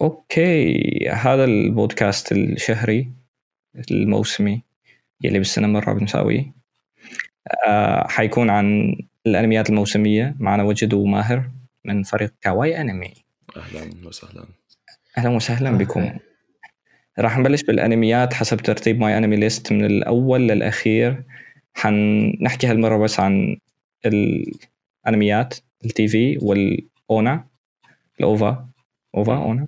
okay هذا البودكاست الشهري الموسمي يلي بالسنه مره بنساويه آه حيكون عن الأنميات الموسمية معنا وجد وماهر من فريق كاواي أنمي. أهلا وسهلا. أهلا وسهلا بكم. راح نبلش بالأنميات حسب ترتيب MyAnimeList من الأول للأخير. حنحكي هالمرة بس عن الأنميات ال TV وال ONA. ال OVA. OVA ONA.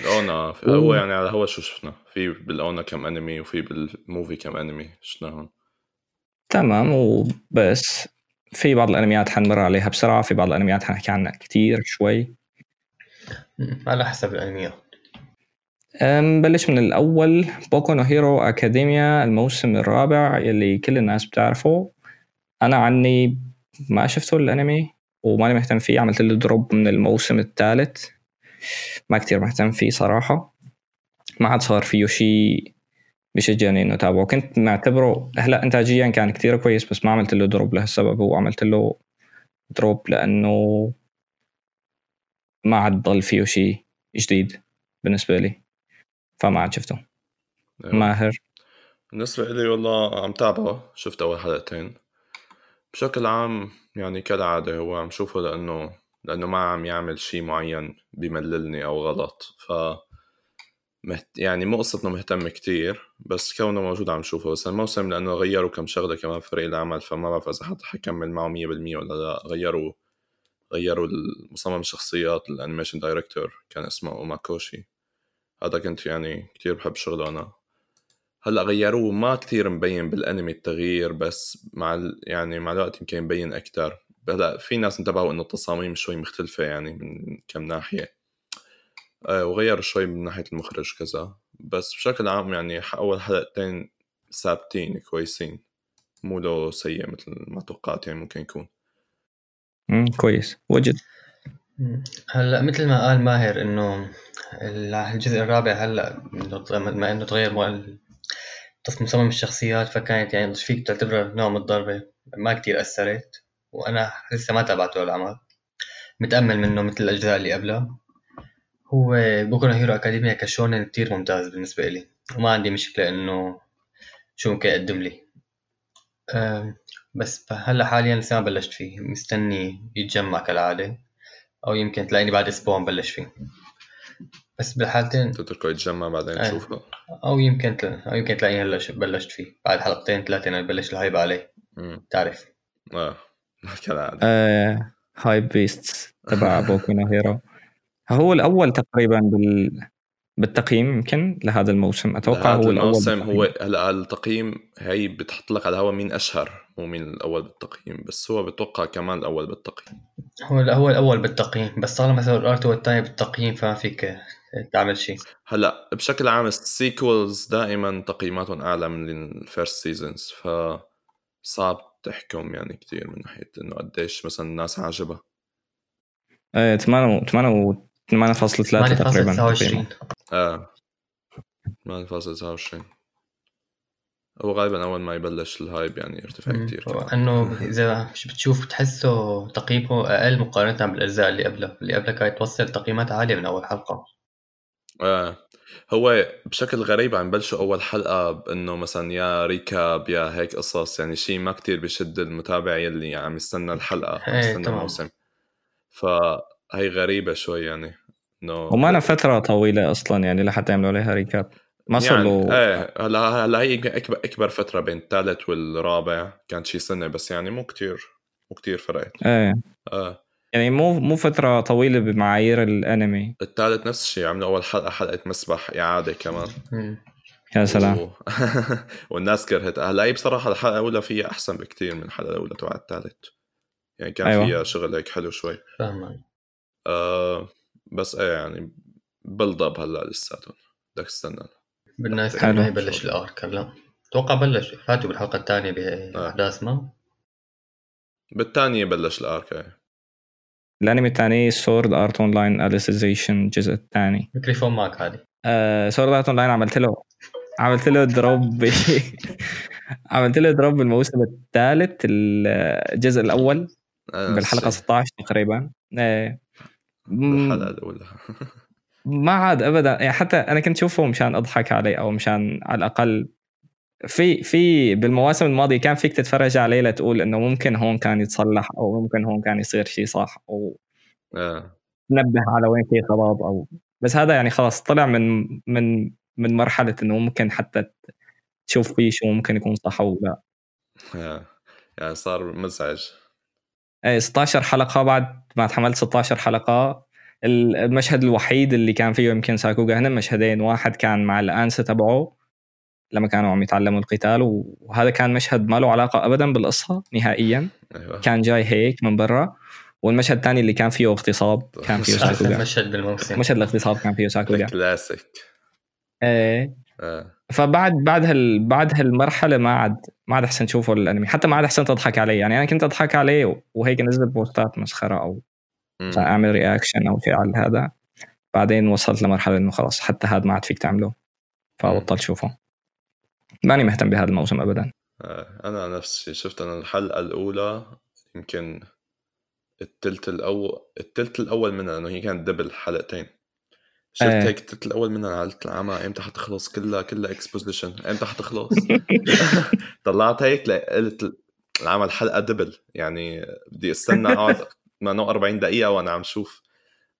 ال ONA هو يعني على هو شو شفنا؟ في بال ONA كم أنمي وفي بال movie كم أنمي شفناهم تمام وبس. في بعض الأنميات حنمر عليها بسرعة في بعض الأنميات حنحكي عنها كثير شوي. على حسب الأنميات. نبلش من الأول. Boku no Hero Academia الموسم الرابع يلي كل الناس بتعرفه. أنا عني ما شفته الأنمي وماني مهتم فيه عملت له drop من الموسم الثالث. ما كتير مهتم فيه صراحة. ما عاد صار فيه شيء بشجعني إنه أتابعه. كنت معتبره هلأ انتاجيا كان كتير كويس بس ما عملت له drop لهالسبب. وعملت له drop لأنه ما عاد ضل فيه شيء جديد بالنسبة لي. فما عاد شفته. أيوة. ماهر؟ بالنسبة لي والله عم تابعه. شفت أول حلقتين بشكل عام يعني كالعادة هو عم شوفه لأنه لأنه ما عم يعمل شيء معين بمللني أو غلط. ف مهت... يعني مو قصة إنه مهتم كتير بس كونه موجود عم شوفه. بس الموسم لأنه غيروا كم شغلة كمان فريق العمل فما بعرف إذا حتى حكمل معه 100% ولا لا. غيروا غيروا مصمم الشخصيات ال animation director كان اسمه أوماكوشي. هذا كنت يعني كتير بحب شغله أنا. هلأ غيروه ما كتير مبين بالأنمي التغيير بس مع ال... يعني مع الوقت يمكن يبين أكثر هلا في ناس انتبهوا إنه التصاميم شوي مختلفة يعني من كم ناحية. آه وغيروا شوي من ناحية المخرج كذا بس بشكل عام يعني أول حلقتين ثابتين كويسين. مو لو سيء مثل ما توقعت يعني ممكن يكون. امم كويس. وجد. هلأ مثل ما قال ماهر إنه الجزء الرابع هلأ ما إنه تغير مصمم الشخصيات فكانت يعني فيك تعتبرها نوع من الضربة. ما كتير أثرت. وأنا لسه ما تابعته العمل متأمل منه مثل الأجزاء اللي قبلها. هو بوكو هيرو أكاديميا كشونن كتير ممتاز بالنسبة إلي. وما عندي مشكلة إنه شو ممكن يقدم لي. بس هلأ حاليا لسه ما بلشت فيه. مستني يتجمع كالعادة. أو يمكن تلاقيني بعد أسبوع مبلش فيه. بس بالحالتين تتركه يتجمع بعدين. تشوفه. أو يمكن تل... أو يمكن تلاقيني هلأ بلشت فيه. بعد حلقتين ثلاثة أنا بلش ال hype عليه. مم. تعرف. آه. كالعاده آه best تبع بوكو نو هيرو هو الأول تقريبا بال بالتقييم يمكن لهذا الموسم. أتوقع هو الأول الموسم هو هلا التقييم هي بتحط لك على الهوا مين أشهر مو مين الأول بالتقييم بس هو بتوقع كمان الأول بالتقييم. هو هو الأول بالتقييم بس طالما مثلا الارت هو الثاني بالتقييم فما فيك تعمل شيء. هلا بشكل عام ال sequels دائما تقييماتهم أعلى من ال first seasons ف صعب تحكم يعني كثير من ناحية إنه قديش مثلا الناس عاجبها؟ إيه 8 8 8.3 تقريبا 8.29 آه. 8.29 هو غالبا أول ما يبلش ال hype يعني يرتفع كثير انه إذا بتشوف بتحسه تقييمه أقل مقارنة بالأجزاء اللي قبله اللي قبله كانت توصل تقييمات عالية من أول حلقة. آه. هو بشكل غريب عم بلشوا أول حلقة بإنه مثلا يا recap يا هيك قصص يعني شيء ما كتير بشد المتابع يلي عم يستنى الحلقة عم إيه، يستنى الموسم. فهي غريبة شوي يعني إنه وما أنا فترة طويلة أصلا يعني لحتى يعملوا عليها recap ما صار يعني له إيه هلا هلا هي اكبر أكبر فترة بين الثالث والرابع كانت شي سنة بس يعني مو كتير مو كتير فرقت. إيه. آه. يعني مو مو فترة طويلة بمعايير الأنمي. الثالث نفس الشيء عملوا أول حلقة حلقة مسبح إعادة كمان. يا سلام. و... والناس كرهت هلا هي بصراحة الحلقة الأولى فيها أحسن بكتير من الحلقة الأولى تبع الثالث يعني كان أيوة. فيها شغل هيك حلو شوي. فاهم آه بس إيه يعني بلضب هلا لساتهم بدك تستنى. حلو. ما يبلش الآرك هلا. أتوقع بلش. فاتوا بالحلقة الثانية آه. باحداث ما؟ بالثانية بلش ال arc إيه. الانمي الثاني سورد ارت اون لاين اليسيزيشن الجزء الثاني ميكروفون معك عادي. سورد ارت اون لاين عملت له عملت له drop. عملت له drop بالموسم الثالث الجزء الأول آه، بالحلقة نفس 16 تقريبا. الاولى ما عاد ابدا. يعني حتى أنا كنت أشوفه مشان أضحك عليه أو مشان على الأقل في في بالمواسم الماضية كان فيك تتفرج عليه لتقول إنه ممكن هون كان يتصلح أو ممكن هون كان يصير شيء صح أو آه. تنبه على وين في خراب أو بس هذا يعني خلاص طلع من من من مرحلة إنه ممكن حتى تشوف فيه شو ممكن يكون صح أو لا آه. يعني صار مزعج إيه 16 حلقة بعد ما تحملت 16 حلقة المشهد الوحيد اللي كان فيه يمكن ساكوغا هنا مشهدين واحد كان مع الأنسة تبعه لما كانوا عم يتعلموا القتال وهذا كان مشهد ما له علاقة ابدا بالقصة نهائيا. أيوه. كان جاي هيك من برا. والمشهد الثاني اللي كان فيه اغتصاب كان فيه ساكوغا مشهد بالموسم. مشهد الاغتصاب كان فيه ساكوغا الكلاسيك إيه. آه. فبعد بعد هال بعد هالمرحلة ما عاد ما عاد أحسن تشوفه الأنمي. حتى ما عاد احسن تضحك عليه. يعني أنا كنت أضحك عليه وهيك انزل بوستات مسخرة أو أعمل reaction أو شيء على هذا. بعدين وصلت لمرحلة إنه خلاص حتى هذا ما عاد فيك تعمله. فبطلت شوفه. ماني مهتم بهذا الموسم ابدا آه. أنا نفس الشيء شفت أنا الحلقة الأولى يمكن التلت الأول التلت الأول منها انه هي كانت double حلقتين شفت إيه. هيك التلت الأول منها قلت العمى إمتى حتخلص كلها كلها exposition إمتى حتخلص طلعت هيك قلت العمى حلقه double يعني بدي أستنى أقعد 48 دقيقة وأنا عم شوف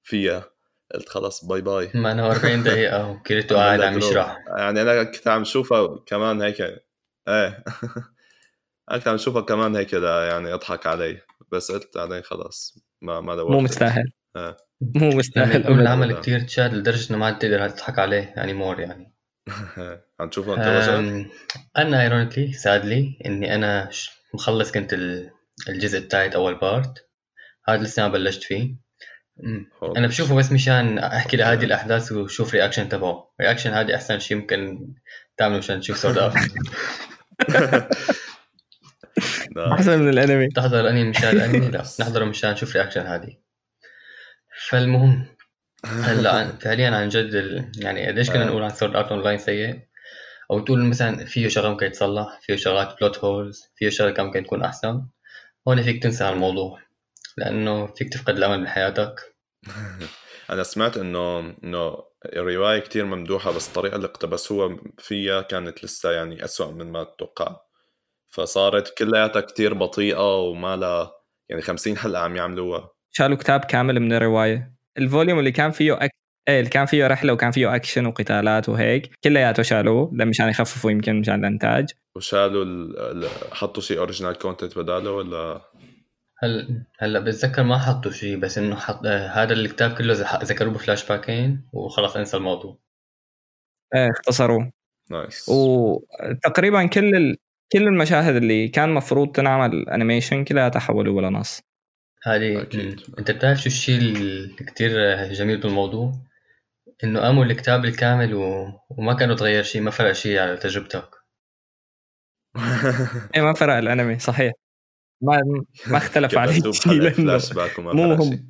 فيها قلت خلص باي باي. ما أنا 40 دقيقة وكيريتو قاعد عم يشرح. يعني أنا كنت عم شوفها كمان هيك. إيه. أنا كنت عم شوفها كمان هيك لا يعني اضحك علي. بس قلت بعدين خلص ما ما دورت. مو مستاهل. آه. مو يعني مستاهل أبداً. العمل كتير تشاد لدرجة إنه ما عاد تقدر تضحك عليه يعني more يعني. عم تشوفها أنت أنا ironically sadly إني أنا مخلص كنت ال- الجزء الثالث أول part هذا لسه ما بلشت فيه. أنا بشوفه بس مشان أحكي لهذه الأحداث وشوف reaction تبعه. reaction هذه أحسن شيء ممكن تعمله مشان تشوف سورد نعم. أحسن من الأنمي. تحضر الأنمي مشان الأنمي؟ لا. نحضره مشان نشوف reaction هذه. فالمهم هلا فعليا عن جد ال... يعني قديش كنا آه. نقول عن سورد ارت اونلاين سيء؟ أو تقول مثلا فيه شغلة ممكن يتصلح فيه شغلات plot holes فيه شغلة كان ممكن تكون أحسن. هون فيك تنسى عن الموضوع لأنه فيك تفقد الأمل بحياتك. أنا سمعت إنه إنه الرواية كتير ممدوحة بس الطريقة اللي اقتبسوها فيها كانت لسه يعني أسوأ من ما تتوقع. فصارت كلياتها كتير بطيئة وما لها يعني 50 حلقة عم يعملوها. شالوا كتاب كامل من الرواية. ال volume اللي كان فيه أك... إيه اللي كان فيه رحلة وكان فيه أكشن وقتالات وهيك كلياته شالوه مشان يخففوا يمكن مشان الإنتاج. وشالوا ال... ال- حطوا شيء original content بداله ولا؟ هل هلا بتذكر ما حطوا شيء بس إنه حط آه هذا الكتاب كله ذكروه بفلاش باكين وخلص انسى الموضوع. إيه اختصروه. nice. وتقريبا كل ال... كل المشاهد اللي كان مفروض تنعمل animation كلها تحولوا ولا نص. هذه أكيد. أنت بتعرف شو الشيء اللي كتير جميل بالموضوع؟ إنه قاموا الكتاب الكامل و... وما كانوا تغير شيء ما فرق شيء على تجربتك. إيه ما فرق الأنمي صحيح. ما ما اختلف عليه كبسوه شيء لأنه فلاش باك وما مو. شيء.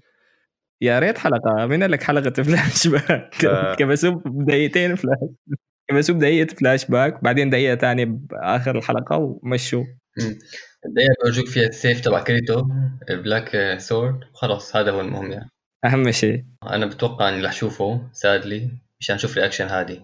يا ريت حلقة مين قال لك حلقة فلاش باك. كبسوه بدقيقتين فلاش كبسوه بدقيقة فلاش باك بعدين دقيقة ثانية بآخر الحلقة ومشوا. الدقيقة بيورجوك فيها السيف تبع كيريتو ال black sword وخلص هذا هو المهم يعني. أهم شيء. أنا بتوقع إني رح أشوفه سادلي مشان أشوف reaction هادي.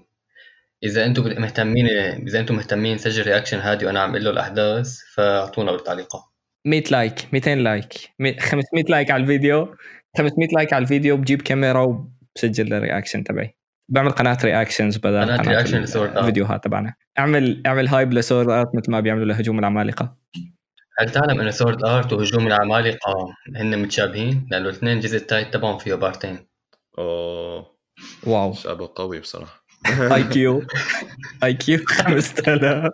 إذا أنتم مهتمين إذا أنتم مهتمين نسجل reaction هادي وأنا عم أقول له الأحداث فأعطونا بالتعليقات. 100 like 200 like مي- 500 like على الفيديو. 500 like على الفيديو بجيب كاميرا وبسجل ال reaction تبعي. بعمل قناة reactions بدل قناة قناة reaction آرت. الفيديوهات تبعنا. أعمل أعمل hype لسورد آرت مثل ما بيعملوا لهجوم العمالقة. هل تعلم انه سورد آرت وهجوم العمالقة هن متشابهين؟ لأنه الاثنين الجزء الثالث تبعهم فيه بارتين أوه. واو. شابه قوي بصراحة. اي كيو اي كيو 5000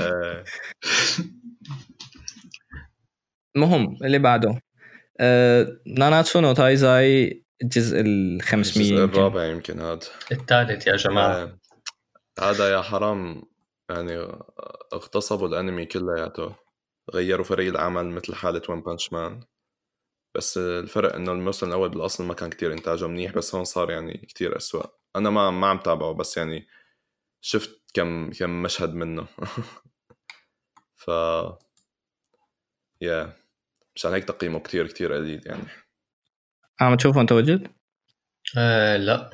آه، المهم اللي بعده. آه ناناتسو نو تايزاي الجزء ال 500 الجزء. الرابع يمكن هذا. الثالث يا جماعة. آه، هذا يا حرام يعني اغتصبوا الأنمي كلياته غيروا فريق العمل مثل حالة ون بانش مان بس الفرق إنه الموسم الأول بالأصل ما كان كتير إنتاجه منيح بس هون صار يعني كتير أسوأ. أنا ما ما عم تابعه بس يعني شفت كم كم مشهد منه. ف يا مشان هيك تقييمه كتير كتير قليل يعني. عم تشوفه أنت وجد؟ آه لا.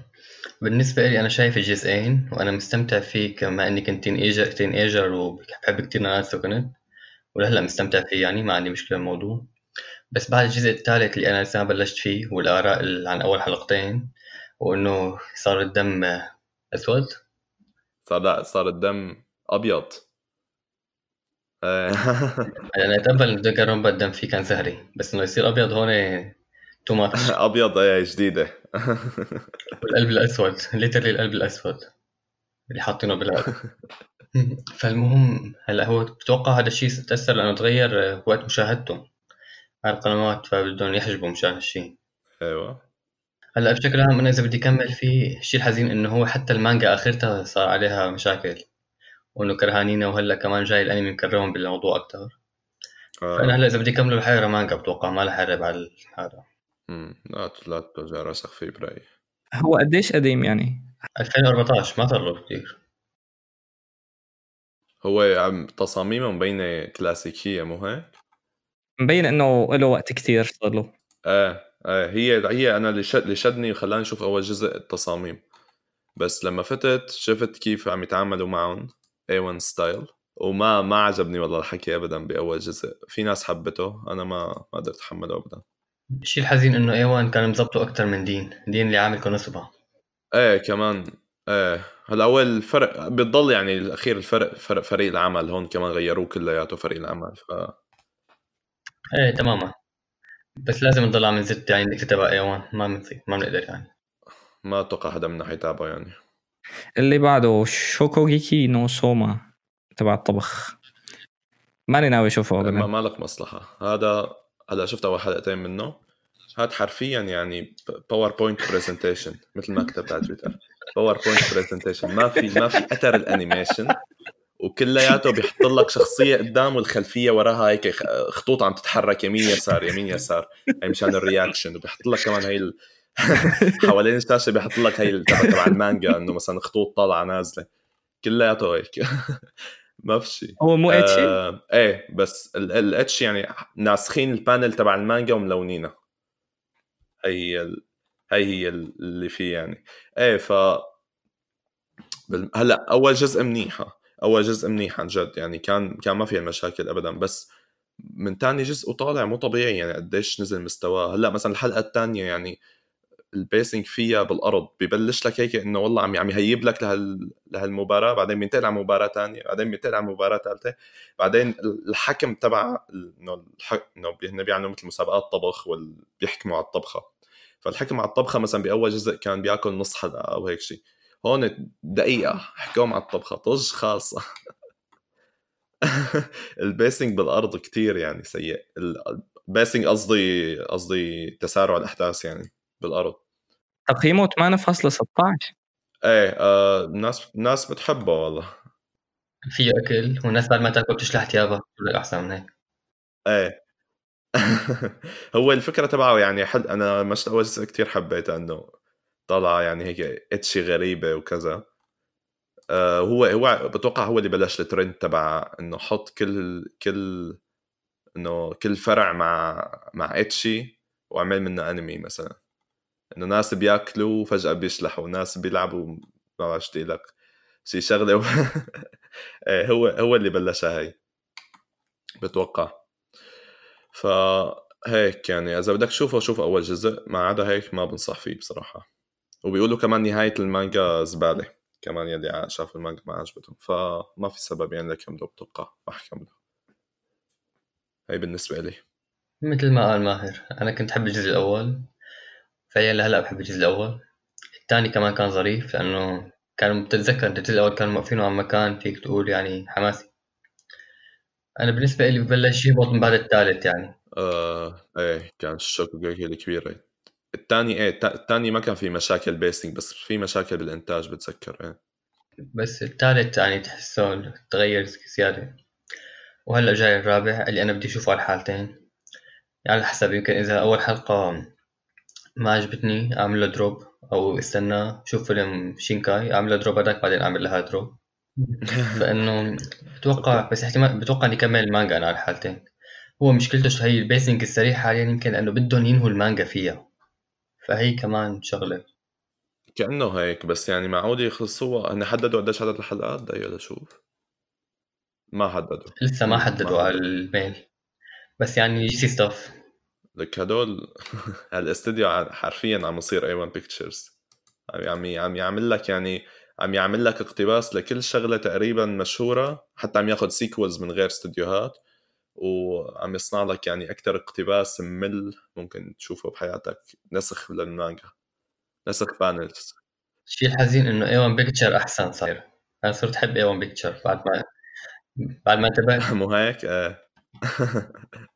بالنسبة لي أنا شايف الجزئين وأنا مستمتع فيه كما إني كنت teenager teenager وبحب كتير ناناتسو كنت ولهلأ مستمتع فيه يعني ما عندي مشكلة بالموضوع. بس بعد الجزء الثالث اللي أنا لسه بلشت فيه والآراء عن أول حلقتين وإنه صار الدم أسود. صار لا صار الدم أبيض. أنا أتقبل دكا الدم فيه كان زهري بس إنه يصير أبيض هون too much أبيض إيه جديدة. والقلب الأسود literally القلب الأسود اللي حاطينه بالقلب فالمهم هلأ هو بتوقع هذا الشيء تأثر لأنه تغير وقت مشاهدته على القنوات فبدهم يحجبوا مشان هالشيء أيوه. هلأ بشكل عام أنا إذا بدي كمل فيه الشيء الحزين إنه هو حتى المانجا آخرتها صار عليها مشاكل. وإنه كرهانينه وهلأ كمان جاي الأنمي مكرههم بالموضوع أكثر آه. فأنا هلأ إذا بدي كمله رح مانجا بتوقع ما رح على هذا. امم لا لا توجع راسك فيه برأيي. هو قديش قديم يعني؟ 2014 ما صار له كثير هو عم تصاميمه مبينه كلاسيكية مو هيك؟ مبين إنه له وقت كثير صار له. إيه إيه هي هي أنا اللي شد اللي شدني وخلاني أشوف أول جزء التصاميم. بس لما فتت شفت كيف عم يتعاملوا معهم. A1 ستايل وما ما عجبني والله الحكي ابدا بأول جزء. في ناس حبته أنا ما ما قدرت اتحمله ابدا. الشيء الحزين إنه ايوان كان مزبطه أكثر من دين دين اللي عامل كونوسوبا إيه كمان. إيه. هلا اول الفرق بتضل يعني الأخير الفرق فرق فريق العمل. هون كمان غيروه كلياته فريق العمل. ف إيه تماما. بس لازم نضل عم نزت يعني بدك تتابع ايوان ما بنصير ما بنقدر يعني. ما أتوقع حدا منا حيتابعه يعني. اللي بعده شوكوغيكي نو سوما تبع الطبخ. ماني ناوي أشوفه ابدا. ما لك مصلحة. هذا هلا شفت اول حلقتين منه. هاد حرفيا يعني باوربوينت presentation مثل ما كتبت على تويتر. باوربوينت presentation ما في ما في أثر ال animation. وكلياته بيحط لك شخصية قدام والخلفيه وراها هيك خطوط عم تتحرك يمين يسار يمين يسار. هي مشان ال reaction وبيحط لك كمان هي. حوالين الشاشة بيحط لك هي تبع المانجا إنه مثلا خطوط طالعة نازلة. كلياته هيك. ما في شيء هو مو ecchi؟ آه إيه بس ال ecchi يعني ناسخين ال panel تبع المانجا وملونينها هي هي ال... هي هي اللي فيه يعني. إيه ف هلأ أول جزء منيحه أول جزء منيح عن جد يعني. كان كان ما فيها مشاكل ابدا. بس من تاني جزء وطالع مو طبيعي يعني قديش نزل مستواه. هلأ مثلا الحلقة الثانية يعني البيسنج فيها بالأرض ببلش لك هيك إنه والله عم عم يهيب لك لهال لهالمباراة بعدين بينتقل على مباراة ثانية بعدين بينتقل على مباراة ثالثه بعدين الحكم تبع إنه إنه بيعملوا مثل مسابقات طبخ وبيحكموا على الطبخة. فالحكم على الطبخة مثلا بأول جزء كان بياكل نص حلقة أو هيك شيء هون دقيقة حكوهم على الطبخة طج خالصة. ال pacing بالأرض كتير يعني سيء ال pacing قصدي قصدي تسارع الأحداث يعني. بالأرض. تقييمه 8.16 إيه آه الناس الناس بتحبه والله. في أكل والناس بعد ما تاكل بتشلح ثيابها أحسن من هيك. إيه. هو الفكرة تبعه يعني حد أنا مش أول جزء كثير حبيته إنه طلع يعني هيك ecchi غريبة وكذا. آه هو هو بتوقع هو اللي بلش الترند تبع إنه حط كل كل إنه كل فرع مع مع إتشي وعمل منه أنمي مثلا. إنه ناس بياكلوا وفجأة بيشلحوا ناس بيلعبوا ما بعرف لك شي شغلة. و... إيه، هو هو اللي بلشها هي. بتوقع. فهيك يعني إذا بدك تشوفه شوف أول جزء. ما عدا هيك ما بنصح فيه بصراحة. وبيقولوا كمان نهاية المانجا زبالة. كمان يلي شاف المانجا ما عجبتهم. فما في سبب يعني لكمله بتوقع. ما حكمله هي بالنسبة لي. مثل ما قال ماهر أنا كنت أحب الجزء الأول. فعليا لهلا بحب الجزء الأول. الثاني كمان كان ظريف لأنه كان بتتذكر الجزء الأول كانوا موقفينه عن مكان فيك تقول يعني حماسي. أنا بالنسبة لي ببلش يهبط من بعد الثالث يعني. آه إيه كان الشوك الكبيره الثاني إيه الثاني ما كان في مشاكل pacing بس في مشاكل بالإنتاج بتذكر إيه. بس الثالث يعني تحسه تغير زيادة. وهلأ جاي الرابع اللي أنا بدي أشوفه على الحالتين. يعني على حسب يمكن إذا أول حلقة ما عجبتني أعمل له drop أو استنى شوف فيلم شينكاي أعمل له drop هذاك بعدين أعمل لها drop فإنه بتوقع بس احتمال بتوقع إني كمل المانجا أنا على الحالتين. هو مشكلته شو هي ال pacing السريع حاليا يمكن لأنه بدهم ينهوا المانجا فيها. فهي كمان شغلة. كأنه هيك بس يعني معقول يخلصوها هن حددوا قديش عدد الحلقات؟ دقيقة لشوف ما حددوا. لسه ما حددوا على الميل بس يعني J.C.Staff لك هدول هالاستديو حرفيا عم يصير A-1 Pictures عم عم يعمل لك يعني عم يعمل لك اقتباس لكل شغلة تقريبا مشهورة حتى عم ياخذ sequels من غير استديوهات وعم يصنع لك يعني أكثر اقتباس ممل ممكن تشوفه بحياتك. نسخ للمانجا. نسخ panels الشيء الحزين إنه A-1 Picture أحسن صاير. أنا صرت أحب A-1 Picture بعد ما بعد ما انتبهت. مو هيك؟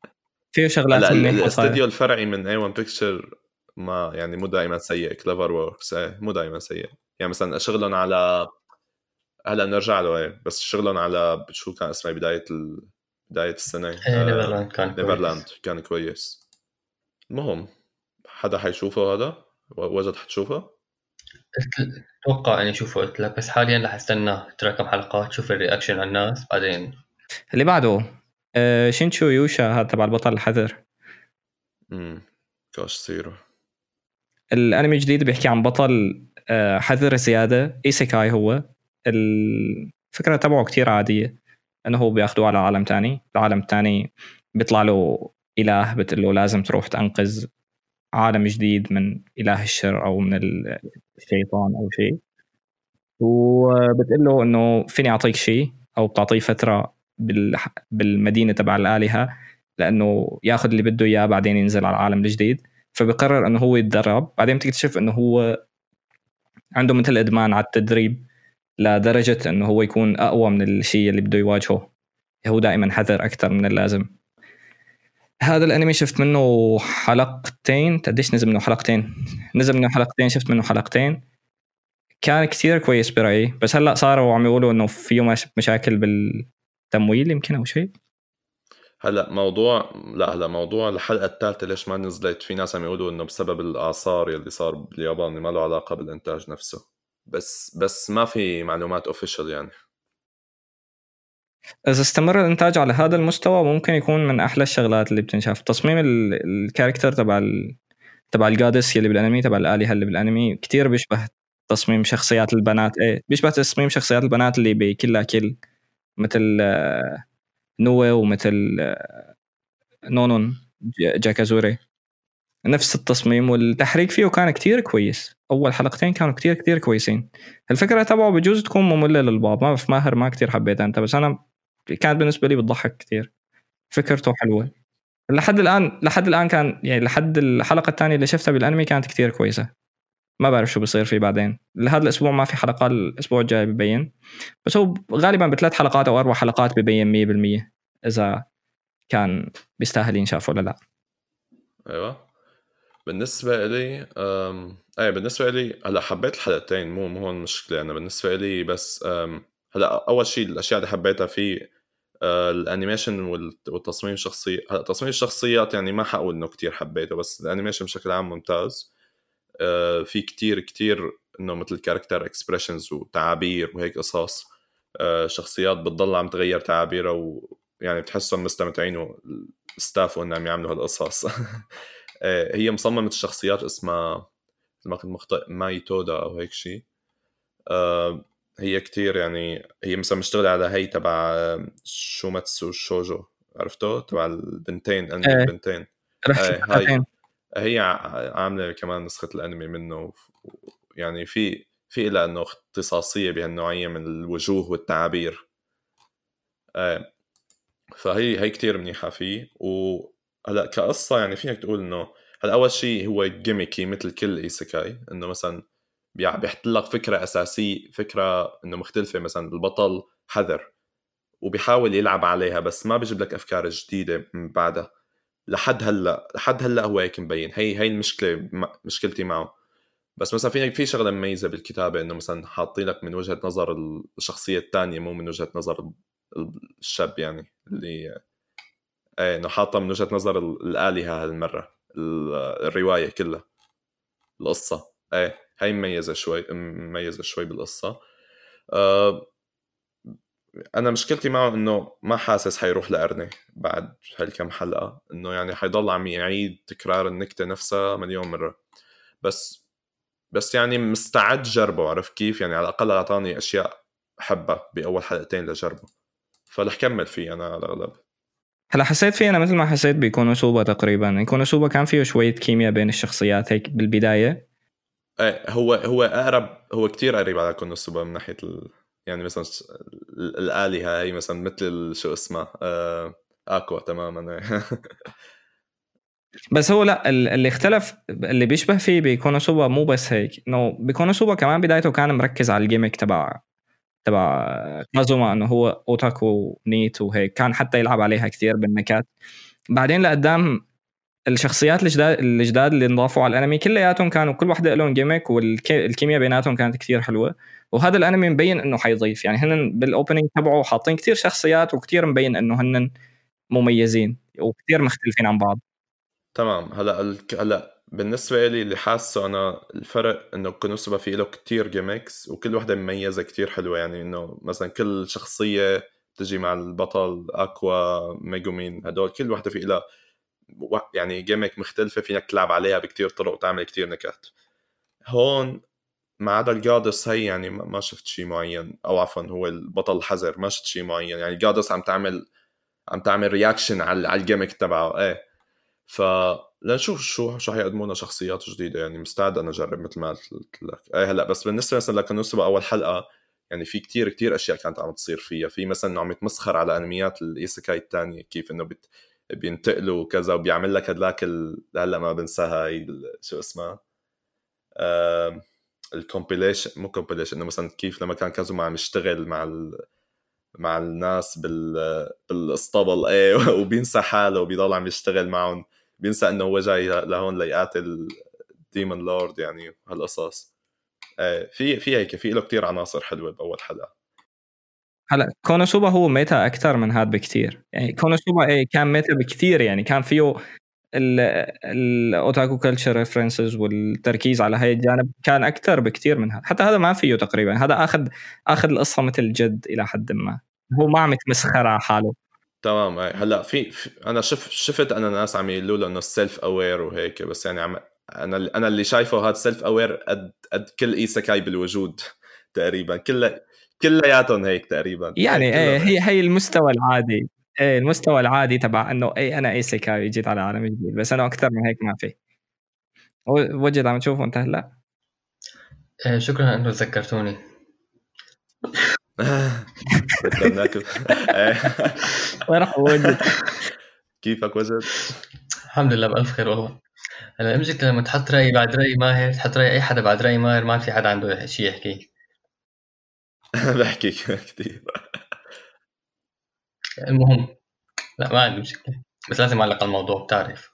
فيه شغلات منيحة الاستديو الفرعي من A-1 Picture ما يعني مو دائما سيء. CloverWorks إيه مو دائما سيء. يعني مثلا شغلهم على هلأ نرجع له إيه بس شغلهم على شو كان اسمه بداية ال... بداية السنة؟ إيه نيفرلاند كان كويس. نيفرلاند كان كويس. المهم حدا حيشوفه هذا؟ وجد حتشوفه؟ أتوقع إني أشوفه. قلت لك بس حاليا رح استنى ترى كم حلقات شوف ال reaction على الناس بعدين اللي بعده. آه شينشو يوشا هذا تبع البطل الحذر. امم كاش سيرو الانمي الجديد بيحكي عن بطل آه حذر زيادة إيسيكاي هو. الفكرة تبعه كتير عادية إنه هو بياخذوه على عالم تاني. العالم الثاني بيطلع له إله بتقول له لازم تروح تنقذ عالم جديد من إله الشر أو من الشيطان أو شيء. وبتقول له إنه فيني أعطيك شيء أو بتعطيه فترة بالمدينة تبع الآلهة لأنه ياخذ اللي بده إياه بعدين ينزل على العالم الجديد. فبقرر إنه هو يتدرب. بعدين بتكتشف إنه هو عنده مثل إدمان على التدريب لدرجة إنه هو يكون أقوى من الشيء اللي بده يواجهه. هو دائما حذر أكثر من اللازم. هذا الأنمي شفت منه حلقتين. قديش نزل منه حلقتين؟ نزل منه حلقتين شفت منه حلقتين. كان كثير كويس برأيي. بس هلأ صاروا عم يقولوا إنه فيه مشاكل بالتمويل يمكن أو شيء؟ هلأ موضوع لا هلأ موضوع الحلقة الثالثه ليش ما نزلت؟ في ناس عم يقولوا إنه بسبب الاعصار يلي صار باليابان ما له علاقة بالإنتاج نفسه. بس بس ما في معلومات official يعني. إذا استمر الإنتاج على هذا المستوى ممكن يكون من أحلى الشغلات اللي بتنشاف. تصميم ال character تبع ال... تبع ال goddess يلي بالأنمي تبع الآلهة اللي بالأنمي كتير بيشبه تصميم شخصيات البنات إيه بيشبه تصميم شخصيات البنات اللي بكل كل مثل آه، نوي ومثل آه، نونون جاكازوري نفس التصميم والتحريك فيه كان كتير كويس. أول حلقتين كانوا كتير كتير كويسين. الفكرة تبعه بجوز تكون مملة للبعض. ما في ماهر ما كتير حبيتها أنت بس أنا كانت بالنسبة لي بتضحك كثير فكرته حلوة. لحد الان لحد الآن كان يعني لحد الحلقة الثانية اللي شفتها بالأنمي كانت كثير كويسة. ما بعرف شو بصير فيه بعدين. لهذا الأسبوع ما في حلقة الأسبوع الجاي ببين. بس هو غالبا بثلاث حلقات أو أربع حلقات ببين 100% إذا كان بيستاهل ينشاف ولا لا. أيوه. بالنسبة لي أم... إيه بالنسبة لي هلأ حبيت الحلقتين مو مو هون المشكلة أنا. بالنسبة لي بس أم... هلأ أول شيء الأشياء اللي حبيتها فيه آه، ال animation والتصميم الشخصي. هلأ تصميم الشخصيات يعني ما حقول إنه كتير حبيته بس ال animation بشكل عام ممتاز. في كتير كتير إنه مثل character expressions وتعابير وهيك قصص آه، شخصيات بتضل عم تغير تعابيرها ويعني بتحسهم مستمتعين وال staff وإنهم عم يعملوا هالقصص. هي مصممة الشخصيات اسمها ما كنت مخطئ ماي تودا أو هيك شيء هي كتير يعني هي مثلا مشتغلة على هي تبع شوماتسو شوجو عرفته تبع البنتين انمي إيه. البنتين. رحت هاي. هي عاملة كمان نسخة الأنمي منه يعني في في لها إنه اختصاصية بهالنوعية من الوجوه والتعابير. إيه فهي هي كتير منيحة فيه. وهلا كقصة يعني فيك تقول إنه هلأ أول شيء هو جيميكي مثل كل ايسكاي إنه مثلا بيحط لك فكرة أساسية فكرة إنه مختلفة مثلا البطل حذر وبيحاول يلعب عليها بس ما بيجيب لك أفكار جديدة من بعدها. لحد هلأ لحد هلأ هو هيك مبين. هي هي المشكلة مشكلتي معه. بس مثلا في في شغلة مميزة بالكتابة إنه مثلا حاطين لك من وجهة نظر الشخصية الثانية مو من وجهة نظر الشاب يعني اللي إيه إنه حاطة من وجهة نظر الآلهة هالمرة الرواية كلها. القصة. إيه هاي مميزة شوي مميزة شوي بالقصة. أه أنا مشكلتي معه إنه ما حاسس حيروح لأرني بعد هالكم حلقه إنه يعني حيضل عم يعيد تكرار النكتة نفسها مليون مرة. بس بس يعني مستعد جربه عرفت كيف؟ يعني على الأقل أعطاني أشياء حبها بأول حلقتين لجربه. فرح كمل فيه أنا على الأغلب. هلا حسيت فيه أنا مثل ما حسيت بكونوسوبا تقريبا. كونوسوبا كان فيه شوية كيمياء بين الشخصيات هيك بالبداية. إيه هو هو أقرب هو كتير قريب على كونوسوبا من ناحية ال... يعني مثلا الآلهة هي مثلا مثل شو اسمها آه... اكوا تماما. بس هو لا اللي اختلف اللي بيشبه فيه بكونوسوبا مو بس هيك. إنه بكونوسوبا كمان بدايته كان مركز على الجيمك تبع تبع كازوما إنه هو أوتاكو نيت وهيك. كان حتى يلعب عليها كثير بالنكات. بعدين لقدام الشخصيات الجداد الجداد اللي انضافوا على الأنمي كلياتهم كانوا كل وحدة لهم gimmick والكيمياء بيناتهم كانت كثير حلوة. وهذا الأنمي مبين إنه حيضيف. يعني هن بال opening تبعه حاطين كثير شخصيات وكثير مبين إنه هن مميزين وكثير مختلفين عن بعض. تمام. هلأ هلأ بالنسبة لي اللي حاسه أنا الفرق إنه كونوسوبا في له كتير gimmicks وكل وحدة مميزة كتير حلوة. يعني إنه مثلا كل شخصية تجي مع البطل أكوا ميجومين هدول كل وحدة في لها يعني gimmick مختلفة فينك تلعب عليها بكتير طرق وتعمل كتير نكات هون ما عدا ال goddess هي يعني ما شفت شيء معين. أو عفوا هو البطل حذر ما شفت شيء معين. يعني ال goddess عم تعمل عم تعمل reaction على على ال gimmick تبعه. إيه. ف لنشوف شو شو حيقدموا لنا شخصيات جديدة. يعني مستعد أنا أجرب مثل ما قلت لك. إيه هلأ بس بالنسبة مثلا لكونوسوبا بأول حلقة يعني في كتير كتير أشياء كانت عم تصير فيها. في مثلا إنه عم يتمسخر على أنميات ال isekai الثانية كيف إنه بت... بينتقلوا وكذا وبيعمل لك ال... هلأ ما بنساها هي شو اسمها. ال compilation مو compilation إنه مثلا كيف لما كان كازوما عم يشتغل مع ال... مع الناس بال بالاسطبل إيه وبينسى حاله وبيضل عم يشتغل معهم. بينسى إنه هو جاي لهون ليقاتل demon lord يعني هالقصص. إيه في في هيك في له كثير عناصر حلوة بأول حلقة. هلا كونوسوبا هو meta أكثر من هذا بكثير يعني كونوسوبا إيه كان meta بكثير يعني كان فيه ال otaku culture references والتركيز على هاي الجانب كان أكثر بكثير من هذا حتى هذا ما فيه تقريبا. هذا آخذ آخذ القصة مثل جد إلى حد ما. هو ما عم يتمسخر على حاله. تمام. هلأ في, في أنا شف شفت أنا ناس عم يقولوا له إنه self aware وهيك بس يعني عم أنا أنا اللي شايفه هذا self aware قد قد كل isekai بالوجود تقريبا. كل كلياتهم هيك تقريبا. يعني إيه هي هي المستوى العادي. إيه المستوى العادي تبع إنه اي أنا ايسيكاي جيت على عالم جديد بس أنا أكثر من هيك ما في. وجد عم تشوفه أنت هلأ؟ إيه شكرا إنه ذكرتوني. وين راح وجد كيفك وجد؟ الحمد لله بألف خير والله. هلأ امجد لما تحط رأي بعد رأي ماهر تحط رأي أي حدا بعد رأي ماهر ما في حدا عنده شيء يحكي. بحكي كثير المهم لا ما عندي مشكلة. بس لازم أعلق على الموضوع بتعرف.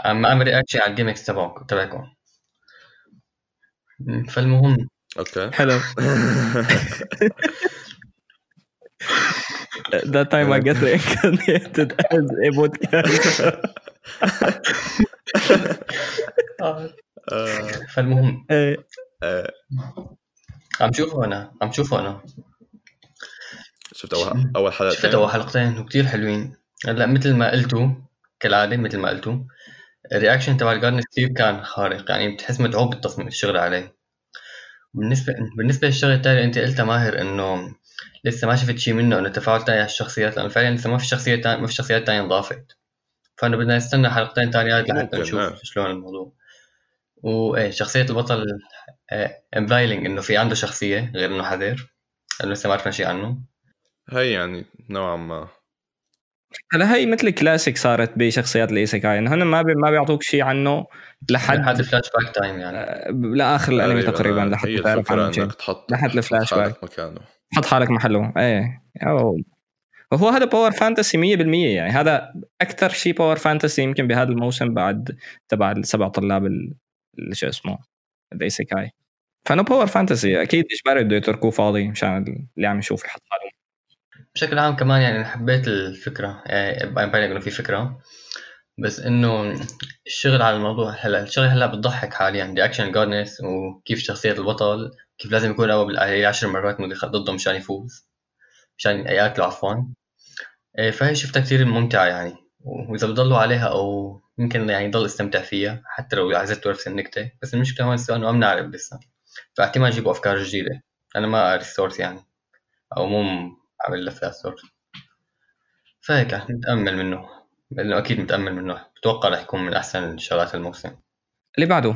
عم أعمل reaction على ال gimmicks تبعكم. تبعكم فالمهم. okay. حلو. That time I get reincarnated as a podcast. فالمهم. إيه. عم شوفه أنا عم شوفه أنا. شفت اول أول حلقتين؟ شفت أول حلقتين وكثير حلوين. هلا مثل ما قلتوا كالعادة مثل ما قلتوا ال reaction تبع ال goddess stuff كان خارق يعني بتحس متعوب بالتصميم الشغل عليه. بالنسبة بالنسبة للشغلة الثانية أنت قلتها ماهر إنه لسه ما شفت شيء منه إنه تفاعل ثاني على الشخصيات لأنه فعلا لسه ما في شخصية تانية ما في شخصيات ثانية انضافت. فانه بدنا نستنى حلقتين ثانيات لحتى نشوف نعم. شلون الموضوع. وايه شخصية البطل implying إنه في عنده شخصية غير إنه حذر لأنه لسه ما عرفنا شيء عنه. هي يعني نوعا ما. هلا هي مثل كلاسيك صارت بشخصيات ال isekai إنه هن ما بي ما بيعطوك شيء عنه لحد لحد ال flashback time يعني. آه، لآخر الأنمي تقريبا لحد تعرف عنه إنك تحط لحد الفلاش باك مكانه. تحط حالك محله. إيه. أو. وهو هذا power fantasy 100% يعني. هذا أكثر شيء power fantasy يمكن بهذا الموسم بعد تبع السبع طلاب اللي شو اسمه؟ ال isekai فانه power fantasy أكيد اجباري بده يتركوه فاضي مشان اللي عم يشوف يحط حاله بشكل عام كمان يعني حبيت الفكرة يعني باين انه في فكرة بس إنه الشغل على الموضوع هلأ الشغل هلأ بتضحك حاليا. reaction goddess وكيف شخصية البطل كيف لازم يكون اول بالآخر عشر مرات ضده مشان يفوز مشان ياكله عفوا. إيه، فهي شفتها كثير ممتعة يعني. وإذا بضلوا عليها أو يمكن يعني ضل استمتع فيها حتى لو عزلت نفس النكته بس المشكلة هون السؤال إنه ما بنعرف لسه. فاحتمال يجيبوا أفكار جديدة. أنا ما قاري ال source يعني. أو مو عامل لفات source فهيك نتأمل منه لأنه أكيد متأمل منه. بتوقع رح يكون من أحسن شغلات الموسم. اللي بعده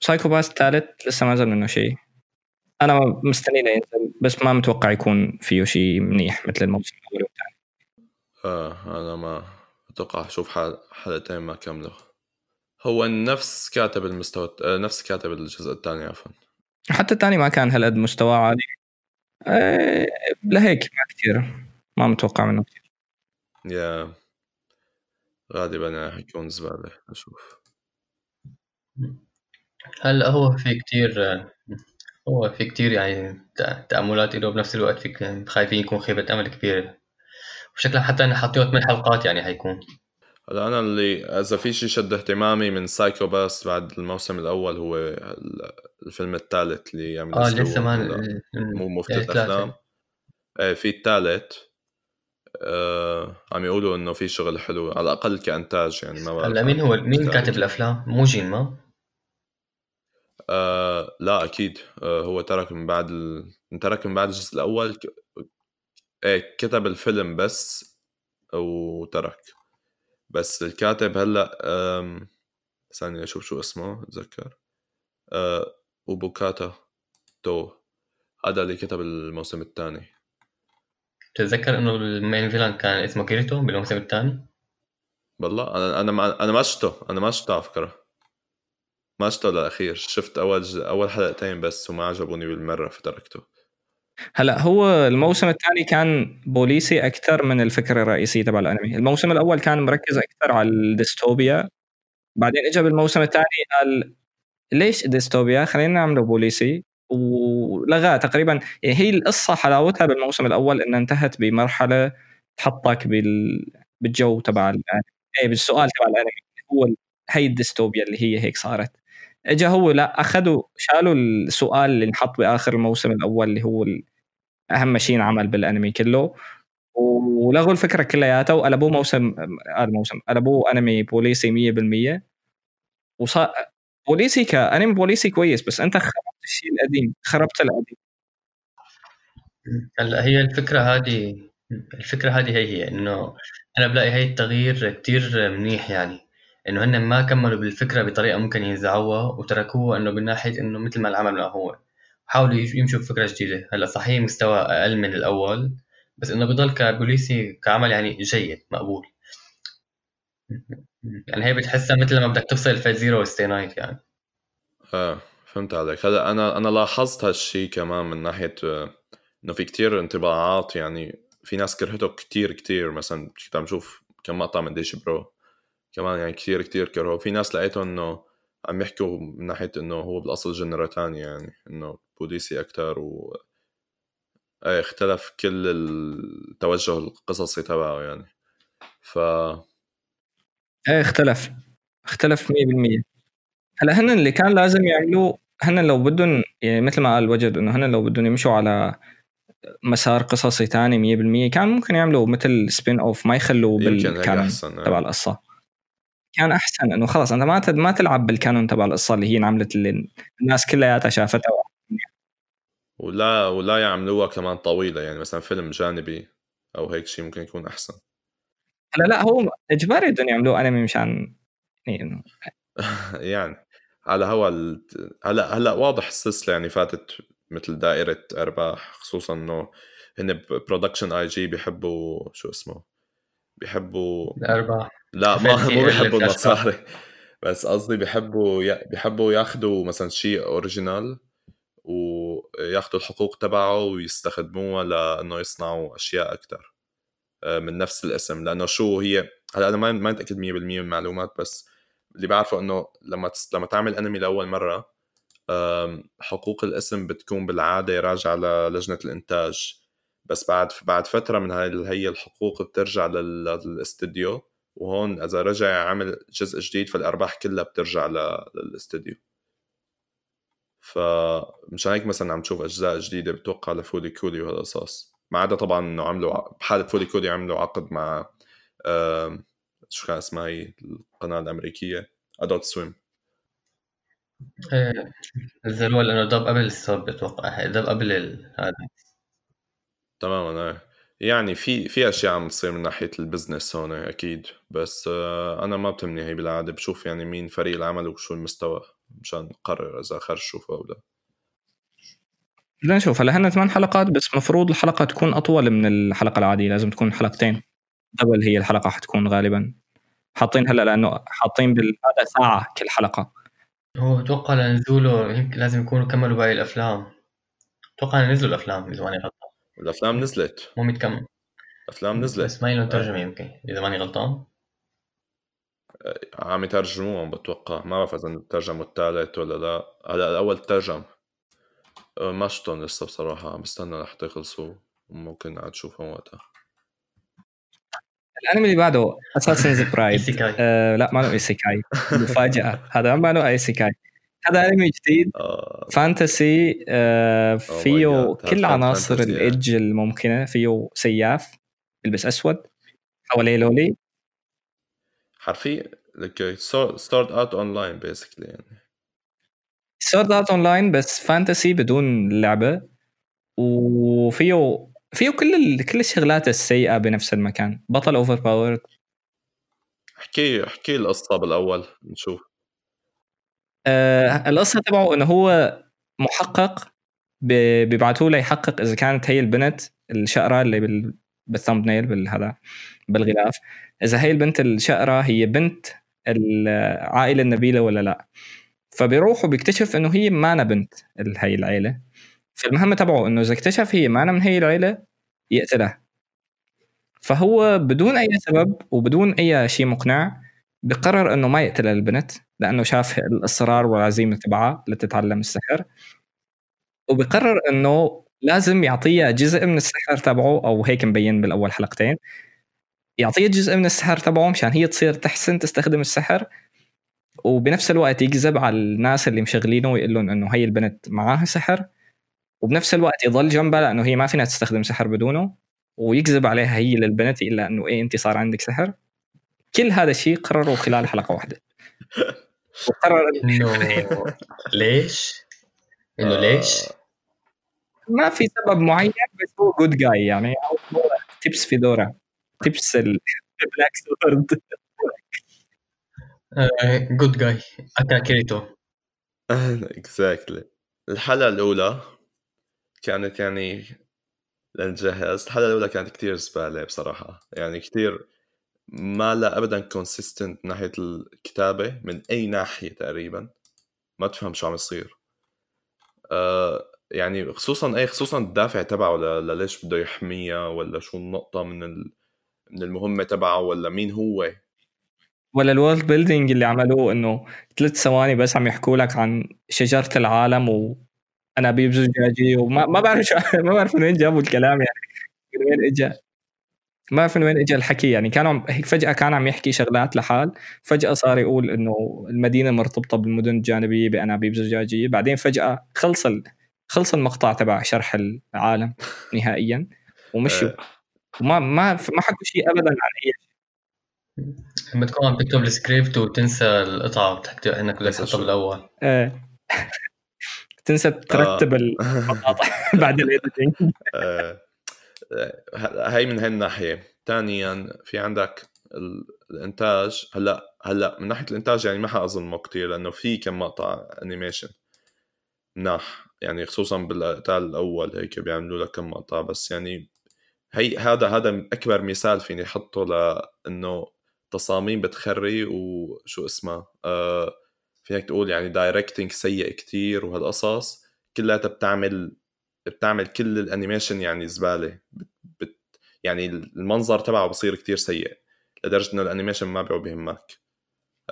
Psycho-Pass الثالث لسه ما نزل منه شيء. أنا مستني ينزل بس ما متوقع يكون فيه شيء منيح مثل الموسم الأول. والثاني آه أنا ما أتوقع أشوف حلقتين ما كملوا. هو نفس كاتب المستوى آه، نفس كاتب الجزء الثاني عفوا. حتى الثاني ما كان هالقد مستوى عالي. أه لهيك ما كثير ما متوقع منه كثير يا غالبا حيكون زبالة أشوف. هلأ هو في كتير هو في كتير يعني تأملات له بنفس الوقت في خايفين يكون خيبة أمل كبيرة. وشكلها حتى حاطينه ثمان حلقات يعني حيكون. هلا أنا اللي إذا في شيء شد اهتمامي من Psycho-Pass بعد الموسم الأول هو الفيلم الثالث اللي يعمل آه لسه ما مو مو ثلاث أفلام. إيه في الثالث آه عم يقولوا إنه في شغل حلو على الأقل كإنتاج يعني ما بعرف هلا مين هو مين كاتب الأفلام؟ مو جين ما؟ آه لا أكيد. آه هو ترك من بعد ال... ترك من بعد الجزء الأول ك... إيه كتب الفيلم بس وترك. بس الكاتب هلأ ثانية أشوف شو اسمه أتذكر. أه وبوكاتا تو. هذا اللي كتب الموسم الثاني. تتذكر إنه ال main villain كان اسمه كيريتو بالموسم الثاني؟ والله أنا أنا ما أنا ما شفته. أنا ما شفته على فكرة. ما شفته للأخير. شفت أول. أول حلقتين بس وما عجبوني بالمرة فتركته. هلا هو الموسم الثاني كان بوليسي أكثر من الفكرة الرئيسيه تبع الأنمي، الموسم الأول كان مركز أكثر على الديستوبيا. بعدين اجى بالموسم الثاني قال ليش ديستوبيا؟ خلينا نعمله بوليسي. ولغاه تقريبا يعني هي القصة حلاوتها بالموسم الأول إنها انتهت بمرحلة تحطك بال... بالجو تبع الأنمي. اي بالسؤال تبع الأنمي هو هي الديستوبيا اللي هي هيك صارت. اجى هو لا أخذوا شالوا السؤال اللي انحط بآخر الموسم الأول اللي هو أهم شيء انعمل بالأنمي كله. ولغوا الفكرة كلياتها وقلبوه موسم هذا الموسم قلبوه أنمي بوليسي 100% وصار بوليسي كانمي بوليسي كويس بس أنت خربت الشيء القديم خربت القديم. هلأ هي الفكرة هذه الفكرة هذه هي هي إنه أنا بلاقي هي التغيير كتير منيح يعني. إنه هن ما كملوا بالفكرة بطريقة ممكن ينزعوها وتركوها إنه من ناحية إنه مثل ما العمل هو. حاولوا يمشوا بفكرة جديدة. هلأ صحيح مستوى أقل من الأول بس إنه بضل كبوليسي كعمل يعني جيد مقبول. يعني هي بتحسها مثل لما بدك تفصل Fate Zero و Stay Night يعني. آه فهمت عليك. هلأ أنا أنا لاحظت هالشيء كمان من ناحية إنه في كتير انطباعات يعني في ناس كرهته كتير كتير. مثلا كنت عم شوف كم مقطع من Digibro كمان يعني كتير كتير كرهوه في ناس لقيتهم إنه عم يحكوا من ناحية إنه هو بالأصل genre تانية يعني إنه بوليسي أكثر و إيه اختلف كل التوجه القصصي تبعه يعني. ف إيه اختلف. اختلف 100% هلأ هن اللي كان لازم يعملوه هن لو بدهم يعني مثل ما قال وجد إنه هن لو بدهم يمشوا على مسار قصصي ثاني 100% كان ممكن يعملوا مثل spin-off ما يخلوا بال canon تبع القصة. كان أحسن إنه خلص أنت ما ما تلعب بال canon تبع القصة اللي هي انعملت اللي الناس كلياتها شافتها. ولا ولا يعملوها كمان طويلة يعني مثلا فيلم جانبي أو هيك شيء ممكن يكون أحسن. هلا لا هو إجباري بدهم يعملوه أنمي مشان يعني, يعني على هوا ال... هلأ هلأ واضح السلسلة يعني فاتت مثل دائرة أرباح خصوصا إنه هن Production I.G بيحبوا شو اسمه بيحبوا الأرباح. لا ما مو بيحبوا المصاري. بس قصدي بيحبوا ي... بيحبوا ياخذوا مثلا شيء original وياخذوا الحقوق تبعه ويستخدموها لأنه يصنعوا أشياء أكثر آه، من نفس الاسم. لأنه شو هي هلأ أنا ما متأكد 100% من المعلومات بس اللي بعرفه إنه لما تس... لما تعمل أنمي لأول مرة حقوق الاسم بتكون بالعادة راجعة للجنه الإنتاج. بس بعد بعد فترة من هاي هي الحقوق بترجع للاستديو. وهون إذا رجع عمل جزء جديد فالأرباح كلها بترجع للاستديو فمشان هيك مثلا عم تشوف أجزاء جديدة بتوقع ل Fooly Cooly وهالقصص ما عدا طبعا إنه عملوا بحالة Fooly Cooly عملوا عقد مع شو كان اسمها هي؟ القناة الأمريكية Adult Swim إيه نزلوها لأنه dub قبل ال sub بتوقع dub قبل هذا. تماما إيه. يعني في في أشياء عم تصير من ناحية ال business هون أكيد. بس آه، أنا ما بتمني هي بالعادة. بشوف يعني مين فريق العمل وشو المستوى مشان نقرر إذا خرج شوفه أو لا. بدنا نشوف هلأ هن ثمان حلقات بس مفروض الحلقة تكون أطول من الحلقة العادية. لازم تكون حلقتين. دبل هي الحلقة حتكون غالبا. حاطين هلأ لأنه حاطين بالهذا ساعة كل حلقة. هو أتوقع لنزوله يمكن لازم يكونوا كملوا باقي الأفلام. أتوقع نزلوا الأفلام اذا ماني غلطان الافلام نزلت. مو متكمل. الأفلام نزلت. بس ما لهم ترجمة يمكن إذا ماني غلطان. عم يترجموهم بتوقع. ما بعرف إذا ترجموا الثالث ولا لا. هلا الأول ترجم. أه، ما شفتهم لسه بصراحة. بستنى لحتى يخلصوا ممكن عاد شوفهم وقتها. الأنمي اللي بعده Assassins Pride isekai. آه لا ما له isekai مفاجأة. هذا ما له isekai هذا انمي جديد. آه. fantasy آه فيه God. كل عناصر ال edge الممكنة. فيه سياف يلبس أسود حواليه loli. حرفيا لك Sword Art Online basically يعني. Sword Art Online بس fantasy بدون لعبة. وفيه فيه كل ال... كل الشغلات السيئة بنفس المكان. بطل overpowered احكي احكي القصة بالأول نشوف. آه القصة تبعه انه هو محقق بيبعتوه ليحقق إذا كانت هي البنت الشقرة اللي بال... بالثمبنيل بالهذا بالغلاف. إذا هي البنت الشقرة هي بنت العائلة النبيلة ولا لا؟ فبيروح وبيكتشف إنه هي مانا بنت هي العيلة. فالمهمه تبعه إنه إذا اكتشف هي مانا من هي العيلة يقتلها فهو بدون أي سبب وبدون أي شيء مقنع بقرر إنه ما يقتل البنت لأنه شاف الاصرار والعزيمة تبعها لتتعلم السحر. وبقرر إنه لازم يعطيها جزء من السحر تبعه أو هيك مبين بالأول حلقتين. يعطيها جزء من السحر تبعه مشان هي تصير تحسن تستخدم السحر. وبنفس الوقت يكذب على الناس اللي مشغلينه ويقول لهم إنه هي البنت معاها سحر. وبنفس الوقت يضل جنبها لأنه هي ما فينا تستخدم سحر بدونه. ويكذب عليها هي للبنت لها إنه إيه أنت صار عندك سحر. كل هذا الشيء قرروا خلال حلقة واحدة. وقرر إنه انه ليش؟ إنه آه. ليش؟ ما في سبب معين بس هو good guy يعني tips fedora tips ال black sword good guy aka كيريتو exactly الحلقة الأولى كانت يعني للجهاز. الحلقة الأولى كانت كتير زبالة بصراحة. يعني كتير ما لا ابدا consistent ناحية الكتابة من أي ناحية تقريبا. ما تفهم شو عم يصير. آه يعني خصوصا اي خصوصا الدافع تبعه ل- لليش بده يحميها ولا شو النقطة من. من المهمة تبعه ولا مين هو؟ ولا ال world building اللي عملوه إنه ثلاث ثواني بس عم يحكوا لك عن شجرة العالم وانابيب زجاجية وما ما بعرف شو ما بعرف من وين جابوا الكلام يعني. من وين اجى ما بعرف من وين اجى الحكي. يعني كانوا عم- هيك فجأة كان عم يحكي شغلات لحال. فجأة صار يقول إنه المدينة مرتبطة بالمدن الجانبية بأنابيب زجاجية. بعدين فجأة خلص ال... خلص المقطع تبع شرح العالم نهائيا. ومشوا. آه، وما ما ما حكوا شيء ابدا عن اي لما تكون عم تكتب السكريبت وتنسى القطعة وتحكي انك بدك تحطها شو؟ بالاول آه. تنسى ترتب المقاطع بعد ال editing هاي من هاي الناحية. ثانيا في عندك ال- الإنتاج. هلأ هلأ من ناحية الإنتاج يعني ما حأظلمه كتير لأنه في كم مقطع animation مناح يعني خصوصا بالقتال الأول هيك بيعملوا لك كم مقطع. بس يعني هي هذا هذا أكبر مثال فيني أحطه لأنه تصاميم بتخري وشو اسمها آه فينك تقول يعني directing سيء كتير وهالقصص كلها بتعمل بتعمل كل ال animation يعني زبالة. بت بت يعني المنظر تبعه بصير كتير سيء لدرجة إنه ال animation ما بيعود بيهمك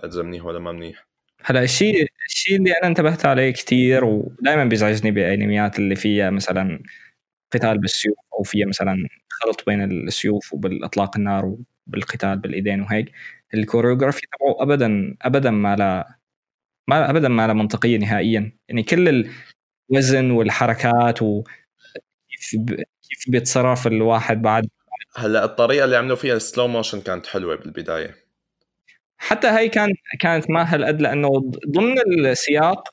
إذا منيح ولا ما منيح. هلا الشيء الشيء اللي أنا انتبهت عليه كثير ودائما بيزعجني بالانميات اللي فيها مثلا قتال بالسيوف أو فيها مثلا خلط بين السيوف وبالأطلاق النار وبالقتال بالإيدين وهيك. ال choreography تبعه ابدا ابدا ما لا ما ابدا ما لا منطقية نهائيا. يعني كل الوزن والحركات وكيف. كيف بيتصرف الواحد بعد. هلا الطريقة اللي عملوا فيها ال slow motion كانت حلوة بالبداية. حتى هي كان كانت ما هالقد لأنه ضمن السياق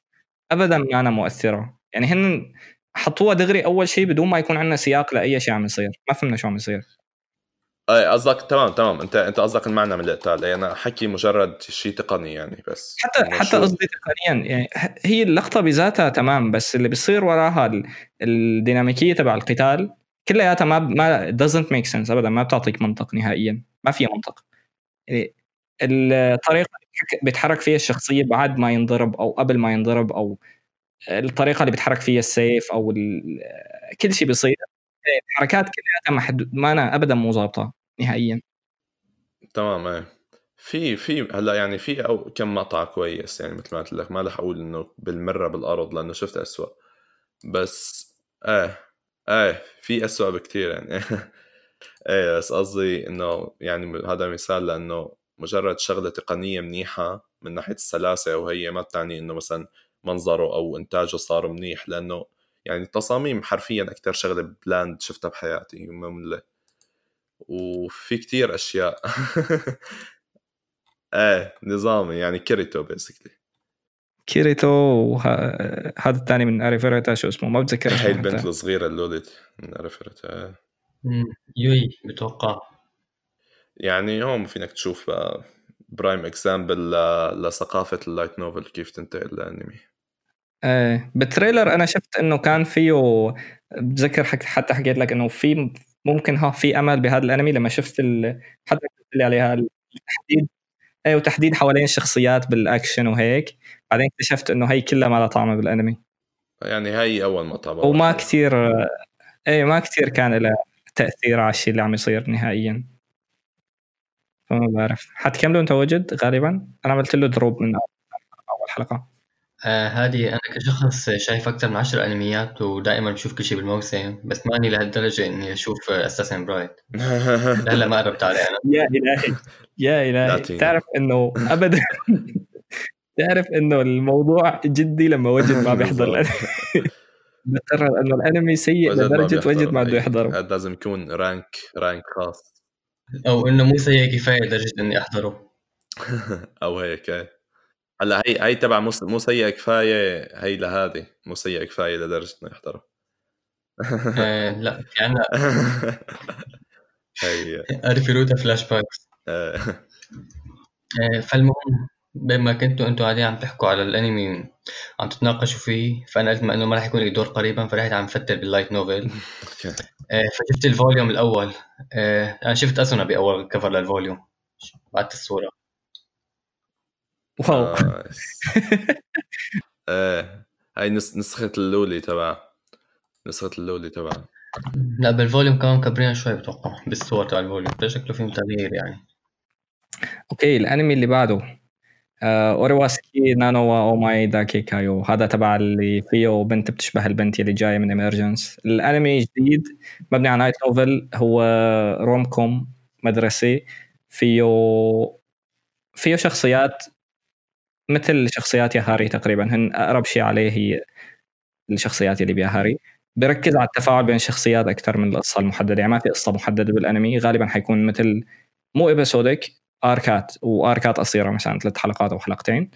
ابدا ما أنا مؤثرة. يعني هن حطوها دغري أول شيء بدون ما يكون عندنا سياق لأي شيء عم يصير. ما فهمنا شو عم يصير. أي قصدك تمام تمام. أنت أنت قصدك المعنى من القتال يعني أنا حكي مجرد شيء تقني يعني بس. حتى حتى قصدي تقنيا يعني هي اللقطة بذاتها تمام بس اللي بيصير وراها الديناميكية تبع القتال كلياتها ما ما doesn't make sense ابدا ما بتعطيك منطق نهائيا ما فيها منطق. يعني الطريقة اللي بيتحرك فيها الشخصية بعد ما ينضرب أو قبل ما ينضرب أو الطريقة اللي بيتحرك فيها السيف أو كل شيء بيصير. الحركات كلياتها محدود ما أنا ابدا مو ظابطة. نهائيا. تمام إيه. في في هلا يعني في أو كم مقطع كويس يعني مثل ما قلت لك ما رح أقول إنه بالمرة بالأرض لأنه شفت اسوء بس إيه إيه في اسوء بكثير يعني. إيه بس قصدي إنه يعني هذا مثال لأنه مجرد شغلة تقنية منيحة من ناحية السلاسة وهي ما بتعني إنه مثلا منظره أو إنتاجه صار منيح لأنه يعني التصاميم حرفيا أكثر شغلة bland شفتها بحياتي. ممله وفي كتير أشياء. إيه نظامي يعني كيريتو basically كيريتو وهذا الثاني من أريفيريتا شو اسمه؟ ما بتذكر هاي البنت الصغيرة اللي من أريفيريتا يوي بتوقع. يعني هون فينك تشوف prime example لثقافة ال light novel كيف تنتقل لانمي إيه بال trailer أنا شفت إنه كان فيه بتذكر حتى حكيت لك إنه في ممكن ها في أمل بهذا الأنمي لما شفت ال... حتى قلت لي عليها التحديد إيه وتحديد حوالين الشخصيات بالأكشن وهيك. بعدين اكتشفت إنه هي كلها ما لها طعم بالأنمي. يعني هي أول مطعم وما كثير إيه ما كثير كان لها تأثير على الشيء اللي عم يصير نهائيا. فما بعرف. حتكملوا أنت وجد غالبا. أنا عملت له دروب من أول حلقة. آه هادي أنا كشخص شايف أكثر من 10 أنميات ودائما بشوف كل شيء بالموسم بس ماني لهالدرجة إني أشوف أساسن برايد هلا ما قربت عليه أنا. يا إلهي. يا إلهي. تعرف إنه أبدا. تعرف إنه الموضوع جدي لما وجد ما بيحضر بقرر إنه الأنمي سيء لدرجة وجد ما بده يحضره. هذا لازم يكون rank rank خاص. أو إنه مو سيء كفاية لدرجة إني أحضره. أو هيك إيه. هلأ هي هي تبع مو مو سيئه كفاية هي لهذه مو سيئه كفاية لدرجة إنه يحضرها آه، لأ في عنا هي ريفيروتا flashbacks فالمهم بما كنتوا أنتوا قاعدين عم تحكوا على الأنمي عم تتناقشوا فيه فأنا قلت ما إنه ما راح يكون لي دور قريبا فرحت عم فتر بال light novel آه، فشفت ال volume الأول. آه، أنا شفت اسونا باول cover لل volume. بعت الصورة. wow. إيه هاي نسخة ال loli تبع نسخة ال loli تبع. لا بال volume كمان كبرين شوي بتوقع بالصور تبع ال volume. شكله فيهم تغيير يعني. okay الأنمي اللي بعده. آه، أوريواسكي نانو أو ماي داكي كايو. هذا تبع اللي فيه بنت بتشبه البنت اللي جاية من اميرجنس الأنمي جديد مبني على light novel هو rom com مدرسي. فيه فيه شخصيات مثل شخصيات ياهاري تقريبا. هن أقرب شيء عليه هي الشخصيات اللي بيها هاري. بركز على التفاعل بين الشخصيات أكثر من القصة المحددة. يعني ما في قصة محددة بالأنمي غالبا حيكون مثل مو episodic اركات واركات قصيرة مثلا ثلاث حلقات أو حلقتين.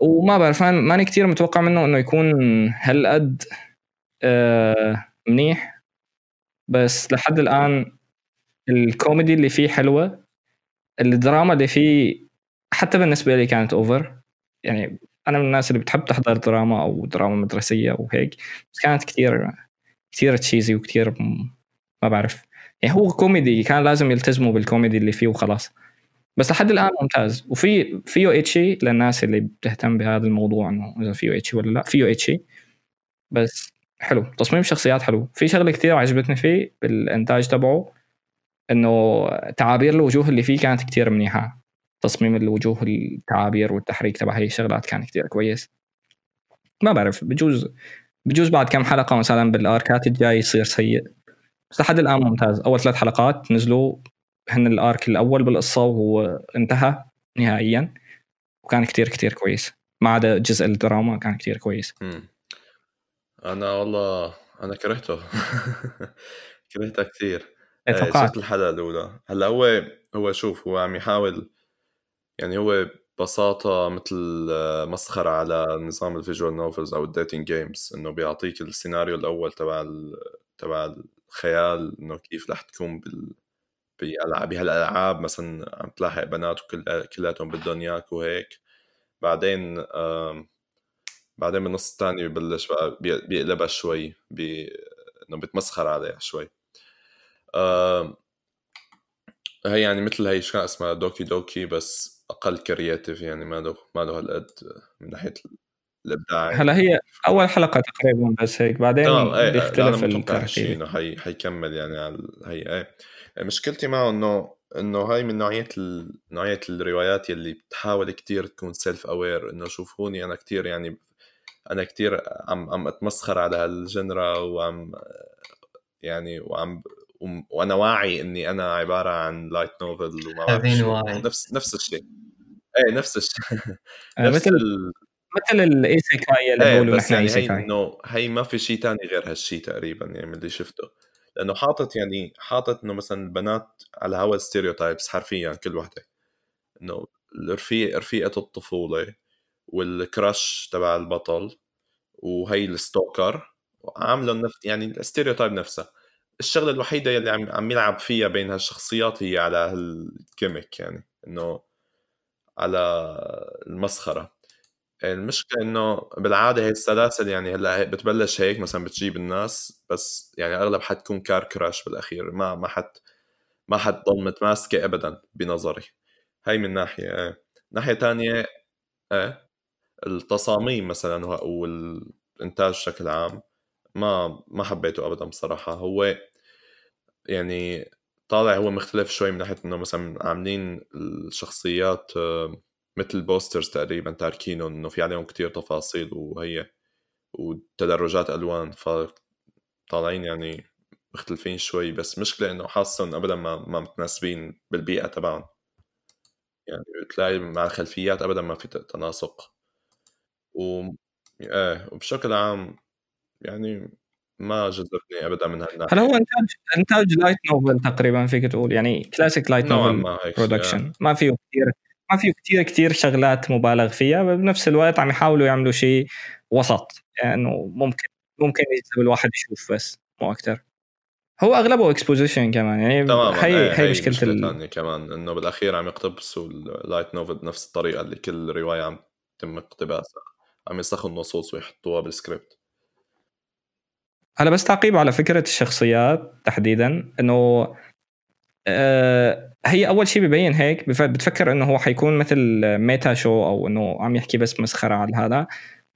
وما بعرف ماني كثير متوقع منه إنه يكون هالقد آه منيح. بس لحد الآن الكوميدي اللي فيه حلوة الدراما اللي فيه حتى بالنسبة لي كانت over يعني أنا من الناس اللي بتحب تحضر دراما أو دراما مدرسية وهيك بس كانت كثير كثير cheesy وكثير ما بعرف. يعني هو كوميدي كان لازم يلتزموا بالكوميدي اللي فيه وخلاص. بس لحد الآن ممتاز. وفي فيه ecchi للناس اللي بتهتم بهذا الموضوع إنه إذا فيه ecchi ولا لا. فيه ecchi بس حلو. تصميم الشخصيات حلو. في شغلة كثير عجبتني فيه بالإنتاج تبعه إنه تعابير الوجوه اللي فيه كانت كثير منيحة. تصميم الوجوه التعابير والتحريك تبع هي الشغلات كان كثير كويس. ما بعرف بجوز بجوز بعد كم حلقة مثلا بالآركات الجاي يصير سيء. بس لحد الآن ممتاز. أول ثلاث حلقات نزلوا هن الآرك الأول بالقصة وهو انتهى نهائيا. وكان كتير كتير كويس. ما عدا جزء الدراما كان كتير كويس. أنا والله أنا كرهته. كرهته كثير توقعت شفت الحلقة الأولى. هلأ هو هو شوف هو عم يحاول يعني هو ببساطة مثل آه، مسخرة على نظام visual novels أو ال dating games إنه بيعطيك السيناريو الأول تبع تبع الخيال إنه كيف رح تكون بال بهالألعاب مثلا عم تلاحق بنات وكل كلياتهم بدهم إياك وهيك. بعدين بعدين بالنص الثاني ببلش بقى بيقلبها شوي بي... إنه بتمسخر عليها شوي. هي يعني مثل هي شو اسمها دوكي دوكي بس أقل creative يعني ما له ما له هالقد من ناحية الإبداع هلا هي أول حلقة تقريبا بس هيك بعدين إيه بيختلف الترتيب. إنه حي... حيكمل يعني على هي إيه. مشكلتي معه إنه إنه هاي من نوعية ال... نوعية الروايات يلي بتحاول كتير تكون self aware إنه شوفوني أنا كتير يعني أنا كتير عم عم أتمسخر على هال genre وعم يعني وعم وأنا واعي إني أنا عبارة عن light novel وما بعرف نفس نفس الشيء. إيه نفس الشيء آه، نفس مثل. مثل ال isekai اللي إيه بس يعني هي إنه هي ما في شيء تاني غير هالشيء تقريبا يعني من اللي شفته. لأنه حاطط يعني حاطط إنه مثلا البنات على هوا stereotypes حرفيا كل وحدة. إنه الرفيق رفيقة الطفولة وال crush تبع البطل وهي ال stalker عامله نفس يعني ال stereotype نفسها. الشغلة الوحيدة يلي عم عم يلعب فيها بين هالشخصيات هي على هال gimmick يعني إنه على المسخرة. المشكلة إنه بالعادة هي السلاسل يعني هلأ بتبلش هيك مثلا بتجيب الناس بس يعني أغلب حتكون car crash بالأخير ما ما حد ما حتضل متماسكة ابدا بنظري. هاي من ناحية إيه. ناحية ثانية إيه التصاميم مثلا والإنتاج بشكل عام. ما ما حبيته ابدا بصراحة. هو يعني طالع هو مختلف شوي من ناحية إنه مثلا عاملين الشخصيات مثل بوسترز تقريبا تاركينهم إنه في عليهم كتير تفاصيل وهي وتدرجات ألوان فطالعين يعني مختلفين شوي. بس مشكلة إنه حاسة ابدا ما ما متناسبين بالبيئة تبعهم. يعني بتلاقي مع الخلفيات ابدا ما في تناسق. و إيه وبشكل عام يعني ما جذبني ابدا من هالناحية. هل هو إنتاج إنتاج light novel تقريبا فيك تقول؟ يعني classic light novel production ما فيه كثير ما فيه كثير كثير شغلات مبالغ فيها بنفس الوقت عم يحاولوا يعملوا شيء وسط يعني انه ممكن ممكن يجذب الواحد يشوف بس مو أكثر هو أغلبه exposition كمان يعني تمام هي هي, هي مشكلة ثانية كمان إنه بالأخير عم يقتبسوا ال light novel بنفس الطريقة اللي كل رواية عم تم اقتباسها عم ينسخوا النصوص ويحطوها بالسكريبت هلا بس تعقيب على فكرة الشخصيات تحديدا إنه آه هي أول شيء ببين هيك بتفكر إنه هو حيكون مثل meta show أو إنه عم يحكي بس مسخرة على هذا.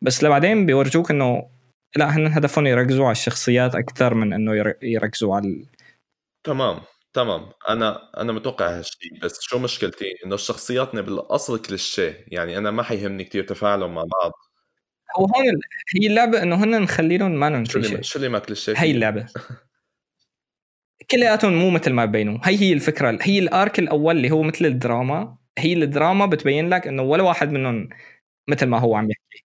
بس لبعدين بيورجوك إنه لا هن هدفهم يركزوا على الشخصيات أكثر من إنه يركزوا على تمام تمام. أنا أنا متوقع هالشيء بس شو مشكلتي؟ إنه شخصياتنا بالأصل كليشيه يعني أنا ما حيهمني كثير تفاعلهم مع بعض. هو هون هي اللعبة إنه هن نخليهم ما شو اللي شو اللي ما كليشيه هي اللعبة. كلياتهم مو مثل ما بينوا هي هي الفكرة. هي الأرك الأول اللي هو مثل الدراما. هي الدراما بتبين لك إنه ولا واحد منهم مثل ما هو عم يحكي.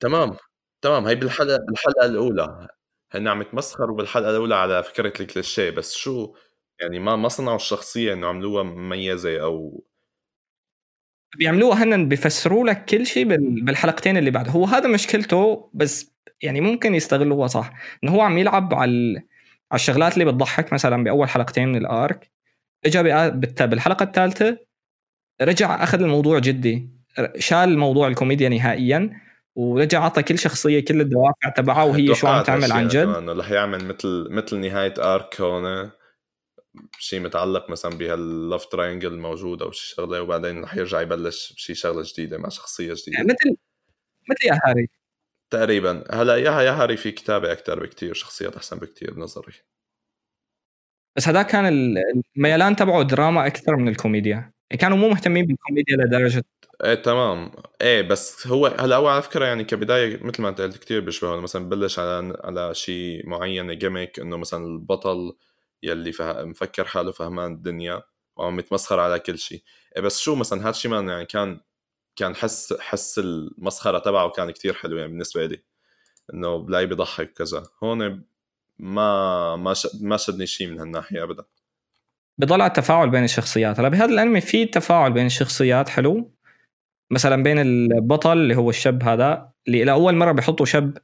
تمام. تمام. هي بالحلقة بالحلقة الأولى. هن عم يتمسخروا بالحلقة الأولى على فكرة الكليشيه بس شو يعني ما ما صنعوا الشخصية إنه عملوها مميزة أو بيعملوها هن بيفسروا لك كل شيء بالحلقتين اللي بعد. هو هذا مشكلته بس يعني ممكن يستغلوها صح. إنه هو عم يلعب على على الشغلات اللي بتضحك. مثلا بأول حلقتين من الارك اجى بالحلقة الثالثة رجع أخذ الموضوع جدي. شال موضوع الكوميديا نهائيا ورجع عطى كل شخصية كل الدوافع تبعها وهي شو عم تعمل عن جد. انه رح يعمل مثل مثل نهاية arc هون. شيء متعلق مثلا بهال love triangle الموجود أو شي شغلة وبعدين رح يرجع يبلش بشي شغلة جديدة مع شخصية جديدة. يعني مثل مثل يا هاري. تقريبا. هلأ يا يا هاري في كتابة أكثر بكثير شخصيات أحسن بكثير بنظري بس هذا كان الميلان تبعه دراما أكثر من الكوميديا. كانوا مو مهتمين بالكوميديا لدرجه إيه تمام. إيه بس هو هلأ هو على فكرة يعني كبداية مثل ما أنت قلت كثير بيشبه مثلا ببلش على على شيء معين جيميك إنه مثلا البطل يلي فه... مفكر حاله فهمان الدنيا وعم يتمسخر على كل شيء إيه بس شو مثلا هذا الشيء يعني كان كان حس حس المسخرة تبعه كان كتير حلو يعني بالنسبة لي إنه بلاقي بضحك كذا هون ما ما ش... ما شدني شيء من هالناحية ابدا. بضل على التفاعل بين الشخصيات. هلا بهذا الأنمي في تفاعل بين الشخصيات حلو. مثلا بين البطل اللي هو الشاب هذا اللي لاول مرة بيحطوا شاب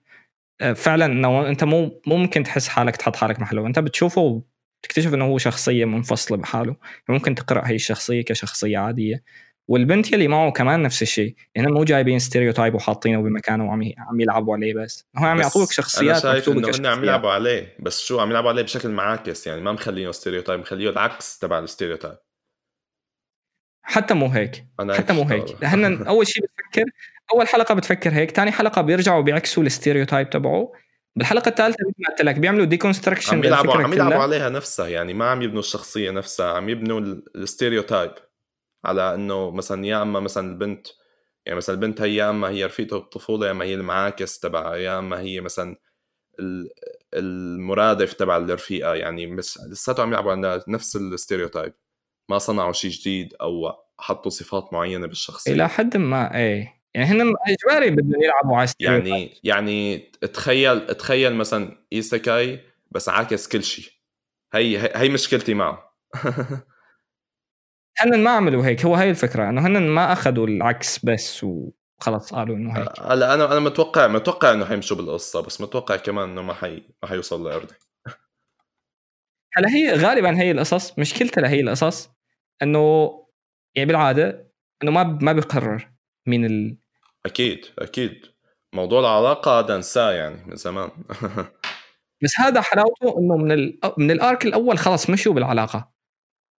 آه، فعلا إنه أنت مو ممكن تحس حالك تحط حالك محله. أنت بتشوفه تكتشف إنه هو شخصية منفصلة بحاله. ممكن تقرأ هي الشخصية كشخصية عادية. والبنت يلي معه كمان نفس الشيء. يعني مو جايبين ستيريوتايب وحاطينه بمكانه وعم عم يلعبوا عليه بس. هو عم يعطوك شخصيات أنا شايف إنه هن عم يلعبوا عليه. بس شو عم يلعبوا عليه بشكل معاكس. يعني ما مخلينه stereotype مخليه العكس تبع ال stereotype حتى مو هيك. أنا حتى مو هيك. هن أول شيء بتفكر أول حلقة بتفكر هيك ثاني حلقة بيرجعوا بيعكسوا ال stereotype تبعه. بالحلقة الثالثة مثل ما قلت لك بيعملوا deconstruction عم يلعبوا عم يلعبوا عليها نفسها يعني ما عم يبنوا الشخصية نفسها عم يبنوا ال stereotype على إنه مثلا يا أما مثلا البنت يعني مثلا البنت هي يا أما هي رفيقته بالطفوله يا أما هي المعاكس تبعها يا أما هي مثلا المرادف تبع الرفيقة يعني بس لساته عم يلعبوا على نفس ال stereotype ما صنعوا شيء جديد أو حطوا صفات معينة بالشخصية. إلى حد ما إيه. يعني هن اجباري بدهم يلعبوا على يعني يعني تخيل تخيل مثلا isekai بس عاكس كل شيء هي هي مشكلتي معه. هن ما عملوا هيك. هو هي الفكرة إنه هن ما أخذوا العكس بس وخلص قالوا إنه هيك. هلا أنا أنا متوقع متوقع إنه حيمشوا بالقصة بس متوقع كمان إنه ما حي ما حيوصل لارضي هلا هي غالبا هي القصص مشكلتها لهي القصص إنه يعني بالعادة إنه ما ما بيقرر مين ال أكيد أكيد. موضوع العلاقة هذا أنساه يعني من زمان. بس هذا حلاوته إنه من ال... من الآرك الأول خلص مشوا بالعلاقة.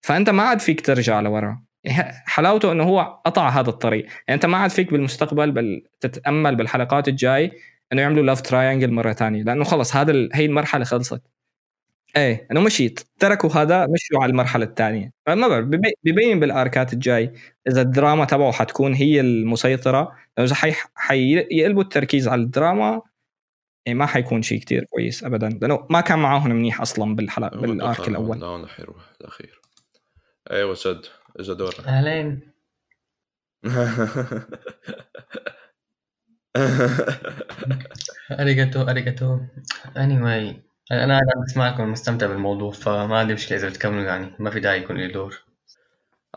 فأنت ما عاد فيك ترجع لورا. يعني حلاوته إنه هو قطع هذا الطريق. يعني أنت ما عاد فيك بالمستقبل بل تتأمل بالحلقات الجاي إنه يعملوا love triangle مرة ثانية لأنه خلص هذا. هي المرحلة خلصت. إيه انه مشيت تركوا هذا مشوا على المرحلة الثانية. ما بعرف ببين بال arcات الجاي. إذا الدراما تبعه حتكون هي المسيطرة لو إذا حي... حيقلبوا التركيز على الدراما يعني ما حيكون شيء كتير كويس ابدا. لأنه ما كان معاهم منيح أصلا بالحلقة بال arc الأول. لا حيروح الأخير. أيوه جد اجى دور أهلين. arigato arigato اني أنا قاعد عم بسمعكم مستمتع بالموضوع فما عندي مشكلة إذا بتكملوا يعني ما في داعي يكون لي دور.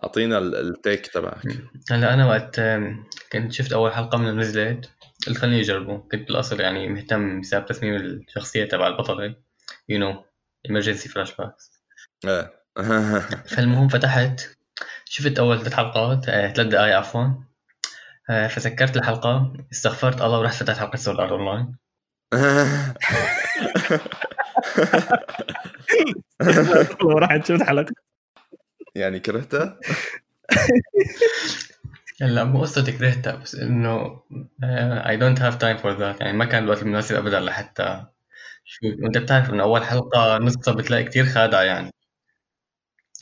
أعطينا ال take تبعك. هلأ أنا وقت كنت شفت أول حلقة من نزلت قلت خليني اجربه كنت بالأصل يعني مهتم بسبب تصميم الشخصية تبع البطلة you know emergency فلاش باكس إيه. فالمهم فتحت شفت أول ثلاث حلقات آه، ثلاث دقائق عفوا. آه، فسكرت الحلقة استغفرت الله ورحت فتحت حلقة سورد آرت أونلاين. ورحت شفت حلقه يعني كرهتها؟ لا مو قصة كرهتها بس إنه I don't have time for that يعني ما كان الوقت المناسب ابدا لحتى شو وأنت بتعرف إنه أول حلقة نصها بتلاقي كثير خادعة يعني.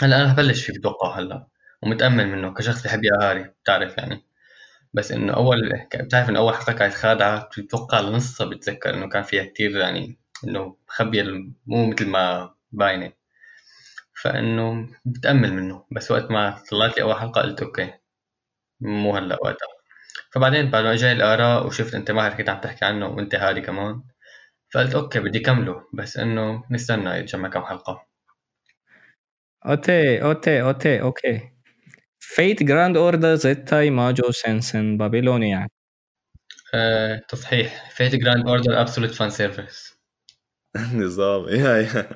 هلأ أنا هبلش فيه بتوقع هلأ ومتأمل منه كشخص بحب هاري بتعرف يعني. بس إنه أول بتعرف إنه أول حلقة كانت خادعة بتوقع لنصها بتذكر إنه كان فيها كثير يعني إنه مخبيه مو مثل ما باينة. فإنه بتأمل منه بس وقت ما طلعت لي أول حلقة قلت أوكي مو هلأ وقتها. فبعدين بعد ما اجى الآراء وشفت أنت ماهر كنت عم تحكي عنه وأنت هادي كمان فقلت okay بدي كمله بس إنه نستنى يتجمع كم حلقة. okay okay okay okay. Fate Grand Order Zettai Majuu Sensen Babylonia تصحيح. Fate Grand Order absolute fan service نظام. يا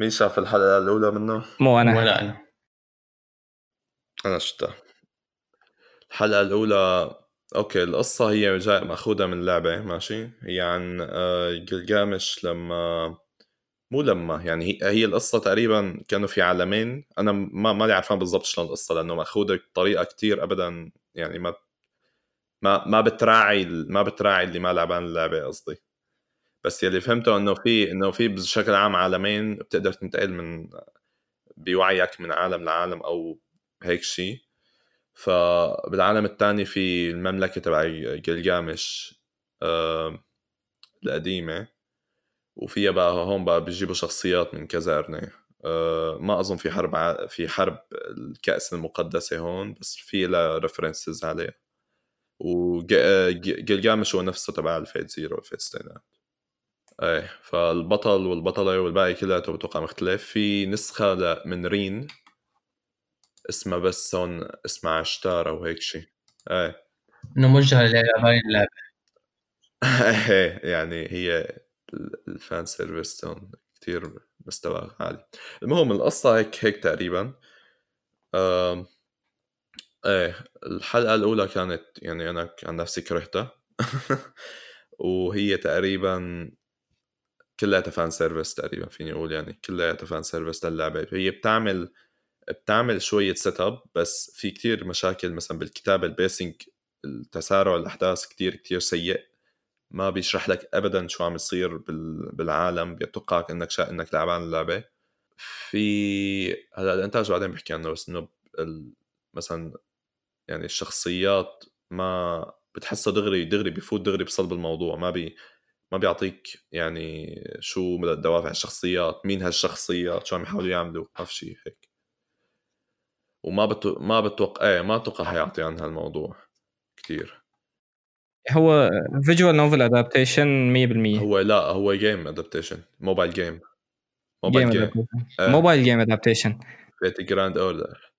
مين شاف الحلقة الأولى منه؟ مو أنا. ولا أنا. أنا شفتها. الحلقة الأولى أوكي القصة هي جاي مأخوذة من لعبة ماشي؟ هي عن آه، جلجامش لما مو لما يعني هي, هي القصة تقريبا كانوا في عالمين. أنا ما مالي عارفان بالضبط شلون القصة لأنه مأخوذة بطريقة كتير ابدا يعني ما ما ما بتراعي ما بتراعي اللي ما لعبان اللعبة قصدي. بس يلي فهمته إنه في إنه في بشكل عام عالمين بتقدر تنتقل من بوعيك من عالم لعالم أو هيك شيء فبالعالم الثاني في المملكة تبع جلجامش آه القديمة وفيها بقى هون بقى بيجيبوا شخصيات من كذا قرنة أه ما أظن في حرب ع... في حرب الكأس المقدسة هون بس في لها references عليه وجلجامش هو نفسه تبع ال Fate Zero وال Fate Stay Night إيه فالبطل والبطلة والباقي كلياته بتوقع مختلف. في نسخة من رين اسمها بس هون اسمها عشتار أو هيك شيء إيه. إنه موجهة للاعبين اللعبة. إيه يعني هي ال fan service هون كثير مستوى عالي. المهم القصة هيك هيك تقريبا. آه إيه الحلقة الأولى كانت يعني أنا عن نفسي كرهتها. وهي تقريبا كلها fan service تقريبا فيني أقول يعني كلها fan service للعبة. هي بتعمل بتعمل شوية setup بس في كتير مشاكل مثلا بالكتابة ال pacing التسارع الأحداث كتير كتير سيء. ما بيشرح لك ابدا شو عم يصير بالعالم بيتوقعك إنك شا... إنك لعبان اللعبة. في هلا الانتاج بعدين بحكي عنه بس إنه مثلا يعني الشخصيات ما بتحسه دغري دغري بفوت دغري بصلب الموضوع. ما بي ما بيعطيك يعني شو دوافع الشخصيات مين هالشخصيات شو عم يحاولوا يعملوا ما في شيء هيك. وما بتو... ما بتوقع إيه ما أتوقع حيعطي عن هالموضوع كثير هو visual novel adaptation 100% هو لا هو جيم ادابتيشن موبايل جيم موبايل جيم موبايل جيم ادابتيشن في جراند اوردر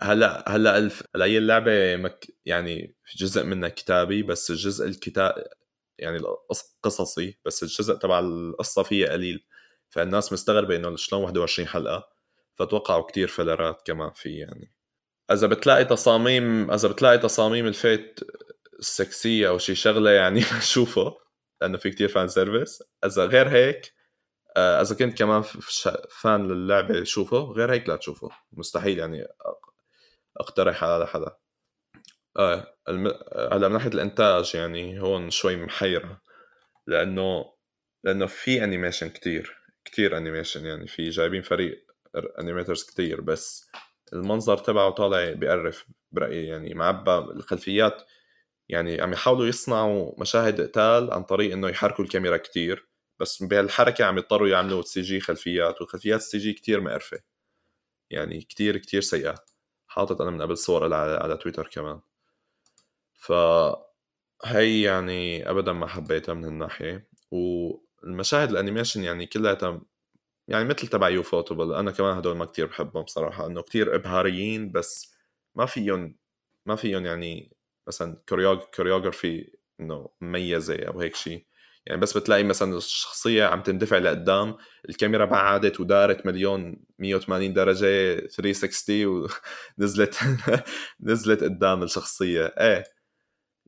هلا هلا ألف... هلا هي اللعبة مك... يعني جزء منها كتابي بس الجزء الكتاب يعني قصصي بس الجزء تبع القصة فيها قليل. فالناس مستغربة إنه شلون 21 حلقة؟ فتوقعوا كتير filler ات كمان في يعني. إذا بتلاقي تصاميم إذا بتلاقي تصاميم ال Fate ال sexy ه أو شي شغلة يعني شوفه لأنه في كتير fan service إذا غير هيك آه، إذا كنت كمان fan للعبة شوفه غير هيك لا تشوفه. مستحيل يعني أقترح على حدا. آه الم... هلا من ناحية الإنتاج يعني هون شوي محيرة لأنه لأنه في animation كتير كتير animation يعني في جايبين فريق animators كتير بس المنظر تبعه طالع بيقرف برأيي يعني معبى الخلفيات يعني عم يحاولوا يصنعوا مشاهد قتال عن طريق إنه يحركوا الكاميرا كتير بس بهالحركة عم يضطروا يعملوا CG خلفيات والخلفيات ال CG كتير مقرفة. يعني كتير كتير سيئة. حاطط أنا من قبل صور على, على تويتر كمان. ف هي يعني ابدا ما حبيتها من هالناحيه والمشاهد ال animation يعني كلها يعني مثل تبع Ufotable أنا كمان هدول ما كتير بحبهم بصراحه إنه كتير إبهاريين بس ما فيهم ما فيهم يعني مثلا choreography إنه مميزة أو هيك شيء يعني بس بتلاقي مثلا الشخصية عم تندفع لقدام الكاميرا بعدت ودارت مليون 180 درجة 360 ونزلت نزلت قدام الشخصية. إيه.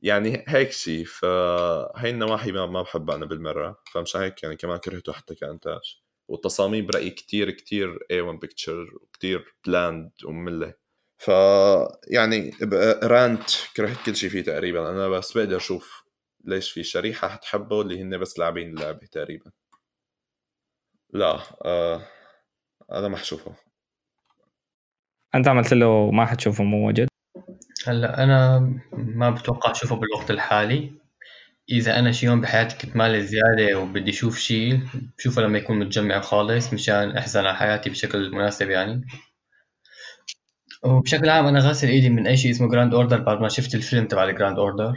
يعني هيك شيء فهي النواحي ما, بحبها أنا بالمرة فمش هيك يعني كمان كرهته حتى كانتاج والتصاميم برأيي كتير كتير A1 Pictures وكتير bland ومملة. ف يعني رانت كرهت كل شيء فيه تقريبا. أنا بس بقدر أشوف ليش في شريحة حتحبه اللي هن بس لاعبين اللعبة تقريبا. لا آه أنا ما حشوفه. أنت عملت له ما حتشوفه مو وجد هلا أنا ما بتوقع أشوفه بالوقت الحالي. إذا أنا شي يوم بحياتي كنت مالي زيادة وبدي أشوف شي بشوفه لما يكون متجمع خالص مشان احزن على حياتي بشكل مناسب يعني. وبشكل عام أنا غاسل إيدي من أي شيء اسمه Grand Order بعد ما شفت الفيلم تبع ال Grand Order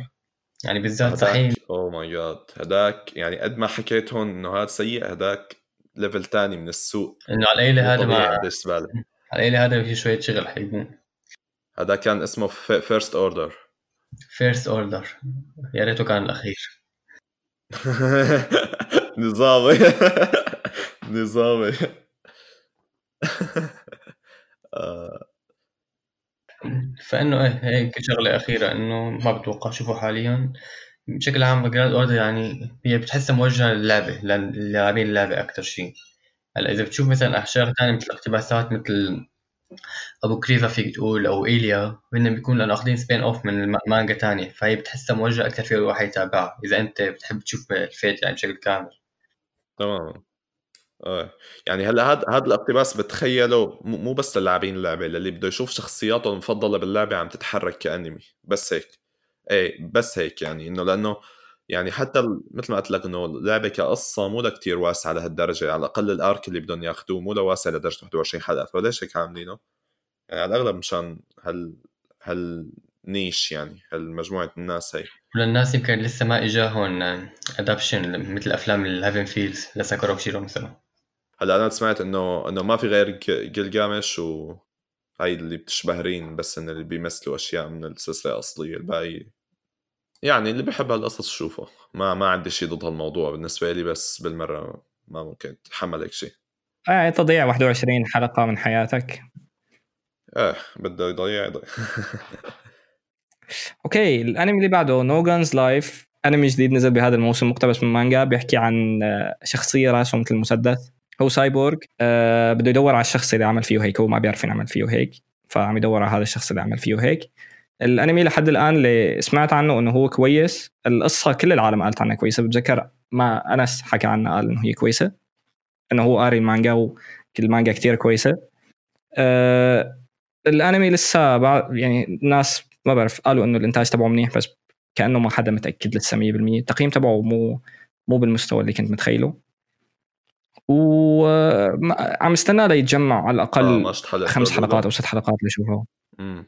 يعني بالذات صحيح. oh my god هداك يعني قد ما حكيت هون إنه هذا سيء هداك level تاني من السوء إنه على القليله هذا ما على القليله هذا في شوية شغل حيكون. هذا كان اسمه First Order First Order يا ريته كان الأخير. نظامي. نظامي. آه. فإنه إيه هيك شغلة أخيرة إنه ما بتوقع اشوفه حاليا. بشكل عام Grand Order يعني هي بتحسها موجهة للعبه للاعبين اللعبة أكثر شيء. هلأ إذا بتشوف مثلا اشياء ثانية مثل اقتباسات مثل Apocrypha فيك تقول أو إيليا هن بيكون لأنه أخذين spin off من مانجا تانية. فهي بتحسها موجهة أكثر في الواحد يتابعها إذا أنت بتحب تشوف ال Fate يعني بشكل كامل. تمام. آه. يعني هلأ هذا هذا الاقتباس بتخيله مو بس للاعبين اللعبة للي بده يشوف شخصياته المفضلة باللعبة عم تتحرك كأنمي. بس هيك. إيه بس هيك يعني إنه لأنه يعني حتى مثل ما قلت لك إنه اللعبه كقصة مو كثير واسعة لهالدرجة على الأقل ال arc اللي بدهم ياخذوه مو واسع لدرجة 21 حلقة فليش هيك عاملينه؟ يعني على الأغلب مشان هال هال niche يعني هالمجموعة الناس هي. وللناس يمكن لسه ما اجاهم adaptation مثل أفلام ال Heaven's Feel لساكورا شيرو مثلا. هلا أنا سمعت إنه إنه ما في غير جلجامش و هاي اللي بتشبه رين بس إن اللي بيمثلوا أشياء من السلسلة الأصلية الباقي يعني اللي بحب هالقصص شوفه ما ما عندي شيء ضد هالموضوع بالنسبة لي بس بالمرة ما ممكن تحمل هيك شيء آه تضيع 21 حلقة من حياتك. إيه بده يضيع يضيع أوكي الأنمي اللي بعده No Guns Life أنمي جديد نزل بهذا الموسم مقتبس من مانجا بيحكي عن آه، شخصية راسه مثل المسدس. هو سايبورغ. أه بده يدور على الشخص اللي عمل فيه هيك هو ما بيعرف يعمل فيه هيك فعم يدور على هذا الشخص اللي عمل فيه هيك. الانمي لحد الآن اللي سمعت عنه إنه هو كويس. القصة كل العالم قالت عنها كويسة. بتذكر ما أنس حكى عنها قال إنه هي كويسة. إنه هو قاري المانجا وكل المانجا كتير كويسة. أه الانمي لسه بعد يعني الناس ما بعرف قالوا إنه الإنتاج تبعه منيح بس كأنه ما حدا متأكد لسه 100% التقييم تبعه مو مو بالمستوى اللي كنت متخيله. وعم استنى ليتجمع على الأقل آه خمس حلقات أو ست حلقات لشوفه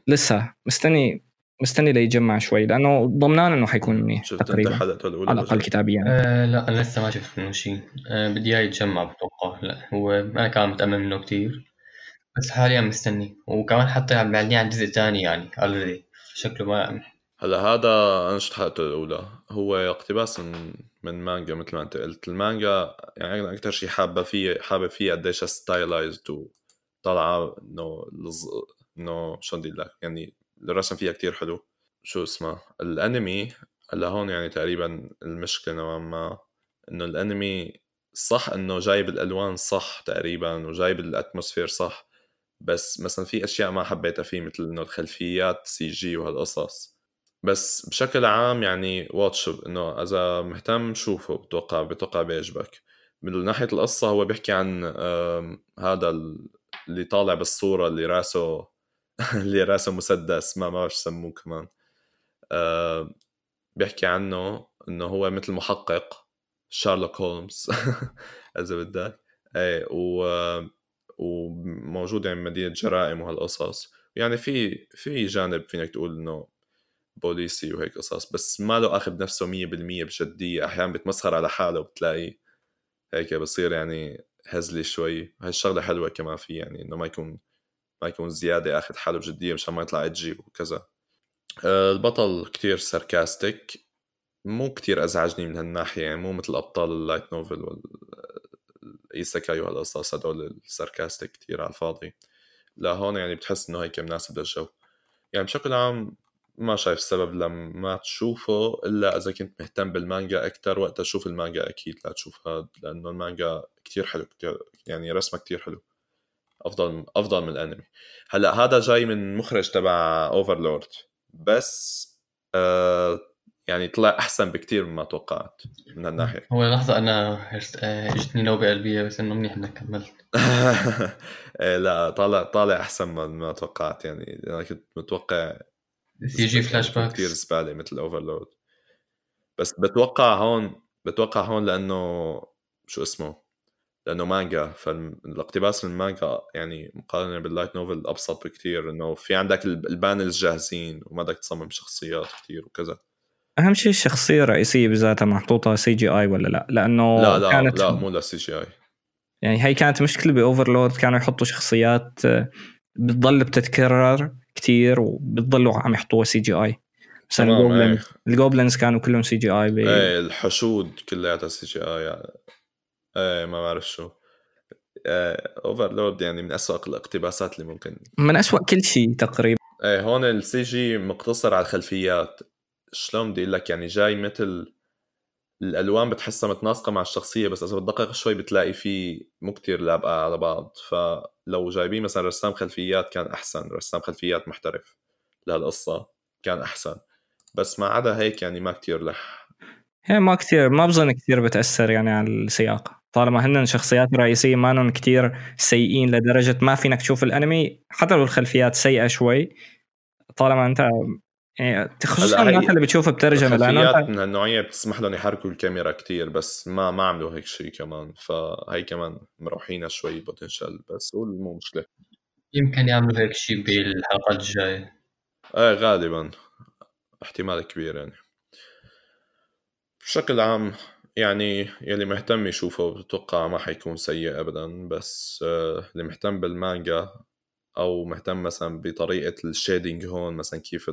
لسه. مستني مستني ليتجمع شوي لأنه ضمنان إنه حيكون منيح تقريبا على الأقل كتابيا. آه لا أنا لسه ما شفت منه شيء. آه بدي إياه يتجمع بتوقع. لا هو أنا كان متأمل منه كثير بس حاليا مستني. وكمان حتى معلنين عن جزء ثاني يعني اوريدي شكله ما هلا هذا أنا شفت حلقته الاولى هو اقتباس من من مانجا مثل ما أنت قلت. المانجا يعني أنا أكثر شيء حابة فيه حابب فيه قديش stylized وطالعة إنه. انه شو بدي لك؟ يعني الرسم فيها كتير حلو. شو اسمه؟ الانمي هلا هون يعني تقريبا المشكلة نوعا ما إنه الانمي صح إنه جايب الألوان صح تقريبا وجايب ال atmosphere صح بس مثلا في أشياء ما حبيتها فيه مثل إنه الخلفيات CG وهالقصص. بس بشكل عام يعني watch إنه إذا مهتم شوفه بتوقع بتوقع بيعجبك. من ناحية القصة هو بيحكي عن هذا اللي طالع بالصورة اللي راسه اللي راسه مسدس ما بعرف سموه كمان. بيحكي عنه إنه هو مثل محقق شارلوك هولمز. إذا بدك. إيه و وموجود يعني مدينة جرائم وهالقصص. يعني في في جانب فينك تقول إنه بوليسي وهيك قصص بس ما له أخذ نفسه 100% بجديه أحيانا بتمسخر على حاله وبتلاقي هيك بصير يعني هزلي شوي. هاي الشغلة حلوة كمان في يعني إنه ما يكون ما يكون زيادة آخذ حاله بجدية مشان ما يطلع أجي وكذا. آه، البطل كتير ساركاستيك مو كتير أزعجني من هالناحية يعني مو مثل أبطال ال light novel وال isekai وهالقصص هدول ال sarcastic كتير على الفاضي. لا هون يعني بتحس إنه هيك مناسب للجو. يعني بشكل عام ما شايف سبب لما تشوفه إلا إذا كنت مهتم بالمانجا أكثر وقت أشوف المانجا أكيد لا تشوف هذا لأنه المانجا كتير حلو كتير يعني رسمه كتير حلو. أفضل أفضل من الأنمي. هلأ هذا جاي من مخرج تبع Overlord بس آه يعني طلع أحسن بكتير مما توقعت من هالناحية. هو لحظة أنا آه، إجتني نوبة قلبية بس إنه منيح إنك كملت. إيه، لا طالع طالع أحسن ما توقعت يعني. أنا كنت متوقع CG flashback كثير زبالة مثل Overlord بس بتوقع هون بتوقع هون لأنه شو اسمه؟ لأنه مانجا فالاقتباس من المانجا يعني مقارنة بال light novel أبسط بكثير إنه في عندك ال panels جاهزين وما بدك تصمم شخصيات كثير وكذا أهم شيء الشخصية الرئيسية بذاتها محطوطة CGI ولا لأ لأنه لا لا كانت لا مو لل CGI يعني هي كانت مشكلة بأوفرلود كانوا يحطوا شخصيات آه، بتضل بتتكرر كتير وبتضلوا عم يحطوها CGI مثلا ال goblins. ال goblins كانوا كلهم CGI. إيه الحشود كلياتها CGI يعني. إيه ما بعرف شو. Overlord يعني من أسوأ الاقتباسات اللي ممكن من أسوأ كل شيء تقريبا. إيه هون ال CG مقتصر على الخلفيات. شلون بدي أقول لك؟ يعني جاي مثل الألوان بتحسها متناسقة مع الشخصية بس إذا بتدقق شوي بتلاقي في مو كتير لابقه على بعض. فلو جايبين مثلا رسام خلفيات كان أحسن. رسام خلفيات محترف. لهالقصة كان أحسن. بس ما عدا هيك يعني ما كتير لح. هي ما كتير ما بظن كتير بتأثر يعني على السياق. طالما هن شخصيات رئيسية ما كتير سيئين لدرجة ما فينك تشوف الأنمي حتى لو الخلفيات سيئة شوي طالما أنت يعني خصوصا الناس اللي بتشوفها بترجمة لأنه من هالنوعيه بتسمح لهم يحركوا الكاميرا كتير بس ما ما عملوا هيك شيء كمان فهي كمان مروحينها شوي بوتنشال بس هو مو مشكله يمكن يعملوا هيك شيء بالحلقات الجاية. إيه غالبا. احتمال كبير يعني. بشكل عام يعني يلي مهتم يشوفه بتوقع ما حيكون سيء ابدا بس آه، اللي مهتم بالمانجا أو مهتم مثلا بطريقة ال shading هون مثلا كيف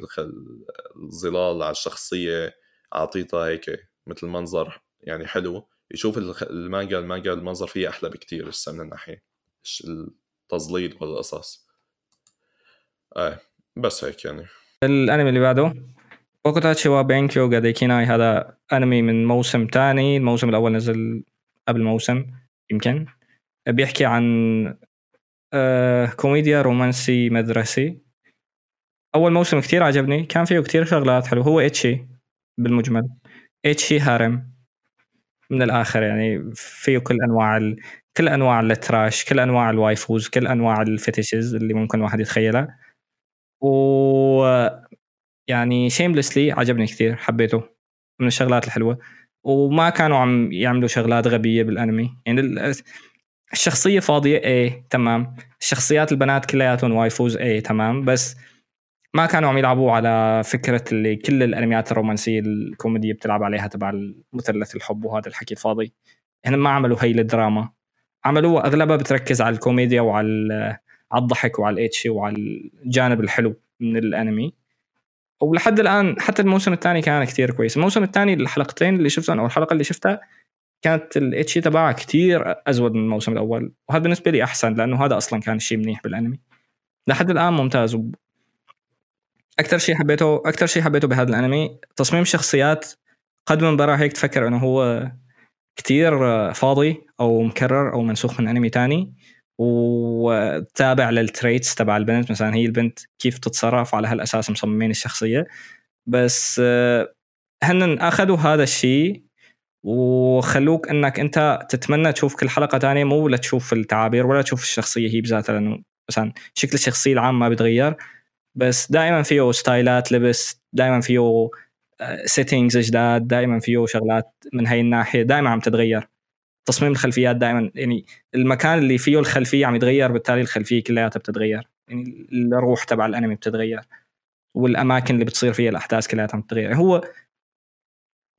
الظلال على الشخصية اعطيتها هيك مثل منظر يعني حلو يشوف المانجا المانجا المنظر فيها أحلى بكتير هسه من الناحية التظليل والقصص. إيه بس هيك يعني. الأنمي اللي بعده؟ Bokutachi wa Benkyou ga Dekinai هذا أنمي من موسم تاني. الموسم الأول نزل قبل موسم يمكن. بيحكي عن آه كوميديا رومانسي مدرسي. أول موسم كتير عجبني. كان فيه كتير شغلات حلو هو ecchi بالمجمل. ecchi harem. من الآخر يعني فيه كل أنواع ال... كل أنواع ال trash كل أنواع ال waifus كل أنواع ال fetishes اللي ممكن واحد يتخيلها. و يعني shamelessly عجبني كثير حبيته من الشغلات الحلوة. وما كانوا عم يعملوا شغلات غبية بالانمي. يعني الشخصية فاضية؟ إيه تمام. الشخصيات البنات كلياتهم وايفوز؟ إيه تمام. بس ما كانوا عم يلعبوا على فكرة اللي كل الانميات الرومانسية الكوميدية بتلعب عليها تبع مثلث الحب وهذا الحكي الفاضي. هن ما عملوا هي الدراما عملوها أغلبها بتركز على الكوميديا وعلى على الضحك وعلى الاتشي وعلى الجانب الحلو من الانمي. ولحد الآن حتى الموسم الثاني كان كتير كويس. الموسم الثاني الحلقتين اللي شفتهم أو الحلقة اللي شفتها كانت الاتشي تبعها كتير أزود من الموسم الأول. وهذا بالنسبة لي أحسن لأنه هذا أصلا كان الشيء منيح بالأنمي. لحد الآن ممتاز. أكثر شيء حبيته أكثر شيء حبيته بهذا الأنمي تصميم الشخصيات قد من برا هيك تفكر إنه هو كتير فاضي أو مكرر أو منسوخ من أنمي تاني. وتابع للتريتس تبع البنت مثلا هي البنت كيف تتصرف على هالأساس مصممين الشخصية. بس هن أخذوا هذا الشيء وخلوك إنك أنت تتمنى تشوف كل حلقة تانية مو لتشوف التعابير ولا تشوف الشخصية هي بذاتها لأنه مثلا شكل الشخصية العام ما بيتغير. بس دائما فيه ستايلات لبس دائما فيه settings جداد دائما فيه شغلات من هاي الناحية دائما عم تتغير. تصميم الخلفيات دائما. يعني المكان اللي فيه الخلفية عم يتغير بالتالي الخلفية كلياتها بتتغير. يعني الروح تبع الأنمي بتتغير والأماكن اللي بتصير فيها الأحداث كلياتها بتتغير هو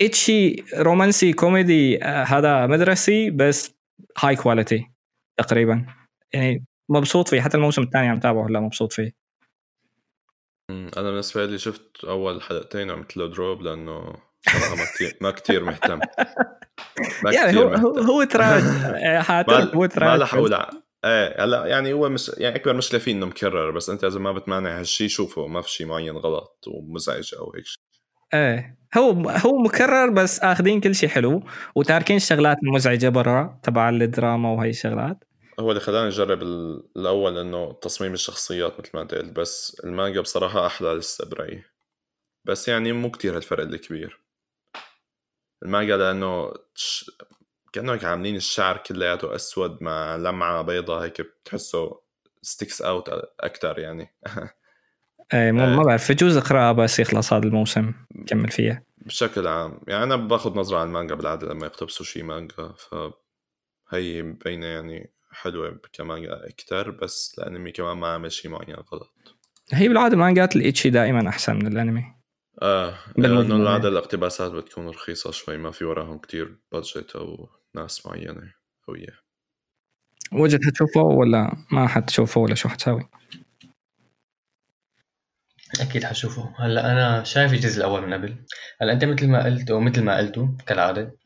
ecchi رومانسي كوميدي آه هذا مدرسي بس هاي quality تقريبا. يعني مبسوط فيه. حتى الموسم الثاني عم تابعه هلا مبسوط فيه. أنا بالنسبة لي شفت أول حلقتين عملت له drop لأنه ما كثير ما كثير مهتم. يعني هو. هو trash هو trash ما رح أقول إيه هلا يعني هو مش يعني أكبر مشكله فيه انه مكرر بس أنت إذا ما بتمانع هالشيء شوفه ما في شيء معين غلط ومزعج أو هيك شيء إيه هو هو مكرر بس آخذين كل شيء حلو وتاركين الشغلات المزعجة برا تبع الدراما وهي الشغلات. هو اللي خلاني أجرب الأول إنه تصميم الشخصيات مثل ما أنت قلت بس المانجا بصراحة أحلى لسه برأيي. بس يعني مو كتير هالفرق الكبير. المانجا لأنه تش... كانه عاملين الشعر كلياته أسود مع لمعة بيضة هيك بتحسه sticks out أكثر يعني. إيه ما, ما بعرف بجوز اقراها بس يخلص هذا الموسم كمل فيها. بشكل عام يعني أنا باخذ نظرة على المانجا بالعادة لما يقتبسوا شيء مانجا فهي مبينة يعني حلوة كمانجا أكثر بس الأنمي كمان ما عمل شيء معين غلط. هي بالعادة مانجات الإتشي دائما أحسن من الأنمي. آه لأنه العاده الاقتباسات بتكون رخيصة شوي ما في وراهم كتير بادجت أو ناس معينة قوية. وجد حتشوفه ولا ما حتشوفه ولا شو حتساوي؟ أكيد حشوفه. هلأ أنا شايف الجزء الأول من قبل. هلأ أنت مثل ما قلت ومثل ما قلتوا كالعادة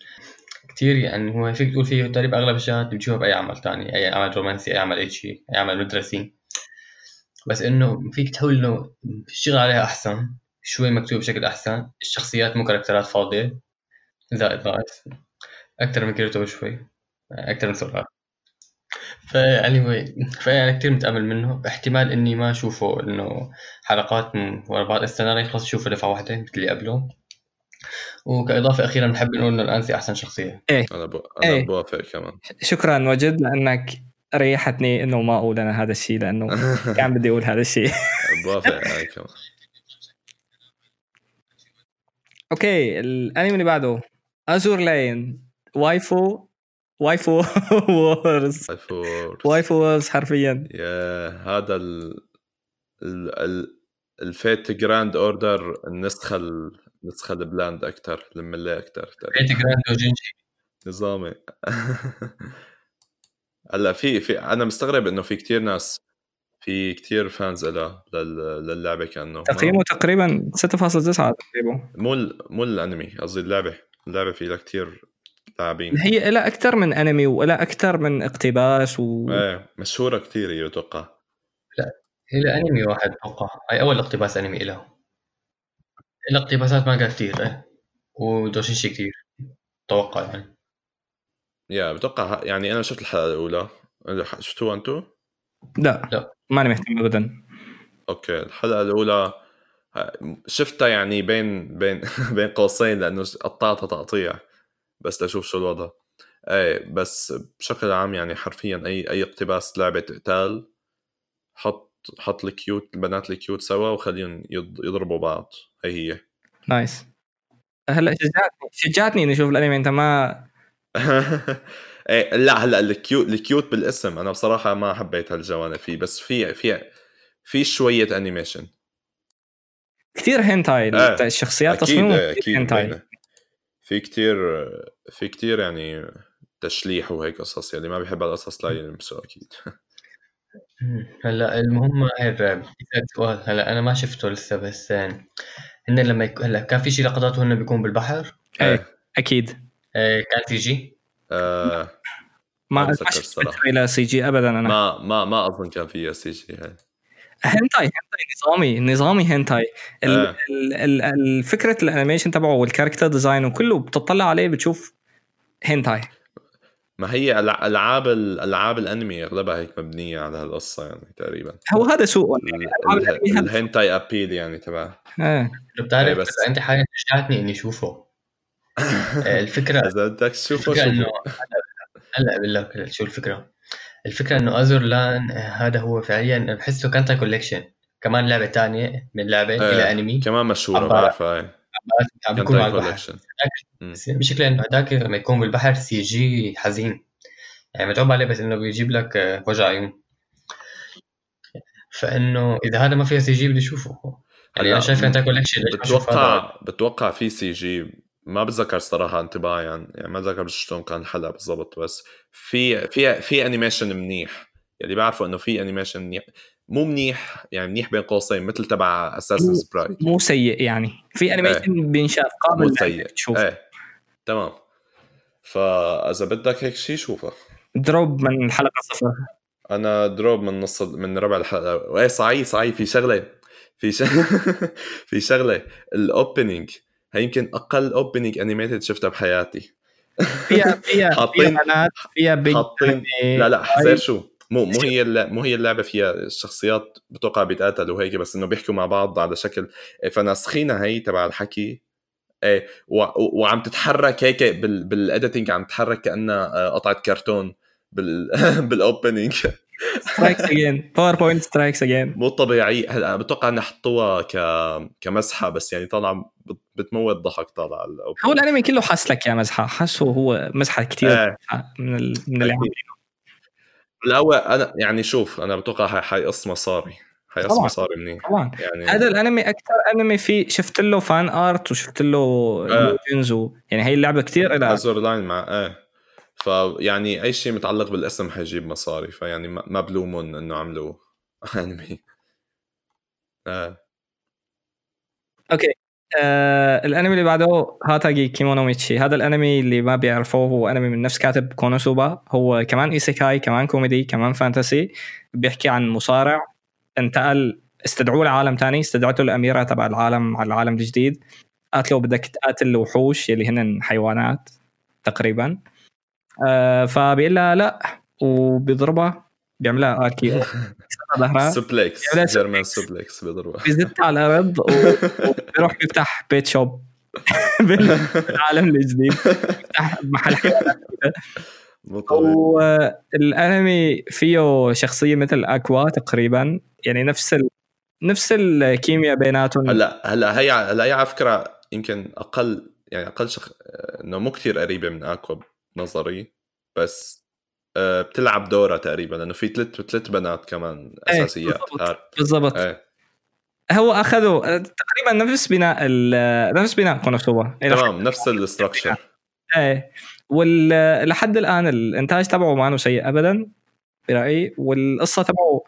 كتير يعني هو فيك تقول فيه تقريبا أغلب الشغلات بتشوفها بأي عمل تاني أي عمل رومانسي أي عمل اتشي أي عمل مدرسي. بس إنه فيك تحول إنه الشغل عليها أحسن. شوي مكتوب بشكل أحسن. الشخصيات مو كاركترات فاضية. زائد ناقص أكثر من كيرتو شوي أكثر من سرعة. فيعني فأنا كثير متأمل منه. احتمال إني ما أشوفه إنه حلقات ورا بعض السنة يخلص أشوفه دفعة واحدة مثل اللي قبله. وكإضافة أخيرة بنحب نقول إنه الأنسي أحسن شخصية. إيه. أنا ب... أنا إيه. بوافق كمان. شكرا وجد لأنك ريحتني إنه ما أقول أنا هذا الشيء لأنه كان بدي أقول هذا الشيء. بوافق أنا كمان. okay الأنمي اللي بعده Azur Lane waifu waifu wars waifu wars waifu wars حرفيا. يا هذا ال... ال... ال... ال Fate Grand Order النسخة النسخة ال bland أكثر الملي أكثر Fate Grand وجنجي نظامي. هلا في في أنا مستغرب إنه في كتير ناس في كتير fans لها للعبة كأنه. تقييمه تقريبا 6.9 تقريبا. مو مو الأنمي قصدي اللعبة. اللعبة فيها كتير لاعبين. هي لها أكثر من أنمي ولها أكثر من اقتباس و إيه مشهورة كثير هي أتوقع. لا هي أنمي واحد أتوقع. هاي أول اقتباس أنمي لها لها اقتباسات مانجا كثير إيه. ودوشيشي كثير أتوقع يعني. يا بتوقع يعني أنا شفت الحلقة الأولى. شفتوها أنتم؟ لا لا. ماني مهتم ابدا. okay الحلقة الأولى شفتها يعني بين بين بين قوسين لأنه قطعتها تقطيع بس لأشوف شو الوضع. إيه بس بشكل عام يعني حرفيا أي أي اقتباس لعبة قتال حط حط ال cute البنات ال cute سوا وخليهم يضربوا بعض. هي هي. nice. هلأ شجعتني شجعتني إني أشوف الأنمي أنت ما إيه لا هلأ ال cute ال cute بالاسم أنا بصراحة ما حبيت هالجوانب فيه بس في في في شوية animation كثير هنتاي آه. الشخصيات تصميمهم كثير هنتاي في كثير في كثير يعني تشليح وهيك قصص يعني ما بيحب هالقصص لا يلمسه أكيد هلأ المهم هيك سؤال هلأ أنا ما شفته لسه بس هن لما يك... هلأ كان في شي لقطات وهن بيكون بالبحر؟ إيه أكيد إيه كان CG؟ آه ما ما شفت إلى CG ابدا أنا. ما ما ما أظن كان فيها CG هاي. hentai hentai نظامي نظامي هنتاي. آه. الفكرة ال animation تبعه وال character design وكله بتطلع عليه بتشوف هنتاي. ما هي العاب الألعاب الأنمي أغلبها هيك مبنية على هالقصة يعني تقريبا. هو هذا سوء. يعني ال hentai appeal يعني تبع. إيه بتعرف بس انت حاجة شجعتني إني أشوفه. الفكرة إذا بدك تشوفه انه هلا بقول لك شو الفكرة؟ الفكرة إنه Azur لأن هذا هو فعليا بحسه Kantai Collection كمان لعبة ثانية من لعبة إيه إلى انمي كمان مشهورة بعرفها عم بيكون على البحر. بشكل إنه هذاك لما يكون بالبحر CG حزين. يعني متعوب عليه بس إنه بيجيب لك آه، وجع عيون. فإنه إذا هذا ما فيها CG بدي أشوفه. يعني أنا شايف Kantai Collection بتوقع بتوقع في CG ما بتذكر صراحة انطباعي يعني, يعني ما بتذكر شلون كان الحلقة بالضبط بس في في في animation منيح. يعني بعرفوا إنه في animation منيح مو منيح يعني منيح بين قوسين مثل تبع Assassins Pride مو سيء يعني. في animation إيه. بينشاف قابل مو سيء. تشوف إيه. تمام. فإذا بدك هيك شيء شوفه. drop من الحلقة صفر. أنا drop من نص من ربع الحلقة. إيه صحيح صحيح في شغلة في شغلة في شغلة. ال opening هي يمكن أقل opening animated شفتها بحياتي. فيها فيها حاطين فيها فيها بيج حاطين لا لا حزير شو؟ مو مو هي مو هي اللعبة فيها الشخصيات بتوقع بيتقاتلوا وهيك بس إنه بيحكوا مع بعض على شكل. إيه، فناسخينها هي تبع الحكي. إيه وعم تتحرك هيك بال بال editing عم تتحرك كأنها آه، قطعة كرتون بال بال opening strikes again PowerPoint strikes again مو طبيعي. هلا بتوقع انها حطوها ك كمزحة بس يعني طالعه بتموت ضحك طالع هو الأنمي كله حاس لك يا مزحة. حاسه هو مزحة كثير آه. من ال... من اللي الأول أنا يعني شوف أنا بتوقع حيقص مصاري حيقص مصاري منيح. طبعا. يعني هذا الأنمي أكثر أنمي في شفت له fan art وشفت له آه. و... يعني هي اللعبة كثير لها Azur Lane مع إيه. فيعني أي شيء متعلق بالاسم حيجيب مصاري فيعني ما بلومهم إنه عملوا أنمي. آه. okay. آه الأنمي اللي بعده Hataage Kemono Michi. هذا الأنمي اللي ما بيعرفوه هو أنمي من نفس كاتب Konosuba. هو كمان isekai كمان كوميدي كمان fantasy. بيحكي عن مصارع انتقل استدعوه لعالم تاني. استدعته الاميره تبع العالم على العالم الجديد. قالت له بدك تقاتل الوحوش اللي هن حيوانات تقريبا. آه فبيقول لها لا وبيضربها بيعملها اركي ظهرها. suplex German suplex بيضربها بيزت على الأرض وبيروح بيفتح pet shop. بالعالم الجديد بيفتح محل والانمي فيه شخصية مثل أكوا تقريبا. يعني نفس ال... نفس الكيمياء بيناتهم. هلا هلا هي هلا هي على فكرة يمكن أقل يعني أقل شخ... إنه مو كثير قريبة من أكوا. نظري بس آه، بتلعب دورها تقريبا لأنه في ثلاث ثلاث بنات كمان إيه، أساسيات. بالضبط إيه. هو أخذوا تقريبا نفس بناء ال- نفس بناء كونوسوبا تمام نفس الاستراكشر إيه. ولحد الآن الإنتاج تبعه ما سيء ابدا برأيي. والقصة تبعه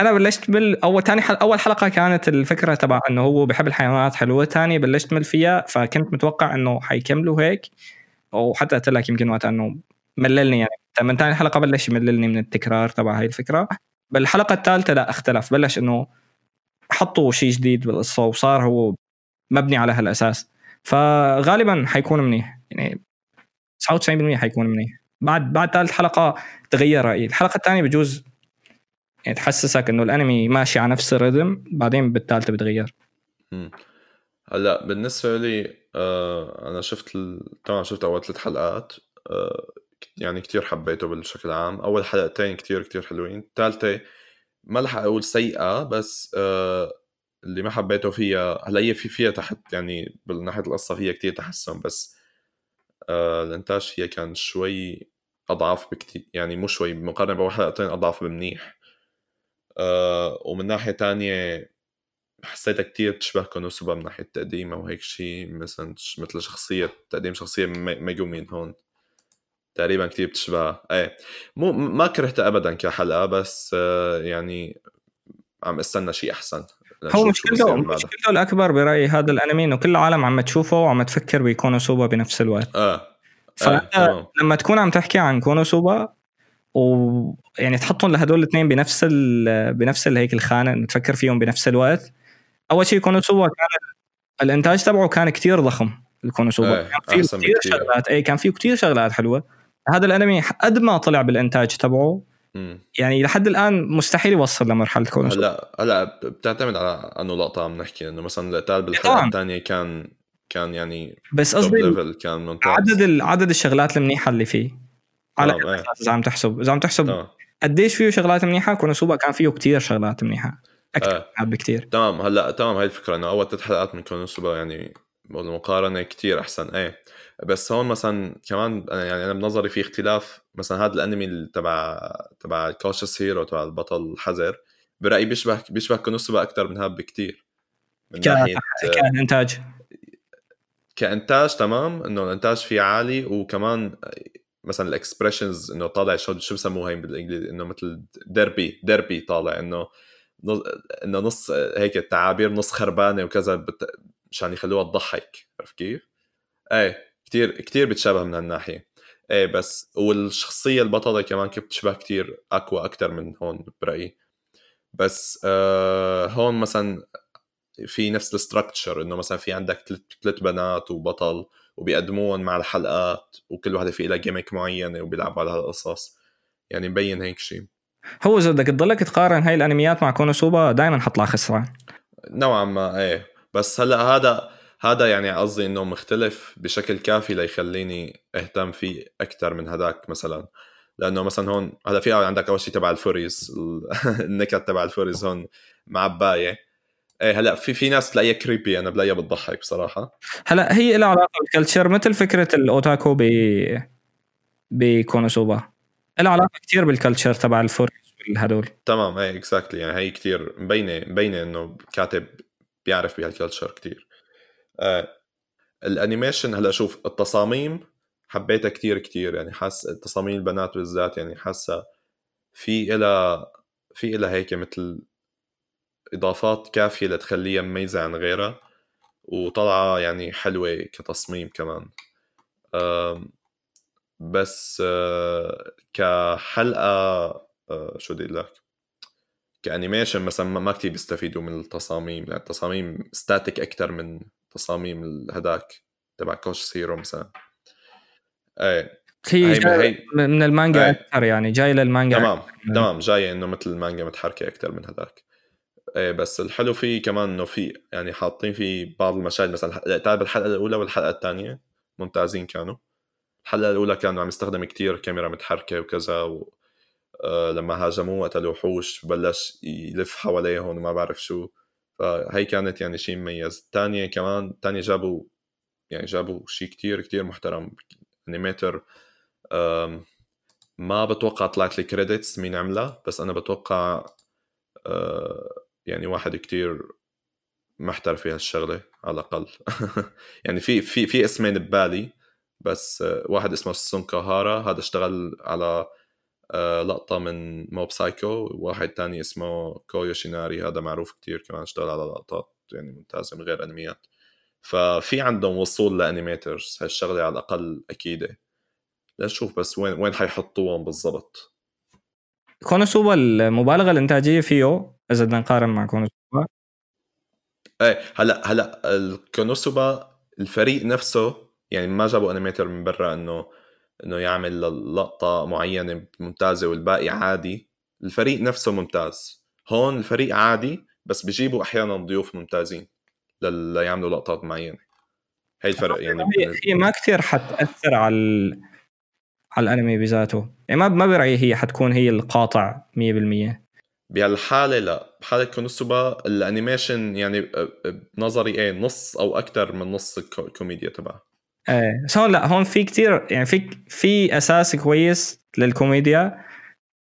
أنا بلشت بال أول ثاني حل... أول حلقة كانت الفكرة تبع إنه هو بحب الحيوانات حلوة ثاني بلشت مل فيها فكنت متوقع إنه حيكملوا هيك. وحتى قلت لك يمكن وقتها إنه مللني يعني. من ثاني حلقة بلش يمللني من التكرار تبع هاي الفكرة. بالحلقة الثالثة لا اختلف. بلش إنه حطوا شيء جديد بالقصة وصار هو مبني على هالأساس. فغالبا حيكون منيح. يعني 99% حيكون منيح. بعد بعد ثالث حلقة تغير رأيي. الحلقة الثانية بجوز يعني تحسسك إنه الأنمي ماشي على نفس الريتم بعدين بالثالثة بتغير. هلأ بالنسبة لي آه أنا شفت ال... طبعا شفت أول ثلاث حلقات آه يعني كتير حبيته بالشكل عام أول حلقتين كتير كتير حلوين. الثالثه ما رح أقول سيئة بس آه اللي ما حبيته فيها هلأ هي في فيها تحت يعني من ناحية القصة فيها كتير تحسن بس الإنتاج فيها كان شوي أضعف بكتير يعني مو شوي مقارنة بأول حلقتين أضعف بمنيح. ومن ناحية تانية حسيتها كتير تشبه كونوسوبا من ناحية تقديمها وهيك شيء مثلا مثل شخصية تقديم شخصية ميجومين هون. تقريبا كتير بتشبه. إيه. مو ما كرهتها ابدا كحلقة بس آه يعني عم استنى شيء أحسن هو مشكلته مشكلته الأكبر برأيي هذا الأنمي إنه كل العالم عم تشوفه وعم تفكر بكونوسوبا بنفس الوقت. آه. فأنت آه. لما تكون عم تحكي عن كونوسوبا ويعني تحطهم لهدول الاثنين بنفس بنفس هيك الخانة إنه تفكر فيهم بنفس الوقت أول شيء كونوسوبا كان الإنتاج تبعه كان كتير ضخم الكونوسوبا إيه كان فيه كثير شغلات. اي كان فيه كثير شغلات حلوة. هذا الأنمي قد ما طلع بالإنتاج تبعه مم. يعني لحد الآن مستحيل يوصل لمرحلة كونوسوبا هلا هلا بتعتمد على أنه لقطة عم نحكي إنه مثلا القتال بالحلقة الثانية كان كان يعني بس قصدي كان ممتاز. عدد عدد الشغلات المنيحة اللي فيه. على إيه. إذا عم تحسب إذا عم تحسب قديش فيه شغلات منيحة كونوسوبا كان فيه كتير شغلات منيحة. أكثر آه. بكثير تمام هلأ تمام هاي الفكرة إنه أول ثلاث حلقات من Konosuba يعني بالمقارنة كتير أحسن إيه. بس هون مثلا كمان يعني أنا بنظري في اختلاف مثلا هذا الأنمي تبع تبع Cautious Hero تبع البطل الحذر برأيي بيشبه بيشبه Konosuba أكثر من هذا بكثير من ناحية كإنتاج. كإنتاج تمام إنه الإنتاج فيه عالي وكمان مثلا ال expressions إنه طالع شو شو بسموها بالإنجليزي إنه مثل derpy derpy طالع إنه إنه نص هيك التعابير نص خربانة وكذا بت... مشان يخلوها تضحك عرفت كيف؟ إيه كثير كثير بتشابه من هالناحية. إيه بس والشخصية البطلة كمان كيف بتشبه كثير أقوى أكثر من هون برأيي. بس آه هون مثلا في نفس الستركتشر إنه مثلا في عندك ثلاث بنات وبطل وبيقدموهم مع الحلقات وكل وحده في لها جيمك معينة وبيلعبوا على هالقصص. يعني مبين هيك شيء هو اذا بدك تضلك تقارن هاي الأنميات مع كونوسوبا دائما حطلع خسران. نوعا ما إيه. بس هلأ هذا هذا يعني قصدي إنه مختلف بشكل كافي ليخليني أهتم فيه أكثر من هداك مثلا. لأنه مثلا هون هلا في عندك أول شيء تبع ال furries النكت تبع ال furries هون معبايه إيه هلأ في في ناس تلاقيها creepy أنا بلاقيها بتضحك بصراحة. هلأ هي لها علاقة بال culture مثل فكرة الأوتاكو ب بكونوسوبا لها علاقة كثير بال culture تبع ال furries هدول تمام إيه exactly يعني هي كثير مبينة مبينة إنه كاتب بيعرف بهال culture كثير آه ال animation هلأ شوف التصاميم حبيتها كتير كتير. يعني حاس تصاميم البنات بالذات يعني حاسة في إلى في إلى هيك مثل إضافات كافية لتخليها مميزة عن غيرها وطلعة يعني حلوة كتصميم كمان. بس آه، كحلقة آه، شو بدي لك؟ ك animation مثلا ما كثير بيستفيدوا من التصاميم يعني التصاميم static أكثر من تصاميم هداك تبع كوش سيرو مثلا. إيه هي, جاي من المانجا أكثر يعني جاي للمانجا تمام تمام جاي إنه مثل المانجا متحركة أكثر من هداك. إيه بس الحلو فيه كمان إنه في يعني حاطين فيه بعض المشاهد مثلا تعرف الحلقة الأولى والحلقة الثانية؟ ممتازين كانوا. الحلقة الأولى كانوا عم يستخدم كتير كاميرا متحركة وكذا و... آه لما هاجموه قتل الوحوش بلش يلف حواليهم وما بعرف شو. فهي كانت يعني شيء مميز. الثانية كمان الثانية جابوا يعني جابوا شيء كتير كتير محترم. animator ما بتوقع طلعت لي credits مين عملها بس أنا بتوقع آه يعني واحد كتير محترف في هالشغلة على الأقل. يعني في في في اسمين ببالي. بس واحد اسمه سونكاهارا هذا اشتغل على آه، لقطة من موب سايكو وواحد تاني اسمه كويو شيناري هذا معروف كتير كمان اشتغل على لقطات يعني ممتازة من غير أنميات. ففي عندهم وصول ل animators هالشغلة على الأقل اكيده لنشوف بس وين وين حيحطوهم بالضبط. كونوسوبا المبالغة الإنتاجية فيه إذا بدنا نقارن مع كونوسوبا. إيه هلا هلا الكونوسوبا الفريق نفسه يعني ما جابوا انيميتر من برا إنه إنه يعمل لقطة معينة ممتازة والباقي عادي. الفريق نفسه ممتاز. هون الفريق عادي بس بيجيبوا أحيانا ضيوف ممتازين ليعملوا لقطات معينة. هي الفرق يعني هي ما كثير حتأثر على. على الأنمي بذاته. يعني ما ما برأيي هي حتكون هي القاطع 100% بهالحالة لا. بحالة كونوسوبا ال animation يعني بنظري إيه نص أو أكثر من نص الكوميديا تبعها إيه. بس هون لا هون في كتير يعني في في أساس كويس للكوميديا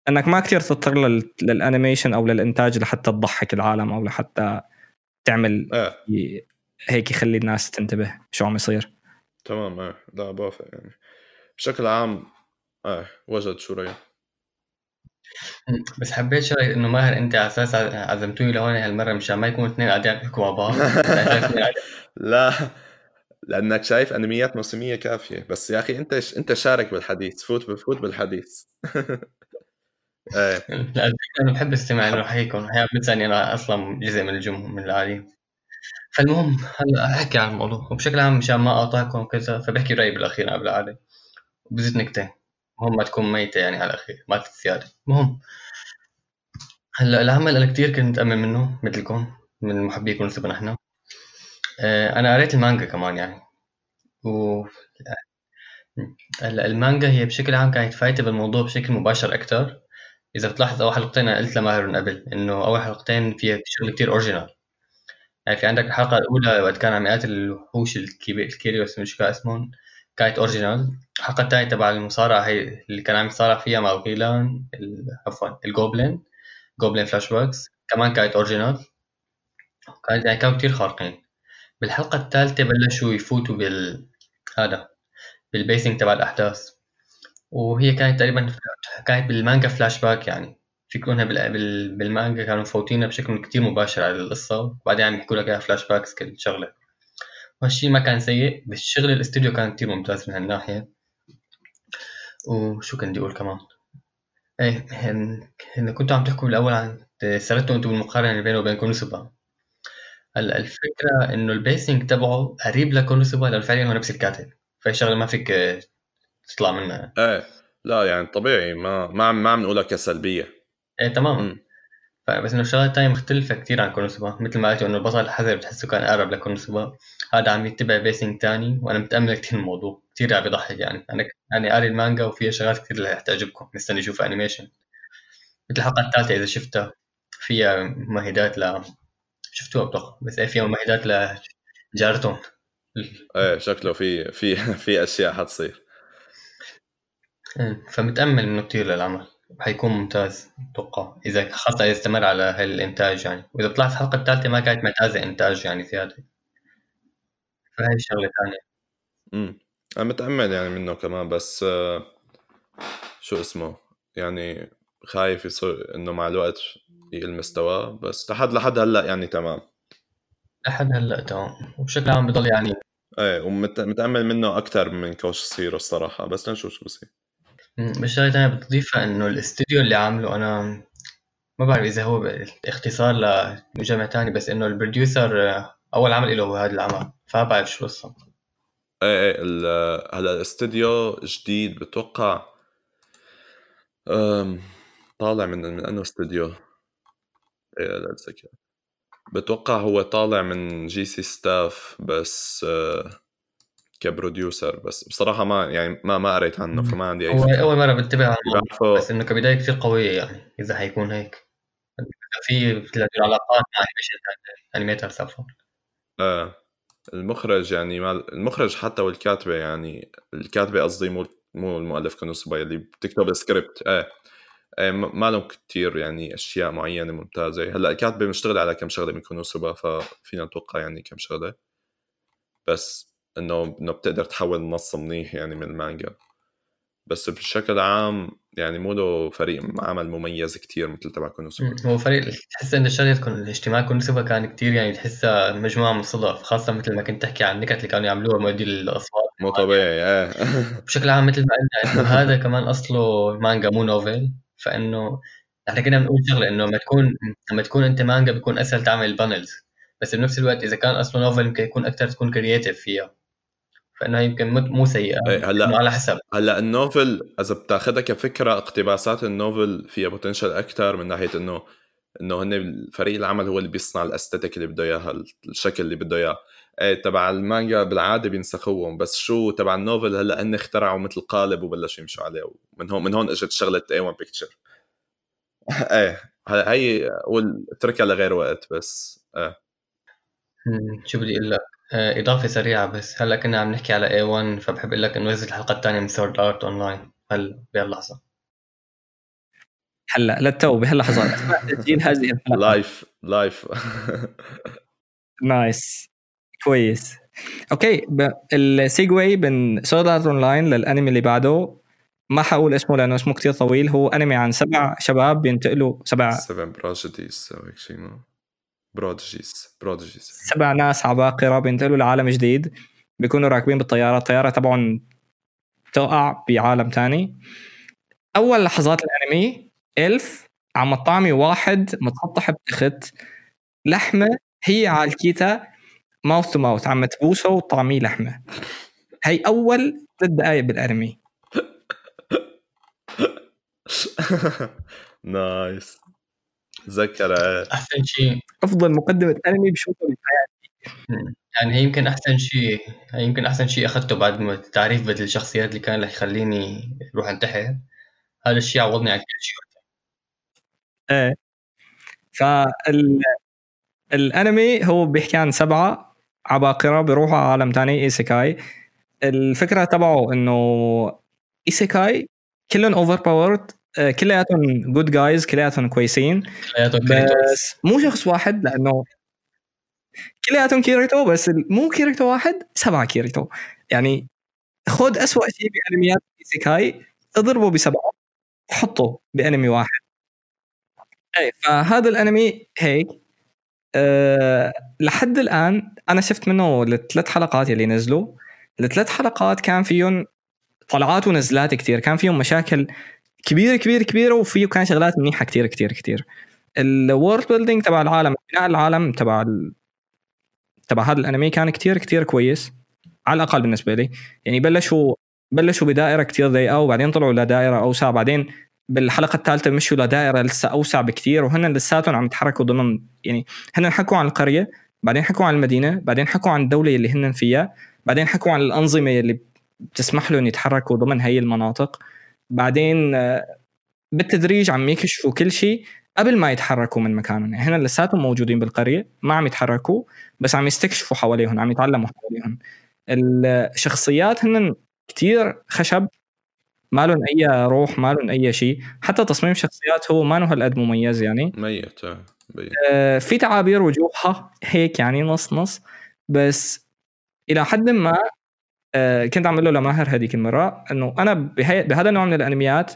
إنك ما كثير تضطر لل... لل animation أو للإنتاج لحتى تضحك العالم أو لحتى تعمل إيه. هيك يخلي الناس تنتبه شو عم يصير. تمام إيه. لا بوافق يعني. بشكل عام إيه وجد شو رأيك؟ بس حبيت شغله إنه ماهر أنت على أساس عزمتوني لهون هالمرة مشان ما يكونوا اثنين قاعدين يحكوا مع بعض؟ لا. لأنك شايف أنميات موسمية كافية. بس يا أخي أنت أنت شارك بالحديث فوت فوت بالحديث. إيه. أنا بحب استمع لحكيكم هي بتسالني أنا أصلا جزء من الجمهور من العالم. فالمهم هلا أحكي عن الموضوع؟ وبشكل عام مشان ما اقاطعكم وكذا فبحكي رأيي بالأخير قبل العادة. وبزيد نكتة. مهم ما تكون ميتة يعني على الأخير ما زياده المهم هلأ العمل أنا كثير كنت أمن منه مثلكم من محبي كونوسوبا إحنا آه، أنا قريت المانجا كمان يعني. و المانجا هي بشكل عام كانت فايتة بالموضوع بشكل مباشر أكثر إذا بتلاحظ أول حلقتين أنا قلت لماهر من قبل إنه أول حلقتين فيها شغل كثير original يعني في عندك الحلقة الأولى وقت كان عم يقاتل الوحوش الكيريوس مش اسمهم كانت original الحلقة الثانية تبع المصارعة هي اللي كان عم يصارع فيها مع الغيلان عفوا ال goblin goblin flashbacks كمان كانت original كانت يعني كانوا كثير خارقين. بالحلقة الثالثة بلشوا يفوتوا بال هذا بال pacing تبع الأحداث. وهي كانت تقريبا كانت بالمانجا فلاش باك يعني. فيكونها بالمانجا كانوا مفوتينها بشكل كتير مباشر على القصة. وبعدين عم يحكوا لك إياها flashbacks كل شغلة. وهالشي ما كان سيء. بس شغل الاستوديو كان كتير ممتاز من هالناحية. وشو كنت بدي أقول كمان؟ إيه هن كنتوا عم تحكوا بالأول عن سردتوا أنتم بالمقارنة بينه وبين كونوسوبا. هلا الفكرة إنه ال pacing تبعه قريب لكونوسوبا لأنه فعليا هو نفس الكاتب. فهي شغلة ما فيك تطلع منها. إيه. لا يعني طبيعي ما ما عم ما عم نقولها كسلبية. إيه تمام بس إنه الشغله الثانية مختلفة كثير عن كونوسوبا مثل ما قلت إنه البطل الحذر بتحسه كان أقرب لكونوسوبا هذا عم يتبع pacing ثاني وأنا متأمل كثير الموضوع. كثير عم بيضحك يعني. أنا يعني قاري المانجا وفيها شغلات كثير اللي تعجبكم. مستني أشوف animation مثل الحلقة الثالثة إذا شفتها فيها ممهدات ل شفتوها بتوقع بس إيه فيها ممهدات لجارتهم إيه شكله في في في أشياء حتصير. إيه، فمتأمل منه كثير للعمل. حيكون ممتاز أتوقع. إذا خاصة إذا استمر على هالإنتاج يعني. وإذا طلعت الحلقة الثالثة ما كانت ممتازة إنتاج يعني زيادة. فهي شغلة ثانية. امم أنا متأمل يعني منه كمان بس آه، شو اسمه؟ يعني خايف يصير إنه مع الوقت يقل مستواه بس لحد لحد هلأ يعني تمام. لحد هلأ تمام. وبشكل عام بضل يعني إيه ومتامل منه أكثر من كوش صيرو الصراحة بس لنشوف شو بصير. بس شغلة تانية بتضيفها إنه الاستوديو اللي عامله أنا ما بعرف إذا هو اختصار لمجمع تاني بس إنه ال producer أول عمل له هو هذا العمل فما بعرف شو القصة إيه إيه هلأ الاستوديو جديد بتوقع طالع من من أنه استوديو. إيه لا اتذكر بتوقع هو طالع من جي سي ستاف بس آه ك producer بس. بصراحة ما يعني ما ما قريت عنه فما عندي أي فكرة. أول مرة بنتبه على الموضوع بس إنه كبداية كثير قوية يعني إذا حيكون هيك. في علاقات مع animators عفوا. آه. المخرج يعني المخرج حتى والكاتبة يعني الكاتبة قصدي مو مو المؤلف كونوسوبا اللي بتكتب السكريبت إيه ما لهم كثير يعني أشياء معينة ممتازة. هلأ الكاتبه مشتغل على كم شغلة من كونوسوبا ففينا نتوقع يعني كم شغلة. بس إنه إنه بتقدر تحول نص منيح يعني من المانجا. بس بشكل عام يعني مو له فريق عمل مميز كتير مثل تبع كونوسوبا هو فريق تحس انه شغلة الاجتماع كونوسوبا كان كتير يعني تحسها مجموعه من صدف خاصة مثل ما كنت تحكي عن النكت اللي كانوا يعملوها مؤدي الأصوات. مو طبيعي إيه. بشكل عام مثل ما قلنا إنه هذا كمان أصله مانجا مو novel. فإنه إحنا كنا بنقول شغلة إنه لما تكون لما تكون أنت مانجا بيكون أسهل تعمل panels بس بنفس الوقت إذا كان اصله novel يمكن يكون أكثر تكون creative فيها. فانها يمكن مو سيئة إيه، هلأ على حسب. هلأ ال novel إذا بتاخذها كفكرة اقتباسات ال novel فيها potential أكثر من ناحية انه إنه هن فريق العمل هو اللي بيصنع ال aesthetic اللي بده إياها الشكل اللي بده إياه. إيه تبع المانجا بالعادة بينسخوهم بس شو تبع ال novel هلأ هن اخترعوا مثل قالب وبلشوا يمشوا عليه ومن هون من هون إجت شغلة A1 Picture إيه هي اتركها لغير وقت بس إيه. شو بدي أقول لك؟ آه، إضافة سريعة بس هلأ كنا عم نحكي على A1 فبحب أقول لك إنه نزل الحلقة الثانية من Sword Art Online هلا بهاللحظة هلأ للتو بهاللحظات تسجيل هذه live live nice كويس. okay ال segue من Sword Art Online للأنمي اللي بعده. ما حقول اسمه لأنه اسمه كتير طويل. هو أنمي عن سبع شباب بينتقلوا سبع سبع prodigies أو هيك شيء prodigies prodigies سبع ناس عباقرة بينتقلوا لعالم جديد. بيكونوا راكبين بالطيارة. الطيارة تبعهم تقع بعالم تاني. أول لحظات الأنمي elf عم طعمي واحد متسطح بتخت. لحمة هي على الكيتا. mouth to mouth عم تبوسه وطعميه لحمة. هي أول ثلاث دقائق بالانمي nice تذكر. أحسن شيء. أفضل مقدمة انمي بشوفها بحياتي يعني هي يمكن أحسن شيء هي يمكن أحسن شيء أخذته بعد ما التعريف بدل الشخصيات اللي كان رح يخليني أروح انتحر. هذا الشيء عوضني عن كل شيء. إيه. فالانمي هو بيحكي عن سبعة عباقره بيروحوا على عالم ثاني isekai. الفكرة تبعه إنه isekai كلهم overpowered آه، كلياتهم good guys كلياتهم كويسين. بس مو شخص واحد لأنه كلياتهم كيريتو بس مو كيريتو واحد سبعة كيريتو. يعني خذ أسوأ شيء بأنميات isekai اضربه بسبعة وحطه بأنمي واحد. اي فهذا الأنمي هيك. أه لحد الآن أنا شفت منه الثلاث حلقات اللي نزلوا. الثلاث حلقات كان فيهم طلعات ونزلات كثير كان فيهم مشاكل كبيرة كبيرة كبيرة وفيه كان شغلات منيحة كثير كثير كثير الورد بيلدينج تبع العالم بناء العالم تبع ال... تبع هذا الأنمي كان كثير كثير كويس على الأقل بالنسبة لي. يعني بلشوا بلشوا بدائرة كثير ضيقة وبعدين طلعوا لدائرة أوسع بعدين بالحلقة الثالثة مشوا لدائره لسه اوسع بكثير وهن لساتهم عم يتحركوا ضمن يعني هن حكوا عن القرية بعدين حكوا عن المدينة بعدين حكوا عن الدولة اللي هن فيها بعدين حكوا عن الأنظمة اللي بتسمح لهم يتحركوا ضمن هي المناطق. بعدين آه، بالتدريج عم يكشفوا كل شيء قبل ما يتحركوا من مكانهم. يعني لساتهم موجودين بالقرية ما عم يتحركوا بس عم يستكشفوا حواليهم عم يتعلموا حواليهم. الشخصيات هن كتير خشب ما لهم أي روح ما لهم أي شيء. حتى تصميم الشخصيات هو ما له هالقد مميز يعني. ميت آه في تعابير وجوهها هيك يعني نص نص. بس إلى حد ما آه كنت عم له لماهر هذيك المرة إنه أنا بهذا النوع من الأنميات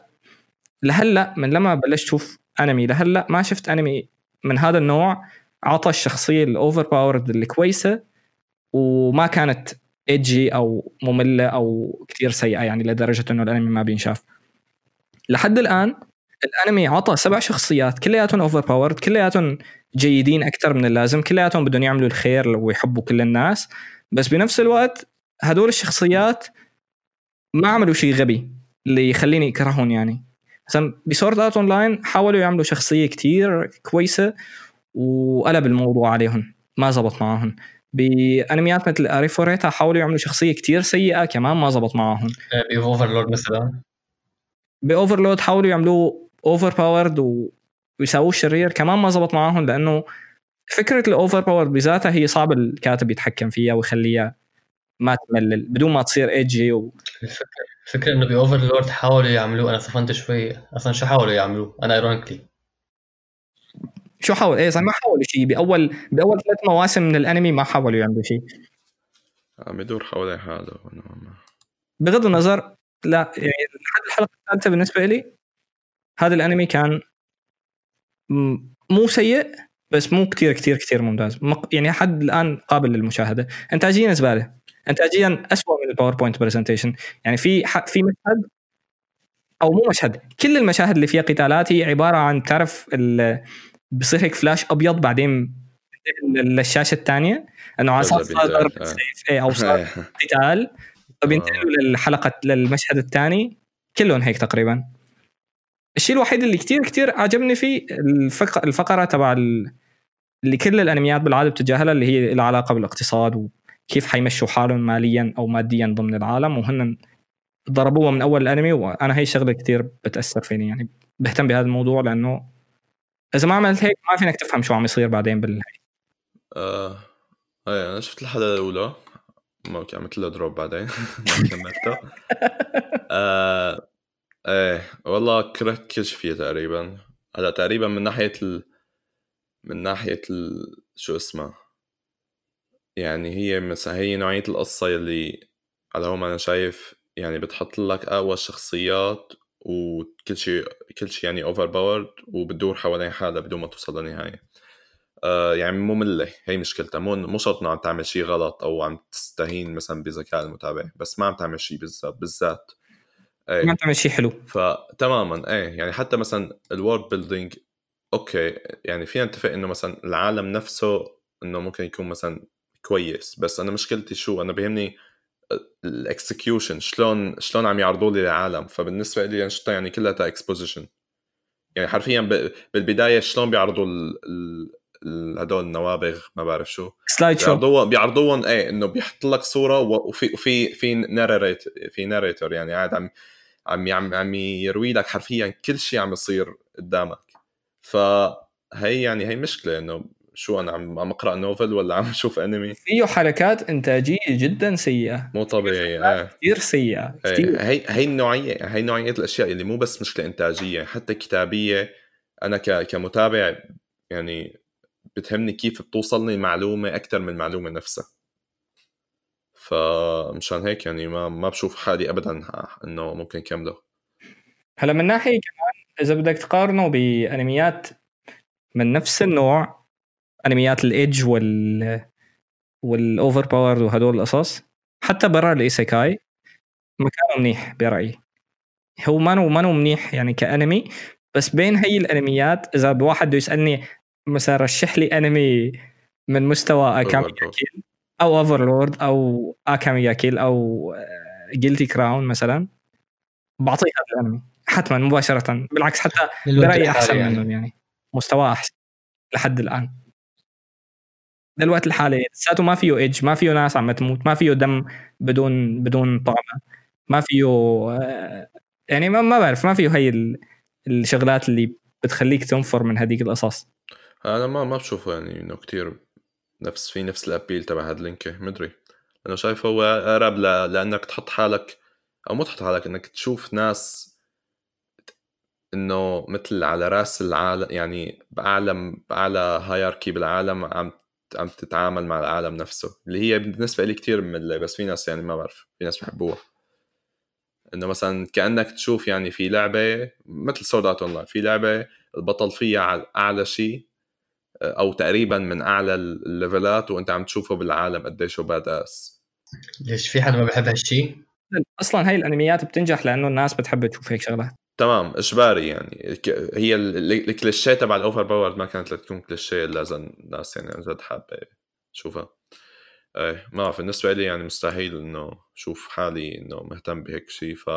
لهلأ من لما بلشت أشوف أنمي لهلأ ما شفت أنمي من هذا النوع عطى الشخصية الأوفر باورد الكويسة وما كانت ايجي أو مملة أو كثير سيئة يعني لدرجة إنه الأنمي ما بينشاف. لحد الآن الأنمي عطى سبع شخصيات كلياتهم overpowered كلياتهم جيدين أكثر من اللازم كلياتهم بدهم يعملوا الخير ويحبوا كل الناس. بس بنفس الوقت هدول الشخصيات ما عملوا شيء غبي اللي يخليني أكرههم يعني. مثلا ب Sword Art Online حاولوا يعملوا شخصية كتير كويسة وقلب الموضوع عليهم ما زبط معهم بانميات مثل Arifureta حاولوا يعملوا شخصية كتير سيئة كمان ما زبط معهم ب Overlord مثلا. ب Overlord حاولوا يعملوه overpowered ويساووه شرير كمان ما زبط معهم لأنه فكرة ال overpowered بذاتها هي صعب الكاتب يتحكم فيها ويخليها ما تملل بدون ما تصير ايجي و... الفكرة الفكرة إنه ب Overlord حاولوا يعملوه أنا صفنت شوي أصلا شو حاولوا يعملوه؟ أنا ironically شو حاول؟ إيه ما حاولوا شيء باول بأول ثلاث مواسم من الأنمي ما حاولوا يعملوا شيء عم يدور حوالين حاله. بغض النظر لا يعني لحد الحلقة الثالثة بالنسبة لي هذا الأنمي كان مو سيء بس مو كتير كتير كتير ممتاز. يعني حد الآن قابل للمشاهدة. انتاجيا زبالة. انتاجيا اسوء من ال PowerPoint presentation يعني في في مشهد أو مو مشهد كل المشاهد اللي فيها قتالات هي عبارة عن تعرف بصير هيك فلاش أبيض بعدين للشاشه الثانية إنه على صار ضرب آه. سيف إيه أو صار إيه. قتال. فبينتقلوا للحلقة للمشهد الثاني كلهم هيك تقريبا. الشيء الوحيد اللي كتير كتير عجبني فيه الفق... الفقرة تبع ال... اللي كل الأنميات بالعاده بتتجاهلها اللي هي لها علاقة بالاقتصاد وكيف حيمشوا حالهم ماليا أو ماديا ضمن العالم. وهن ضربوها من أول الأنمي وأنا هي الشغلة كتير بتأثر فيني يعني بهتم بهذا الموضوع لأنه إذا ما عملت هيك ما فينك تفهم شو عم يصير بعدين بال آه. إيه أنا شفت الحلقة الأولى. ما عملت لها دروب بعدين. ما كملتها آه إيه. والله كرهت كل شيء فيها تقريبا. هلا تقريبا من ناحية ال... من ناحية ال... شو اسمها يعني هي مثلا هي نوعية القصة يلي على هم أنا شايف يعني بتحط لك أقوى الشخصيات وكل شيء كل شيء يعني overpowered وبتدور حوالين حالها بدون ما توصل للنهاية. آه يعني مملة هي مشكلتها. مو مو شرط إنه عم تعمل شيء غلط أو عم تستهين مثلا بذكاء المتابع بس ما عم تعمل شيء بالذات بالذات. ما تعمل شيء حلو. فتماما إيه يعني حتى مثلا ال world building okay يعني فينا نتفق إنه مثلا العالم نفسه إنه ممكن يكون مثلا كويس بس أنا مشكلتي شو؟ أنا بيهمني ال execution شلون شلون عم يعرضوا لي العالم فبالنسبة لي انشطه يعني كلها exposition يعني حرفيا ب- بالبداية شلون بيعرضوا ال- ال- هدول النوابغ ما بعرف شو. slideshow بيعرضوهم بيعرضوهم إيه إنه بيحط لك صورة وفي وفي في narrat- في narrator يعني قاعد عم عم عم عم يروي لك حرفيا كل شيء عم يصير قدامك. فهي يعني هي مشكلة إنه شو أنا عم عم أقرأ novel ولا عم أشوف انمي فيه حركات إنتاجية جدا سيئة. مو طبيعي إيه كثير سيئة. إيه، كثير هي هي النوعيه هي نوعية الأشياء اللي مو بس مشكلة إنتاجية حتى كتابية. أنا ك كمتابع يعني بتهمني كيف بتوصلني المعلومه أكثر من المعلومه نفسها. فمشان هيك يعني ما ما بشوف حالي ابدا إنه ممكن كمله هلا من ناحية كمان إذا بدك تقارنه بأنميات من نفس النوع أنميات ال edge وال وال overpower وهدول القصص. حتى برا ال isekai مكانه منيح برأيي. هو مانو مانو منيح يعني كأنمي بس بين هي الأنميات إذا بواحد بده يسألني مثلا رشح لي أنمي من مستوى أكامي Overlord. كيل أو Overlord أو Akame ga Kill أو Guilty Crown مثلا بعطيه هذا الأنمي حتما مباشرة. بالعكس حتى برأيي أحسن يعني. منهم يعني. مستواه أحسن لحد الآن. للوقت الحالي لساته ما فيه ايدج ما فيه ناس عم تموت ما فيه دم بدون بدون طعمه ما فيه آه، يعني ما, ما بعرف ما فيه هي ال- الشغلات اللي بتخليك تنفر من هذيك القصص أنا ما ما بشوفه يعني إنه كتير نفس في نفس الأبيل تبع هاد لينكي مدري أنا شايف هو أقرب. لأنك تحط حالك أو مو تحط حالك إنك تشوف ناس إنه مثل على رأس العالم يعني باعلى بأعلى hierarchy بالعالم عم عم تتعامل مع العالم نفسه اللي هي بالنسبة لي كتير ممله بس في ناس يعني ما بعرف في ناس بحبوها. إنه مثلا كأنك تشوف يعني في لعبة مثل Sword Art Online في لعبة البطل فيها على أعلى شيء أو تقريبا من أعلى الليفلات وأنت عم تشوفه بالعالم قديش هو badass ليش؟ في حدا ما بحب هالشيء؟ أصلا هاي الأنميات بتنجح لأنه الناس بتحب تشوف هيك شغلات. تمام إجباري يعني. هي ال- ال- الكليشيه تبع ال overpower ما كانت لتكون كليشيه إذا الناس يعني عن جد حابة تشوفها. إيه ما بعرف بالنسبة لي يعني مستحيل إنه شوف حالي إنه مهتم بهيك شيء ف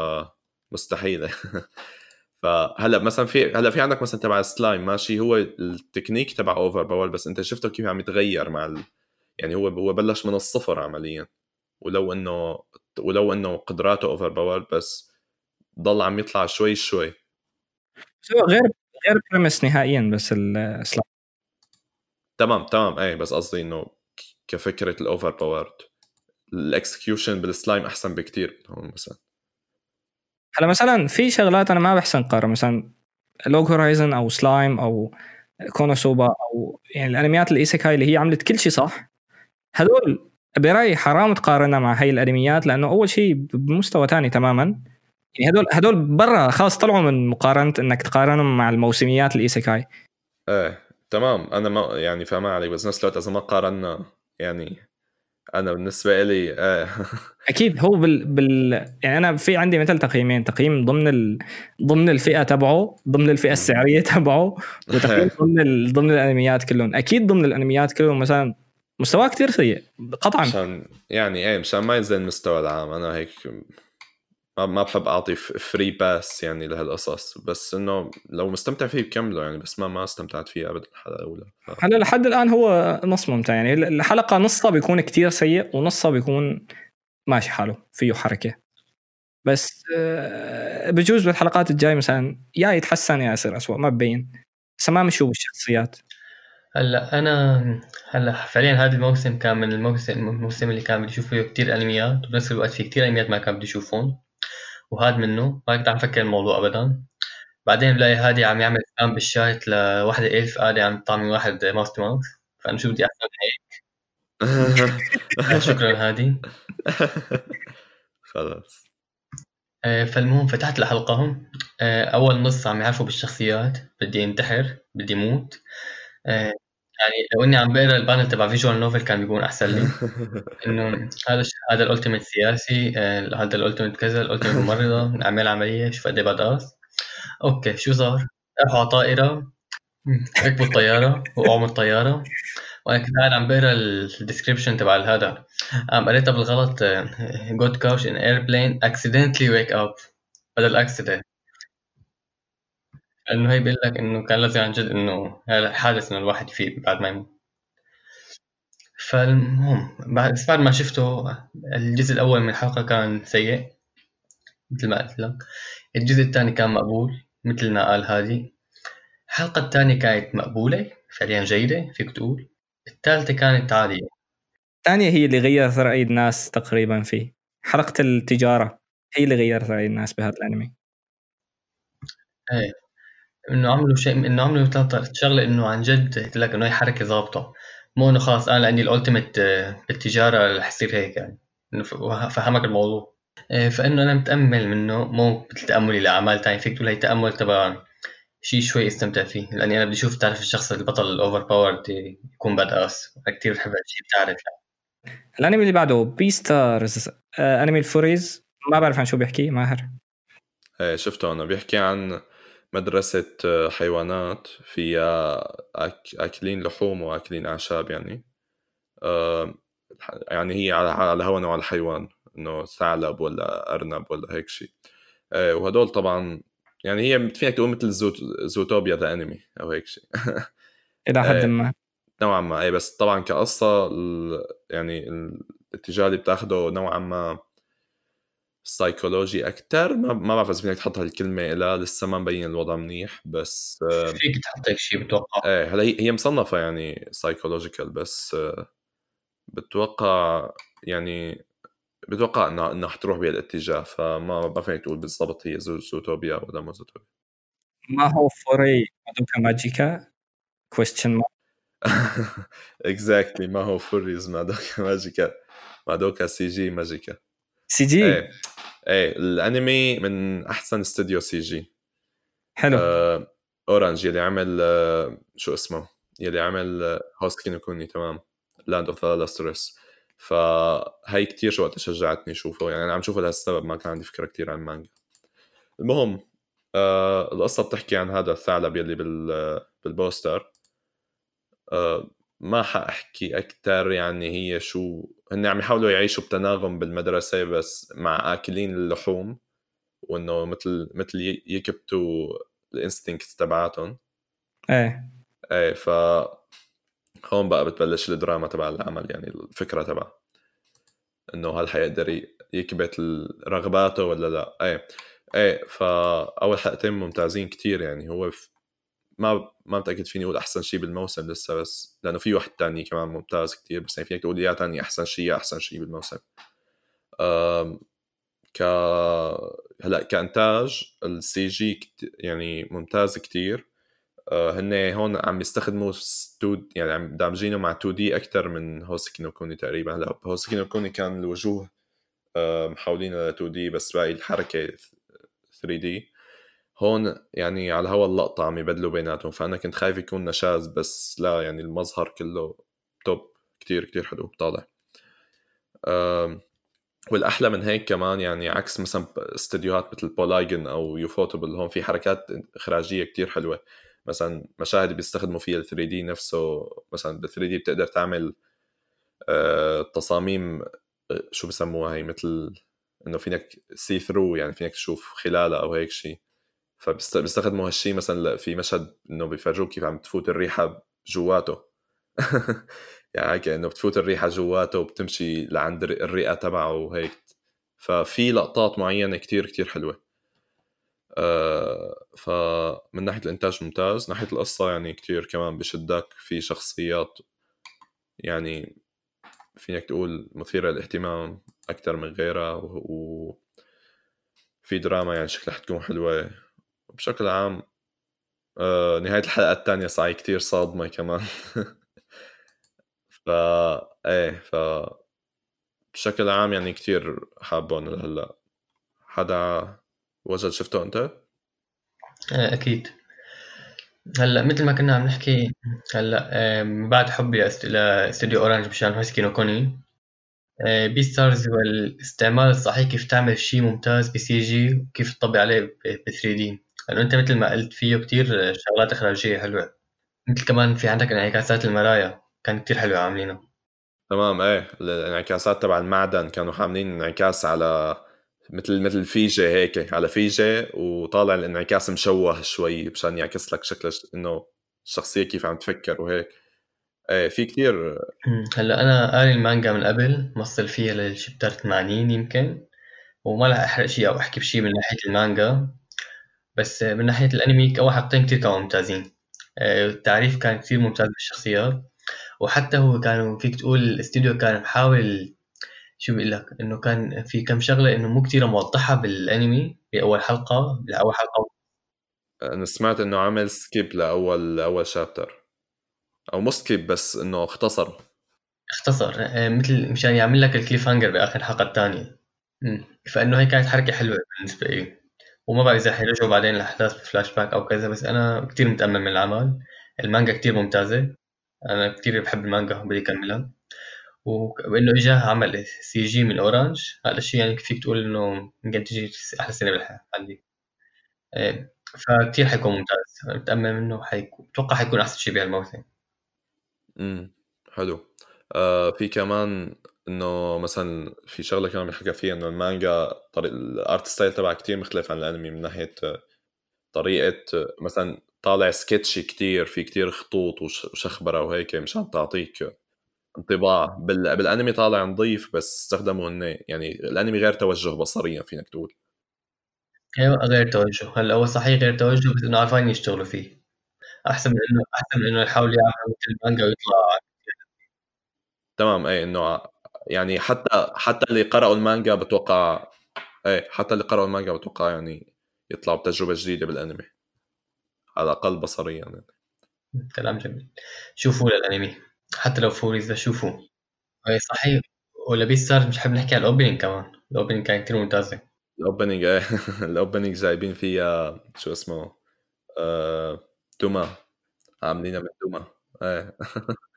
مستحيل فهلأ مثلا في هلأ في عندك مثلا تبع السلايم ماشي هو التكنيك تبع overpower بس أنت شفته كيف عم يتغير مع ال... يعني هو هو بلش من الصفر عمليا. ولو إنه ولو إنه قدراته overpower بس ضل عم يطلع شوي شوي. غير غير premise نهائيا بس السلايم تمام تمام. إيه بس قصدي إنه كفكرة ال overpowered ال execution بال Slime أحسن بكتير هون مثلا. هلا مثلا في شغلات أنا ما بحسن قارن. مثلا Log Horizon أو سلايم أو KonoSuba أو يعني الأنميات ال isekai اللي هي عملت كل شيء صح. هذول برأيي حرام تقارنها مع هاي الأنميات لأنه أول شيء بمستوى ثاني تماما. يعني هدول هدول برا خلاص طلعوا من مقارنة إنك تقارنهم مع الموسميات ال isekai إيه تمام. أنا ما يعني فاهمان عليك بس نفس الوقت إذا ما قارنا يعني أنا بالنسبة لي إيه. أكيد هو بال, بال يعني أنا في عندي مثل تقييمين. تقييم ضمن ال... ضمن الفئة تبعه ضمن الفئة السعرية تبعه وتقييم ضمن ال... ضمن الأنميات كلهم. أكيد ضمن الأنميات كلهم مثلا مستواه كثير سيء قطعا. مشان يعني إيه مشان ما ينزل المستوى العام. أنا هيك ما ما بحب أعطي free pass يعني لهالقصص. بس إنه لو مستمتع فيه بكمله يعني بس ما ما استمتعت فيه ابدا الحلقة الأولى. ف... هلا لحد الآن هو نص ممتع يعني. الحلقة نصها بيكون كتير سيء ونصها بيكون ماشي حاله فيه حركة. بس آه، بجوز بالحلقات الجاي مثلا يا يتحسن يا يصير اسوء ما ببين. بس ما مشوا بالشخصيات. هلا أنا هلا فعليا هذا الموسم كان من الموسم الموسم اللي كان بدي أشوف فيه كثير انميات وبنفس الوقت في كثير انميات ما كان بدي أشوفهم. وهذا منه ما كنت عم فكر الموضوع ابدا. بعدين بلاقي هادي عم يعمل سبام بالشات لوحدة إلف قاعدة عم تعطي واحد ماوس تو ماوس فأنا شو بدي أحسن هيك؟ شكرا هادي. خلاص. آه، فالمهم فتحت الحلقة. آه، أول نص عم يعرفوا بالشخصيات. بدي انتحر بدي موت. آه، يعني لو إني عم بقرأ ال panel تبع visual novel كان بيكون أحسن لي. إنه هذا هذا ال ultimate سياسي هذا ال ultimate كذا ال ultimate ممرضة نعمل عملية شوف قد إيه okay شو صار؟ راحوا على طائرة ركبوا الطيارة وقعوا من الطيارة. وأنا كنت قاعد عم بقرأ الديسكربشن تبع هذا عم قريتها بالغلط جود كاوش ان ايربلين اكسيدنتلي ويك اب بدل اكسيدنت انه هي بيقول لك إنه كان لازم عن جد إنه هذا حادث إنه الواحد يفيق بعد ما يموت. فالمهم بعد بس بعد ما شفته الجزء الأول من الحلقة كان سيء مثل ما قلت لك. الجزء الثاني كان مقبول مثل ما قال هادي. الحلقة الثانية كانت مقبولة فعليا جيدة فيك تقول. الثالثة كانت عادية. الثانية هي اللي غيرت رأي الناس تقريبا فيه. حلقة التجارة هي اللي غيرت رأي الناس بهذا الأنمي. إيه. إنه عملوا شيء إنه عملوا ثلاث شغلة إنه عن جد قلت لك إنه هي حركة ظابطه مو إنه خلاص أنا عندي الالتيميت بالتجاره رح يصير هيك يعني. إنه فهمك الموضوع. إيه، فإنه أنا متأمل منه مو مثل تاملي لاعمال ثانية فيك تقول هي تأمل تبع شيء شوي استمتع فيه. لأني أنا بدي أشوف تعرف الشخص البطل ال overpowered يكون badass كثير بحب هالشيء بتعرف الأنمي اللي بعده Beastars آه أنمي ال furries ما بعرف عن شو بيحكي ماهر. إيه شفته أنا. بيحكي عن مدرسة آه، حيوانات فيها أك... أكلين لحوم وأكلين أعشاب يعني. آه يعني هي على على هوا نوع الحيوان إنه ثعلب ولا أرنب ولا هيك شيء آه وهدول طبعا يعني هي فيك تقول مثل Zoot... Zootopia the أنمي أو هيك شيء إلى حد ما. نوعا ما. اي بس طبعا كقصة ال... يعني الاتجاه اللي بتاخده نوعا ما سايكولوجي أكثر ما ما بعرف إذا فيك تحط هالكلمه لها لسه ما مبين الوضع منيح بس فيك تحط هيك شيء بتوقع. إيه هلا هي مصنفة يعني psychological بس بتوقع يعني بتوقع انها إنها حتروح بهالاتجاه فما ما فيك تقول بالضبط هي Zootopia ولا مو Zootopia. ما هو furry Madoka Magica question mark exactly ما هو furries Madoka Magica Madoka CG Magica CG إيه. إيه الأنمي من أحسن استوديو CG. حلو. آه Orange يلي عمل آه شو اسمه؟ يلي عمل آه Houseki no Kuni تمام. Land of the فهي كتير شو وقت شجعتني أشوفه. يعني أنا عم شوفه لهالسبب ما كان عندي فكرة كتير عن المانجا. المهم آه القصة بتحكي عن هذا الثعلب يلي بال بال poster. آه ما حأحكي أكثر يعني هي شو هن عم يحاولوا يعيشوا بتناغم بالمدرسة بس مع آكلين اللحوم وإنه مثل مثل يكبتوا الانستنكت تبعاتهم. إيه. إيه ف هون بقى بتبلش الدراما تبع العمل يعني الفكرة تبع إنه هل حيقدر يكبت رغباته ولا لا. إيه. إيه فاول حلقتين ممتازين كتير يعني هو ما ما متأكد فيني أقول أحسن شيء بالموسم لسه بس لأنه في واحد تاني كمان ممتاز كتير بس يعني فيك تقول يا تاني أحسن شيء أحسن شيء بالموسم. ك هلأ كإنتاج ال CG كت... يعني ممتاز كتير. آه، هن هون عم يستخدموا ستود يعني عم دامجينه مع 2D أكثر من هوسكي نو كوني تقريبا. هلأ هوسكي نو كوني كان الوجوه آه، محولين ل 2D بس باقي الحركة 3D. هون يعني على هوا اللقطة عم يبدلوا بيناتهم فأنا كنت خايف يكون نشاز بس لا يعني المظهر كله top كتير كتير حلو طالع والأحلى من هيك كمان يعني عكس مثلا استديوهات مثل Polygon أو ufotable هون في حركات إخراجية كتير حلوة. مثلا مشاهد بيستخدموا فيها ال 3D نفسه مثلا بال 3D بتقدر تعمل آه، تصاميم آه، شو بسموها هي؟ مثل إنه فينك see through يعني فينك تشوف خلالها أو هيك شيء فبيستخدموا هالشيء مثلا في مشهد إنه بيفرجوك كيف عم تفوت الريحة جواته يعني هيك إنه بتفوت الريحة جواته وبتمشي لعند الرئة تبعه وهيك. ففي لقطات معينة كتير كتير حلوة. آه فمن ناحية الإنتاج ممتاز. ناحية القصة يعني كتير كمان بشدك. في شخصيات يعني فينك تقول مثيرة للاهتمام أكثر من غيرها و... و... في دراما يعني شكلها حتكون حلوة. بشكل عام آه نهاية الحلقة الثانية صاي كتير صادمة كمان. فا إيه ف بشكل عام يعني كتير حابون لهلا حدا وجد شفته أنت؟ آه، أكيد. هلأ مثل ما كنا عم نحكي هلأ بعد حبي لاستوديو أورانج مشان هوسكي نو كوني Beastars هو الاستعمال الصحيح كيف تعمل شيء ممتاز ب CG وكيف تطبق عليه ب 3D لأنه أنت مثل ما قلت فيه كتير شغلات إخراجية حلوة. مثل كمان في عندك انعكاسات المرايا كان كتير حلوة عاملينها تمام إيه الانعكاسات تبع المعدن كانوا عاملين انعكاس على مثل مثل فيجة هيك على فيجة وطالع الانعكاس مشوه شوي مشان يعكس لك شكل إنه الشخصية كيف عم تفكر وهيك. إيه في كثير هلأ أنا قاري المانجا من قبل موصل فيها للشابتر 80 يمكن وما رح أحرق شيء أو أحكي بشيء من ناحية المانجا. بس من ناحية الأنمي اول حلقتين كثير كانوا ممتازين آه، التعريف كان كثير ممتاز بالشخصيات. وحتى هو كانوا فيك تقول الاستوديو كان محاول شو بقول لك؟ إنه كان في كم شغلة إنه مو كثير موضحها بالأنمي بأول حلقة باول حلقة. أنا سمعت إنه عمل skip لأول اول chapter أو مو skip بس إنه اختصر. اختصر. آه، مثل مشان يعمل لك ال cliffhanger بآخر الحلقة الثانية. فإنه هي كانت حركة حلوة بالنسبة لي وما بعرف إذا حيرجعوا بعدين الاحداث بفلاش باك أو كذا بس أنا كثير متأمل من العمل المانجا كثير ممتازة. أنا كثير بحب المانجا وبدي أكملها. وإنه اجى عمل CG من اورانج هذا الشيء يعني فيك تقول إنه يمكن تجي أحلى سنه بالحياة عندي. إيه، فكتير حيكون ممتاز. متأمل منه حيكون أتوقع حيكون أحسن شيء بهالموسم. امم حلو. آه في كمان إنه مثلا في شغلة كمان بنحكى فيها إنه المانجا طريق ال art style تبعها كتير مختلف عن الأنمي من ناحية طريقة مثلا طالع sketchy كتير في كتير خطوط وشخبرة وهيك مشان تعطيك انطباع. بال... بالأنمي طالع نظيف بس استخدموا هن يعني الأنمي غير توجه بصريا فينك تقول. أيوه غير توجه. هلا هو صحيح غير توجه بس إنه عارفين يشتغلوا فيه. أحسن من انه أحسن من إنه يحاول يعمل مثل المانجا ويطلع. تمام أي إنه يعني حتى حتى اللي قرأوا المانجا بتوقع إيه حتى اللي قرأوا المانجا بتوقع يعني يطلعوا بتجربة جديدة بالأنمي. على الأقل بصريا يعني. كلام جميل. شوفوا للأنمي. حتى لو furries شوفوا. اي صحيح. ولا Beastars مش حابب نحكي على ال opening كمان؟ ال opening كان كثير ممتازه ال opening إيه ال opening جايبين فيها شو اسمه آه... دوما. عاملينها من دوما. إيه.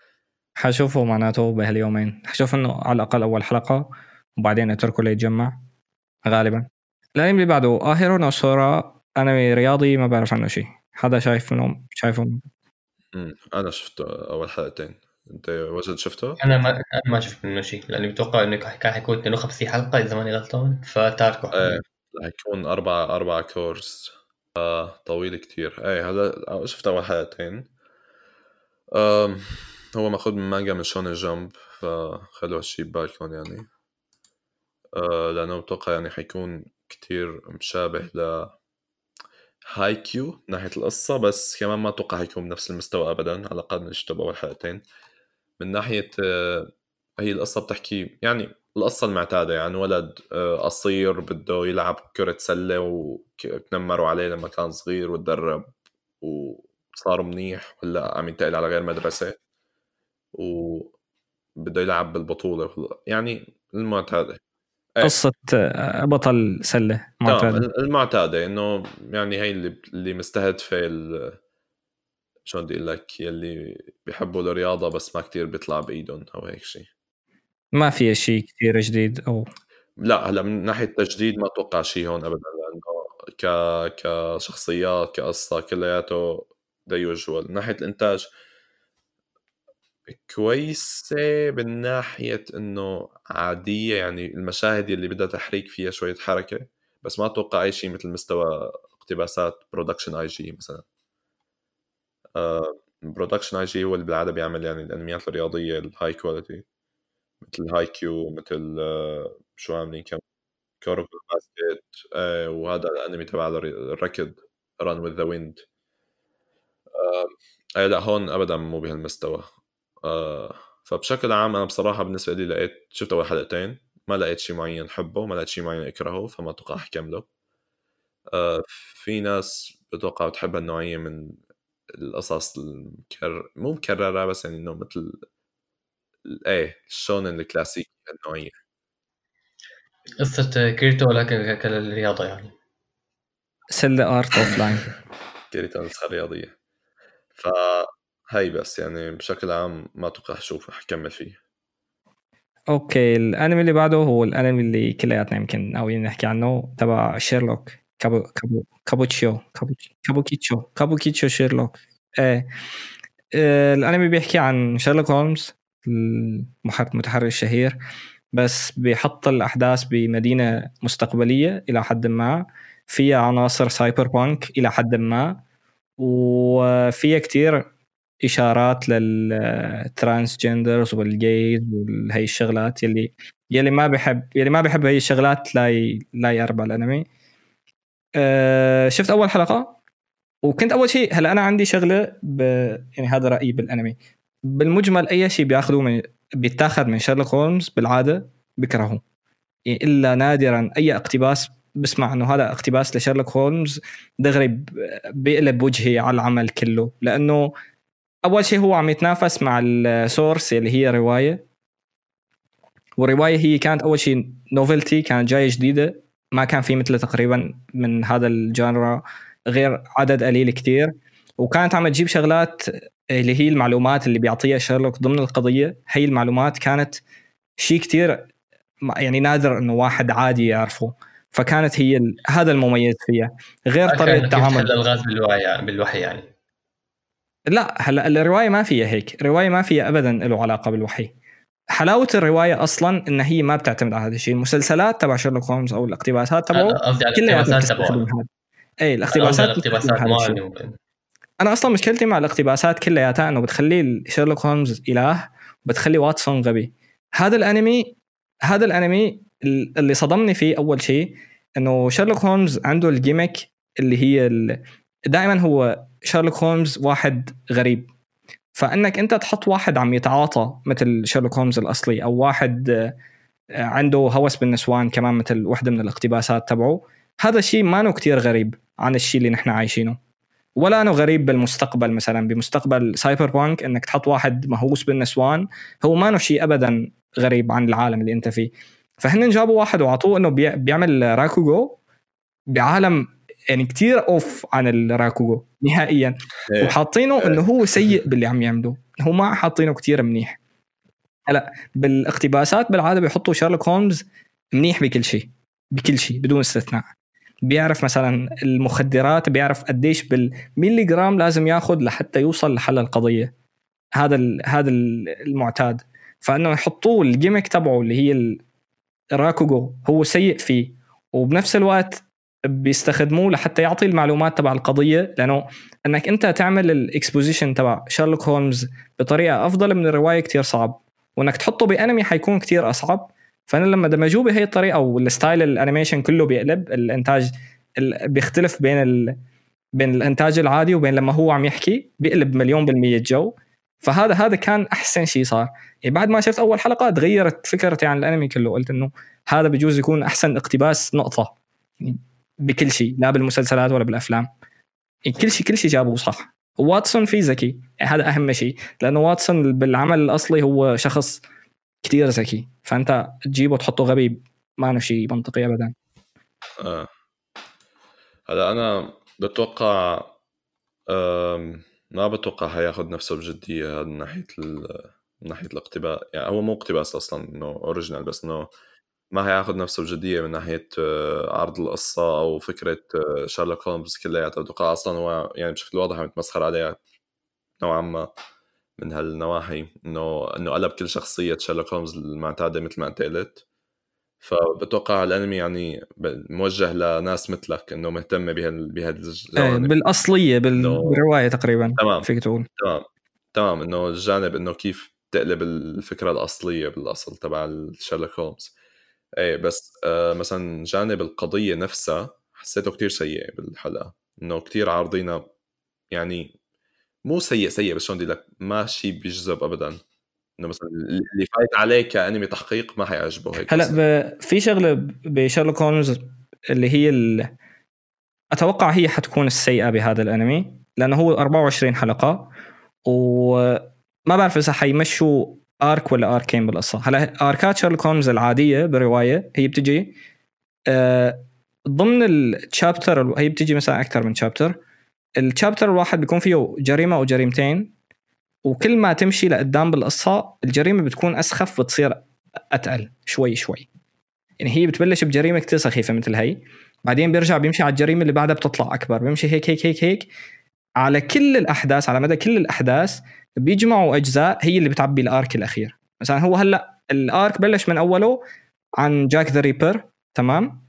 حشوفه معناته بهاليومين. حشوف إنه على الأقل أول حلقة وبعدين اتركه ليتجمع. غالبا. الانمي اللي بعده. اهيرو نو سورا انمي رياضي ما بعرف عنه شيء. حدا شايف انه شايفه؟ امم أنا شفته أول حلقتين. أنت وجد شفته؟ أنا ما أنا ما شفت منه شيء. لأني بتوقع إنه كان حيكون 52 حلقة إذا ماني غلطان فتاركه. إيه حيكون أربع أربع cours. آه طويل كتير. إيه هذا شفت أول حلقتين. هو ماخذ من مانجا من شونن جامب فخلوا هالشي ببالكم يعني. آه لأنه بتوقع يعني حيكون كتير مشابه ل هاي كيو ناحية القصة بس كمان ما أتوقع هيكون بنفس المستوى ابدا على الأقل من بأول حلقتين. من ناحية آه، هي القصة بتحكي يعني القصة المعتادة يعني ولد آه، قصير بده يلعب كرة سلة وتنمروا عليه لما كان صغير وتدرب وصار منيح ولا عم ينتقل على غير مدرسة. وبده يلعب بالبطولة. يعني المعتادة. إيه. قصة آه، بطل سلة معتادة. المعتادة إنه يعني هي اللي اللي مستهدفة شلون بدي أقول لك يلي بيحبوا الرياضة بس ما كتير بيطلع بإيدهم أو هيك شيء ما في شيء كثير جديد أو لا هلأ من ناحية تجديد ما أتوقع شيء هون ابدا لأنه ك كشخصيات كقصة كلياته ذا يوجوال من ناحية الإنتاج كويسة من ناحية إنه عادية يعني المشاهد اللي بدها تحريك فيها شوية حركة بس ما أتوقع أي شيء مثل مستوى اقتباسات Production I.G مثلا. Production I.G هو اللي بالعادة بيعمل يعني الأنميات الرياضية ال high quality مثل هاي كيو مثل آه، شو عاملين كم؟ كوروكو باسكت وهذا الأنمي تبع الركض Run with the Wind لا هون ابدا مو بهالمستوى. آه فبشكل عام أنا بصراحة بالنسبة لي لقيت شفت أول حلقتين ما لقيت شيء معين حبه ما لقيت شيء معين أكرهه فما أتوقع اكمله آه في ناس بتوقع بتحب هالنوعية من القصص المكرر مو مكررة بس يعني إنه مثل إيه الشونن الكلاسيكي النوعيه قصة كيريتو لكن كالرياضة يعني. Sword Art Offline كيريتو النسخة الرياضية. فهي بس يعني بشكل عام ما أتوقع أشوف حكمل فيه. Okay الأنمي اللي بعده هو الأنمي اللي كلياتنا يمكن ناويين نحكي عنه تبع شيرلوك. كابو كابو كابوتشيو كابوكيتشو كابوكيتشو شيرلوك. إيه آه، الأنمي بيحكي عن شيرلوك هولمز المتحري الشهير بس بيحط الأحداث بمدينة مستقبلية إلى حد ما. فيها عناصر cyberpunk إلى حد ما وفيها كتير إشارات لل transgenders وال gays وهي الشغلات يلي يلي ما بحب يلي ما بحب هي الشغلات لا ي... لا يربى الأنمي. أه شفت أول حلقة؟ وكنت أول شيء هلا أنا عندي شغلة ب... يعني هذا رأيي بالأنمي. بالمجمل أي شيء بياخذوه من بيتاخذ من شيرلوك هولمز بالعادة بكرهه يعني إلا نادرا أي اقتباس بسمع إنه هذا اقتباس لشيرلوك هولمز دغري بيقلب وجهي على العمل كله. لأنه أول شيء هو عم يتنافس مع ال source اللي هي رواية. والروايه هي كانت أول شيء novelty كانت جاية جديدة. ما كان في مثله تقريبا من هذا ال genre غير عدد قليل كتير. وكانت عم تجيب شغلات اللي هي المعلومات اللي بيعطيها شيرلوك ضمن القضية. هي المعلومات كانت شيء كتير يعني نادر إنه واحد عادي يعرفه. فكانت هي هذا المميز فيها. غير طريقة التعامل بالوحي يعني بالوحي يعني. لا هلا الرواية ما فيها هيك. الرواية ما فيها ابدا له علاقة بالوحي. حلاوة الرواية أصلا إن هي ما بتعتمد على هذا الشيء. المسلسلات تبع شيرلوك هولمز أو الاقتباسات تبعه الاقتباسات تبعه. اي الاقتباسات الاقتباسات أنا أصلا مشكلتي مع الاقتباسات كلياتها إنه بتخلي شيرلوك هولمز إله بتخلي واتسون غبي. هذا الأنمي هذا الأنمي اللي صدمني فيه أول شيء إنه شيرلوك هولمز عنده ال gimmick اللي هي دائما هو شيرلوك هولمز واحد غريب. فإنك أنت تحط واحد عم يتعاطى مثل شيرلوك هولمز الأصلي أو واحد آه، عنده هوس بالنسوان كمان مثل وحده من الاقتباسات تبعه هذا الشيء ما كتير غريب عن الشيء اللي نحن عايشينه. ولا إنه غريب بالمستقبل مثلا بمستقبل cyberpunk إنك تحط واحد مهووس بالنسوان هو ما شيء ابدا غريب عن العالم اللي أنت فيه. فهن جابوا واحد وعطوه إنه بيعمل راكوغو بعالم يعني كتير off عن الراكوغو نهائيا. إيه. وحاطينه إنه هو سيء باللي عم يعمله هو ما حاطينه كتير منيح. هلأ بالاقتباسات بالعادة بيحطوا شارلوك هولمز منيح بكل شيء بكل شيء بدون استثناء. بيعرف مثلا المخدرات بيعرف قديش بالميلي جرام لازم ياخذ لحتى يوصل لحل القضية. هذا هذا المعتاد. فإنه يحطوه ال gimmick تبعه اللي هي الراكوغو هو سيء فيه. وبنفس الوقت بيستخدموه لحتى يعطي المعلومات تبع القضية لأنه إنك أنت تعمل ال exposition تبع شارلوك هولمز بطريقة أفضل من الرواية كتير صعب وإنك تحطه بأنمي حيكون كتير أصعب. فأنا لما دمجوه بهي الطريقة وال style ال animation كله بيقلب الإنتاج بيختلف بين بين الإنتاج العادي وبين لما هو عم يحكي بيقلب مليون بالمية جو. فهذا هذا كان أحسن شيء صار. يعني بعد ما شفت أول حلقة تغيرت فكرتي عن الأنمي كله قلت إنه هذا بجوز يكون أحسن اقتباس نقطة. يعني بكل شيء لا بالمسلسلات ولا بالأفلام. يعني كل شيء كل شيء جابوه صح. واتسون في ذكي. هذا أهم شيء. لأنه واتسون بالعمل الأصلي هو شخص كثير ذكي. فأنت تجيبه تحطه غبي ما شيء منطقي ابدا. آه. هلا أنا بتوقع ما بتوقع حياخذ نفسه بجدية من ناحية من ناحية الاقتباس. يعني هو مو اقتباس أصلا إنه اوريجينال بس إنه ما هياخذ نفسه بجدية من ناحية آه، عرض القصة أو فكرة شارلوك هولمز كلياتها. بتوقع أصلا هو يعني بشكل واضح عم يتمسخر عليها نوعا ما من هالنواحي إنه إنه قلب كل شخصية شارلوك هولمز المعتادة مثل ما أنت قلت. فبتوقع الأنمي يعني موجه لناس مثلك إنه مهتمة بهالجوانب. بالأصلية بالرواية تقريبا تمام فيك تقول. تمام تمام إنه الجانب إنه كيف تقلب الفكرة الأصلية بالأصل تبع شارلوك هولمز. إيه بس آه مثلا جانب القضية نفسها حسيته كتير سيء بالحلقة إنه كتير عارضينا يعني مو سيء سيء بس شلون بدي لك ماشي بيجذب ابدا. إنه مثلا اللي فايت عليه كأنمي تحقيق ما حيعجبه هيك هلأ ب... في شغلة بشارلوك هولمز اللي هي ال... أتوقع هي حتكون السيئة بهذا الأنمي لأنه هو 24 حلقة وما بعرف إذا حيمشوا آرك ولا اركين بالقصة هلا آركات شارلوك هولمز العادية بالرواية هي بتجي آه ضمن الشابتر هي بتجي مثلا أكثر من شابتر الشابتر الواحد بيكون فيه جريمة أو جريمتين وكل ما تمشي لقدام بالقصة الجريمة بتكون أسخف بتصير أتقل شوي شوي. يعني هي بتبلش بجريمة كثير سخيفة مثل هي. بعدين بيرجع بيمشي على الجريمة اللي بعدها بتطلع أكبر بيمشي هيك هيك هيك هيك. على كل الأحداث على مدى كل الأحداث بيجمعوا أجزاء هي اللي بتعبي ال arc الأخير. مثلا هو هلأ ال arc بلش من أوله عن جاك ذا ريبر تمام؟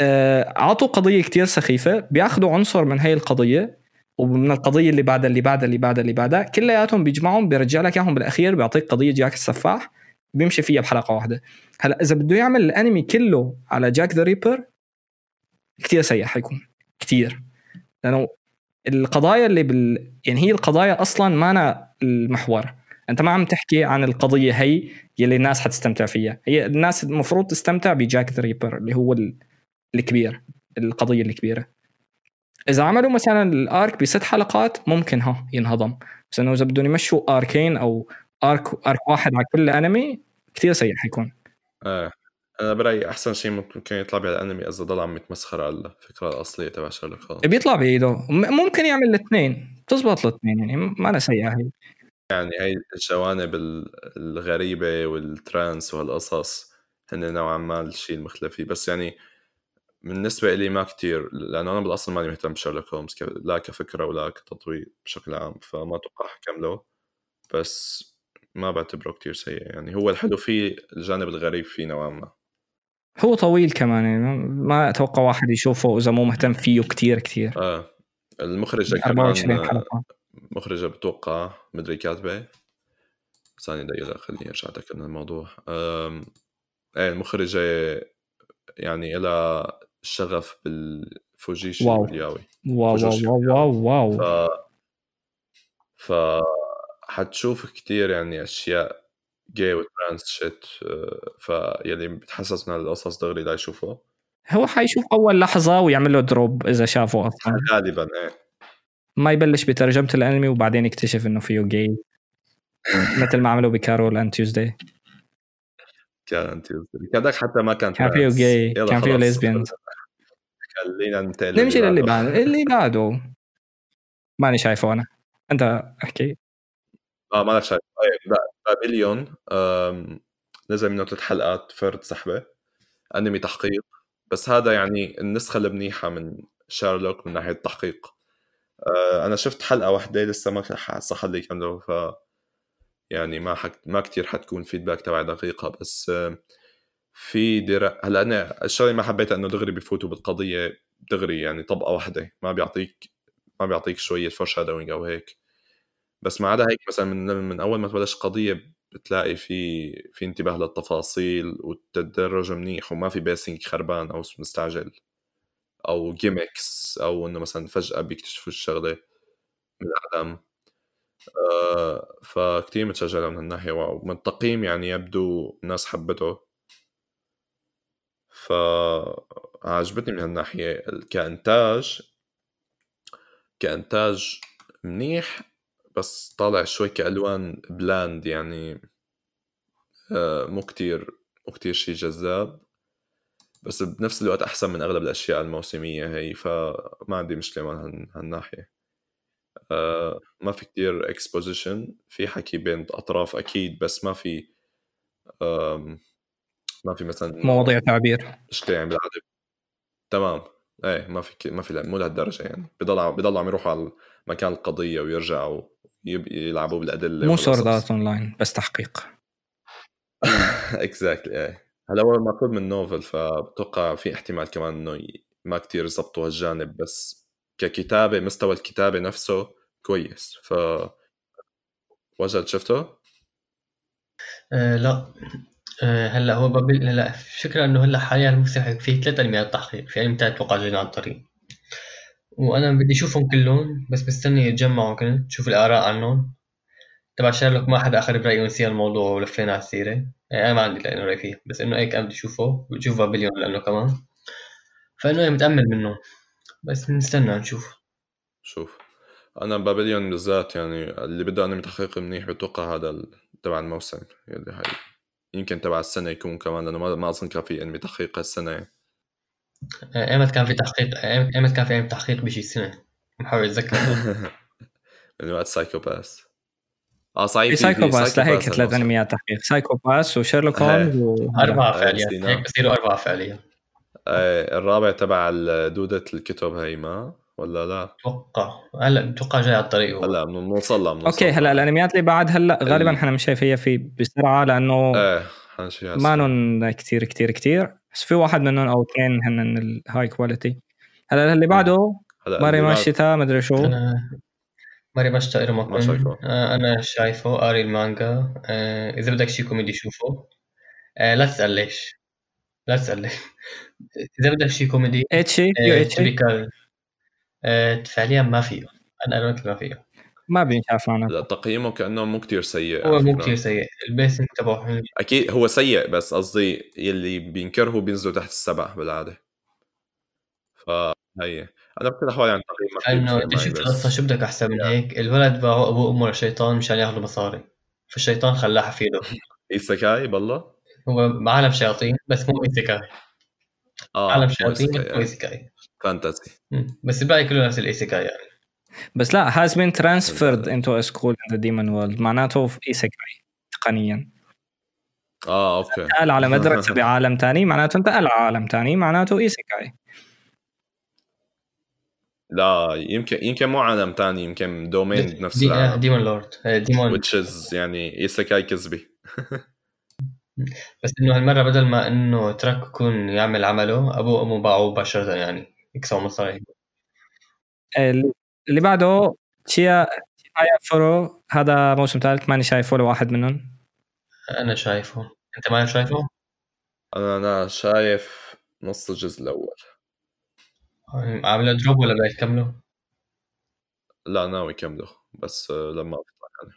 آه، أعطوا قضية كتير سخيفة بياخذوا عنصر من هي القضية ومن القضية اللي بعدها اللي بعدها اللي بعدها اللي بعدها كلياتهم بيجمعهم بيرجع لك إياهم بالأخير بيعطيك قضية جاك السفاح بيمشي فيها بحلقة واحدة. هلأ إذا بده يعمل الأنمي كله على جاك ذا ريبر كثير سيء حيكون كثير لأنه القضايا اللي بال يعني هي القضايا أصلا ما أنا المحور. أنت ما عم تحكي عن القضية هي يلي الناس حتستمتع فيها. هي الناس المفروض تستمتع بجاك ذا ريبر اللي هو الكبير القضية الكبيرة. إذا عملوا مثلا الأرك بست حلقات ممكن ها ينهضم. بس إنه إذا بدهم يمشوا أركين أو ارك أرك واحد على كل انمي كثير سيء حيكون. إيه أنا برأيي أحسن شيء ممكن يطلع بالانمي إذا ضل عم يتمسخر على الفكرة الأصلية تبع شارلوك هولمز. بيطلع بايده ممكن يعمل الاثنين. بتزبط الاثنين يعني ما أنا سيئة هي. يعني هي الجوانب الغريبة والترانس وهالقصص هن نوعا ما الشيء المختلفي بس يعني بالنسبة لي ما كتير لأنه أنا بالأصل ماني مهتم بشارلوك هولمز لا كفكرة ولا كتطوير بشكل عام فما أتوقع حكمله بس ما بعتبره كتير سيء يعني. هو الحلو فيه الجانب الغريب فيه نوعا ما. هو طويل كمان يعني ما أتوقع واحد يشوفه إذا مو مهتم فيه كتير كتير آه المخرجة كمان حلقة. مخرجة بتوقع مدري كاتبة ثانية دقيقة خليني أرجع أتأكد من الموضوع إيه المخرجة يعني إلى شغف بالفوجيشي واو. والياوي واو واو واو واو, واو. ف... ف حتشوف كتير يعني أشياء جاي وترانس شيت فيلي بتحسس من القصص دغري لا يشوفه. هو حيشوف أول لحظة ويعمل له دروب إذا شافه أصلا. غالبا إيه. ما يبلش بترجمة الأنمي وبعدين يكتشف إنه فيه جاي مثل ما عملوا بكارول اند تيوزداي كان تيوزداي هذاك حتى ما كان كان فيه gay كان فيه lesbians خلينا ننتقل نمشي للي بعده. اللي بعده. ماني شايفه أنا. أنت أحكي. آه مالك شايف طيب بابليون نزل منه ثلاث حلقات فرد سحبه أنمي تحقيق. بس هذا يعني النسخة المنيحة من شارلوك من ناحية التحقيق. آه، أنا شفت حلقة واحدة لسه ما صح لي كامله ف يعني ما حك... ما كثير حتكون feedback تبعي دقيقة. بس في درا هلا أنا الشغلة ما حبيتها إنه دغري بفوتوا بالقضية دغري يعني طبقة واحدة. ما بيعطيك ما بيعطيك شوية foreshadowing أو هيك. بس ما عدا هيك مثلا من, من أول ما تبلش قضية بتلاقي في في انتباه للتفاصيل والتدرج منيح وما في pacing خربان أو مستعجل أو gimmicks أو إنه مثلا فجأة بيكتشفوا الشغلة من العدم آه فكتير متشجع من الناحيه ومن التقييم يعني يبدو الناس حبته. فعجبتني من هالناحية كإنتاج كإنتاج منيح بس طالع شوي كألوان bland يعني آه مو كتير مو كتير شي جذاب. بس بنفس الوقت أحسن من أغلب الأشياء الموسمية هي فما عندي مشكلة مع هالناحية. آه ما في كتير exposition في حكي بين أطراف أكيد بس ما في ما في مثلا مواضيع تعبير. اشتي يعني بالعادة. تمام. إيه ما في ما في مو لهالدرجة يعني. بضل بضل عم يروحوا على مكان القضية ويرجعوا. يلعبوا بالادله مو سوردات أونلاين بس تحقيق. exactly إيه. هلا هو ماخوذ من novel فبتوقع في احتمال كمان إنه ما كتير زبطوا هالجانب بس ككتابة مستوى الكتابة نفسه كويس. ف وجد شفته؟ أه لا. أه هلا هو بابل هلا الفكرة إنه هلا حاليا في ثلاث انميات تحقيق في انمي أتوقع جايين على الطريق وأنا بدي أشوفهم كلهم بس مستني يتجمعوا كنت شوف الآراء عنهم. تبع شارلوك ما حدا أخذ برايي ونسي الموضوع ولفينا على السيرة. يعني أنا ما عندي لأنه رأي فيه بس إنه هيك أنا بدي أشوفه بشوف بابليون لأنه كمان. فإنه أنا متأمل منه. بس نستنى نشوف. شوف أنا بابليون بالذات يعني اللي بده انمي تحقيق منيح بتوقع هذا تبع الموسم. يلي هي يمكن تبع السنة يكون كمان لأنه ما أظن كان في انمي تحقيق هالسنة ايمت كان في تحقيق ايمت كان في انمي تحقيق بشي سنة. بحاول اتذكر من وقت Psycho-Pass. آه صحيح في Psycho-Pass لهيك ثلاث انميات تحقيق. سايكو Pass وشيرلوك هولمز أربعة فعليا. هيك بصيروا أربعة فعليا. إيه الرابع تبع دودة الكتب هي ما؟ ولا لا؟ أتوقع هلا بتوقع جاي على الطريق هلا بنوصل لها أوكي هلا الأنميات اللي بعد هلا غالبا إحنا مش شايفيها في بسرعة لأنه إيه مانون كثير كثير كثير بس في واحد منهم أو اثنين هن ال high quality هلا اللي بعده؟ Mairimashita مدري شو. Mairimashita Iruma-kun آه أنا شايفه قاري المانجا. آه إذا بدك شيء كوميدي شوفه. آه لا تسأل ليش. لا تسأل ليش. إذا بدك شيء كوميدي. ecchi تريكال آه فعليا ما فيه. أنا قلت ما فيه. ما بينشاف معنا لا تقييمه كأنه مو كتير سيء هو مو كتير سيء. ال pacing تبعه حلو أكيد هو سيء بس قصدي يلي بينكره بينزلوا تحت السبع بالعادة. فهي أنا بكل الاحوال يعني تقييم انه انت شفت القصة شو بدك أحسن من هيك؟ الولد باعوا ابوه وامه للشيطان مشان ياخذوا مصاري. فالشيطان خلاه حفيده. isekai بالله؟ هو عالم شياطين بس مو isekai. آه عالم شياطين بس مو isekai. fantasy بس الباقي كله نفس ال isekai يعني. بس لا has been transferred into a school in the demon world. معناته في isekai تقنيا. آه أوكي. انتقل على مدرسة بعالم ثاني معناته انتقل على عالم ثاني معناته isekai لا يمكن يمكن مو عالم ثاني يمكن domain بنفس العالم. demon lord demon witches يعني isekai كذبي بس إنه هالمرة بدل ما إنه ترك يكون يعمل عمله أبوه وامه باعوه مباشرة يعني يكسبوا مصاري. اللي بعده Chiha Chihayafuru هذا موسم ثالث ماني شايفه ولا واحد منهم. أنا شايفه. أنت ما شايفه؟ أنا أنا شايف نص الجزء الأول. عامله drop ولا بدك تكمله؟ لا ناوي كمله بس لما أطلع يعني.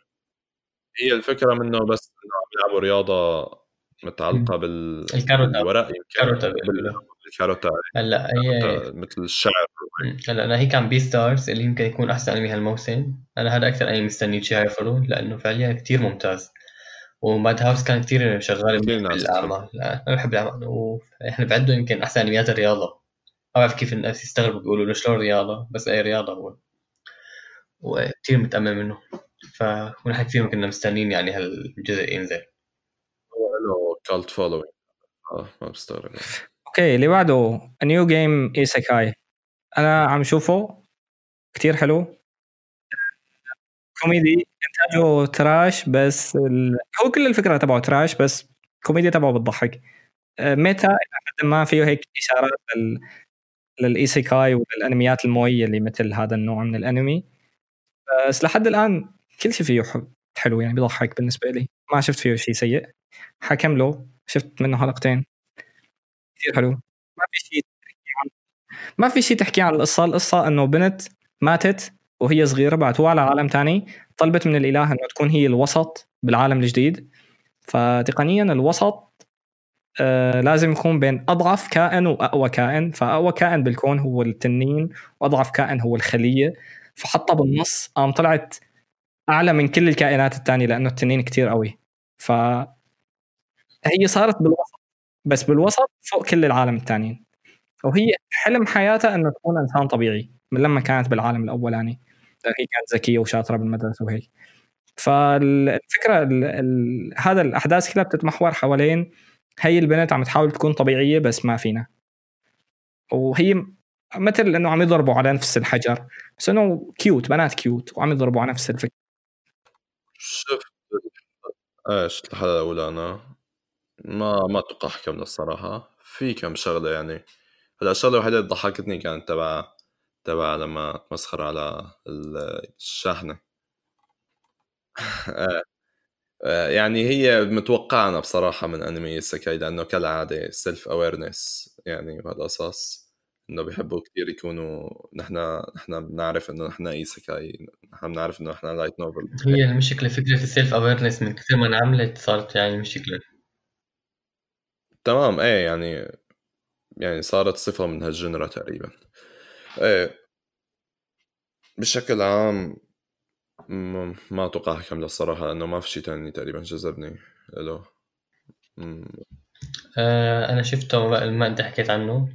هي الفكرة منه بس إنه عم يلعبوا رياضة متعلقة بال الكاروتا بالورق يمكن. الكاروتا هلأ هي مثل الشعر هلأ أنا هي كان Beastars اللي يمكن يكون أحسن أنمي هالموسم. أنا هذا أكثر أنمي مستني Chihayafuru لأنه فعليا كثير ممتاز. و Madhouse كان كثير شغال بالأعمال. أنا بحب الأعمال. وإحنا بعده يمكن أحسن أنميات الرياضة. ما بعرف كيف الناس يستغربوا بيقولوا له شلون رياضة بس أي رياضة هو. وكثير متأمل منه. ونحن كثير كنا مستنيين يعني هالجزء ينزل. هو له cult following آه ما بستغرب. أوكي اللي بعده New Game isekai أنا عم شوفه. كتير حلو. كوميدي. إنتاجه trash بس ال... هو كل الفكرة تبعه trash بس كوميديا تبعه بتضحك. meta إلى حد ما فيه هيك إشارات لل... لل isekai وللأنميات الموية اللي مثل هذا النوع من الأنمي. بس لحد الآن كل شيء فيه حلو يعني بيضحك بالنسبة لي. ما شفت فيه شيء سيء. حكم له. شفت منه حلقتين. كثير حلو. ما في شيء ما في شيء تحكي عن القصة. القصة إنه بنت ماتت وهي صغيرة بعثوها على عالم تاني طلبت من الإله إنه تكون هي الوسط بالعالم الجديد. فتقنيا الوسط آه لازم يكون بين أضعف كائن وأقوى كائن. فأقوى كائن بالكون هو التنين وأضعف كائن هو الخلية. فحطها بالنص قام طلعت أعلى من كل الكائنات الثانية لأنه التنين كتير قوي. ف هي صارت بالوسط بس بالوسط فوق كل العالم الثانيين وهي حلم حياتها إنه تكون إنسان طبيعي من لما كانت بالعالم الاولاني هي كانت ذكية وشاطرة بالمدرسة وهيك. فالفكرة ال ال هذا الأحداث كلها بتتمحور حوالين هي البنت عم تحاول تكون طبيعية بس ما فينا. وهي مثل إنه عم يضربوا على نفس الحجر. بس إنه cute بنات cute وعم يضربوا على نفس الفكرة. شفت شفت الحلقة الاولى أنا ما ما أتوقع احكم الصراحه في كم شغلة يعني. هلأ الشغلة الوحيدة اللي ضحكتني كانت تبع تبع لما مسخر على الشاحنه آه. آه، يعني هي متوقعنا بصراحة من أنمي isekai لأنه كالعادة self awareness يعني بهالقصص إنه بيحبوا كثير يكونوا نحن نحن بنعرف إنه نحن isekai نحن بنعرف إنه نحن light novel هي المشكلة فكرة ال self awareness من كثر ما انعملت صارت يعني مشكلة. تمام إيه يعني يعني صارت صفة من هال genre تقريبا. إيه بشكل عام ما أتوقع احكم الصراحة لأنه ما في شيء تاني تقريبا جذبني له. آه أنا شفته ما أنت حكيت عنه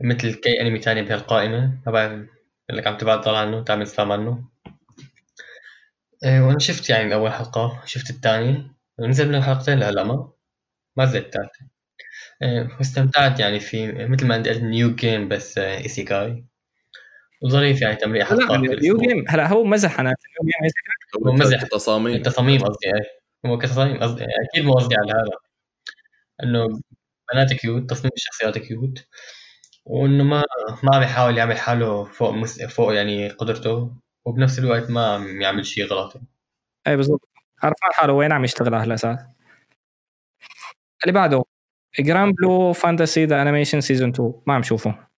مثل كي أنمي تاني بهالقائمة ما بعرف لك عم تبعد ضل عنه تعمل سلام عنه. آه وأنا شفت يعني اول حلقة شفت الثانية ونزل منه حلقتين لهلأ ما؟ ما الثالثة واستمتعت يعني في مثل ما قلت New Game بس isekai وظريف يعني تمرير حلقات New Game هلا هو مزح أنا. New Game هو مزح. تصاميم. التصاميم قصدي اي هو كتصاميم قصدي أكيد مو قصدي على هذا. إنه بنات cute تصميم الشخصيات cute وإنه ما ما عم يحاول يعمل حاله فوق مس... فوق يعني قدرته. وبنفس الوقت ما عم يعمل شيء غلط. اي بالضبط. عرفان حاله وين عم يشتغل على الاساس اللي بعده Granblue Fantasy The Animation season 2 ما عم شوفه.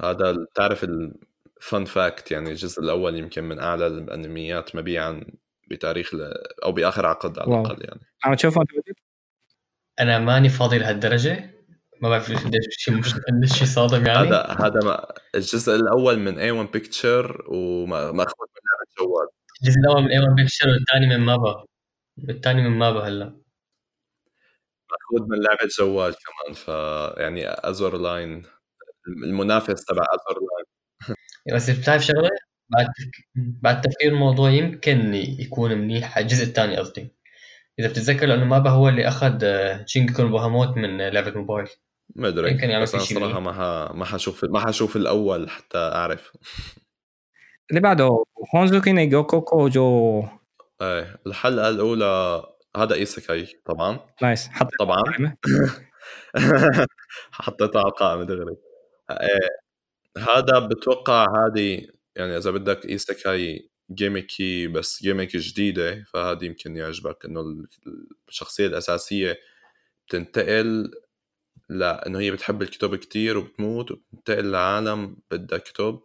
هذا بتعرف ال fun fact يعني الجزء الأول يمكن من أعلى الأنميات مبيعا بتاريخ ل... أو بآخر عقد على الأقل يعني. عم تشوفه أنت أنا ماني فاضي لهالدرجة. ما بعرف قديش شيء مش قديش شيء صادم يعني. هذا هذا ما الجزء الأول من A-1 Pictures وماخذ من لعبه جوال الجزء الأول من A-1 Pictures والثاني من MAPPA. الثاني من MAPPA هلا. ماخوذ من لعبة جوال كمان ف يعني Azur Lane المنافس تبع Azur Lane بس بتعرف شغلة؟ بعد بعد تفكير الموضوع يمكن يكون منيح. الجزء الثاني قصدي. إذا بتتذكر لأنه MAPPA هو اللي أخذ Shingeki no Bahamut من لعبة موبايل. ما أدري. يمكن يعمل بس أنا صراحة ما ح... ما حشوف ما حشوف الأول حتى أعرف. اللي بعده Honzuki no Gekokujou إيه الحلقة الأولى هذا isekai طبعا. nice. حط طبعا. حطيتها على القائمه دغري. إيه، هذا بتوقع هذه يعني إذا بدك isekai gimmicky بس gimmick جديدة فهذه يمكن يعجبك إنه الشخصية الأساسية بتنتقل لأنه هي بتحب الكتب كتير وبتموت وبتنتقل لعالم بدها كتب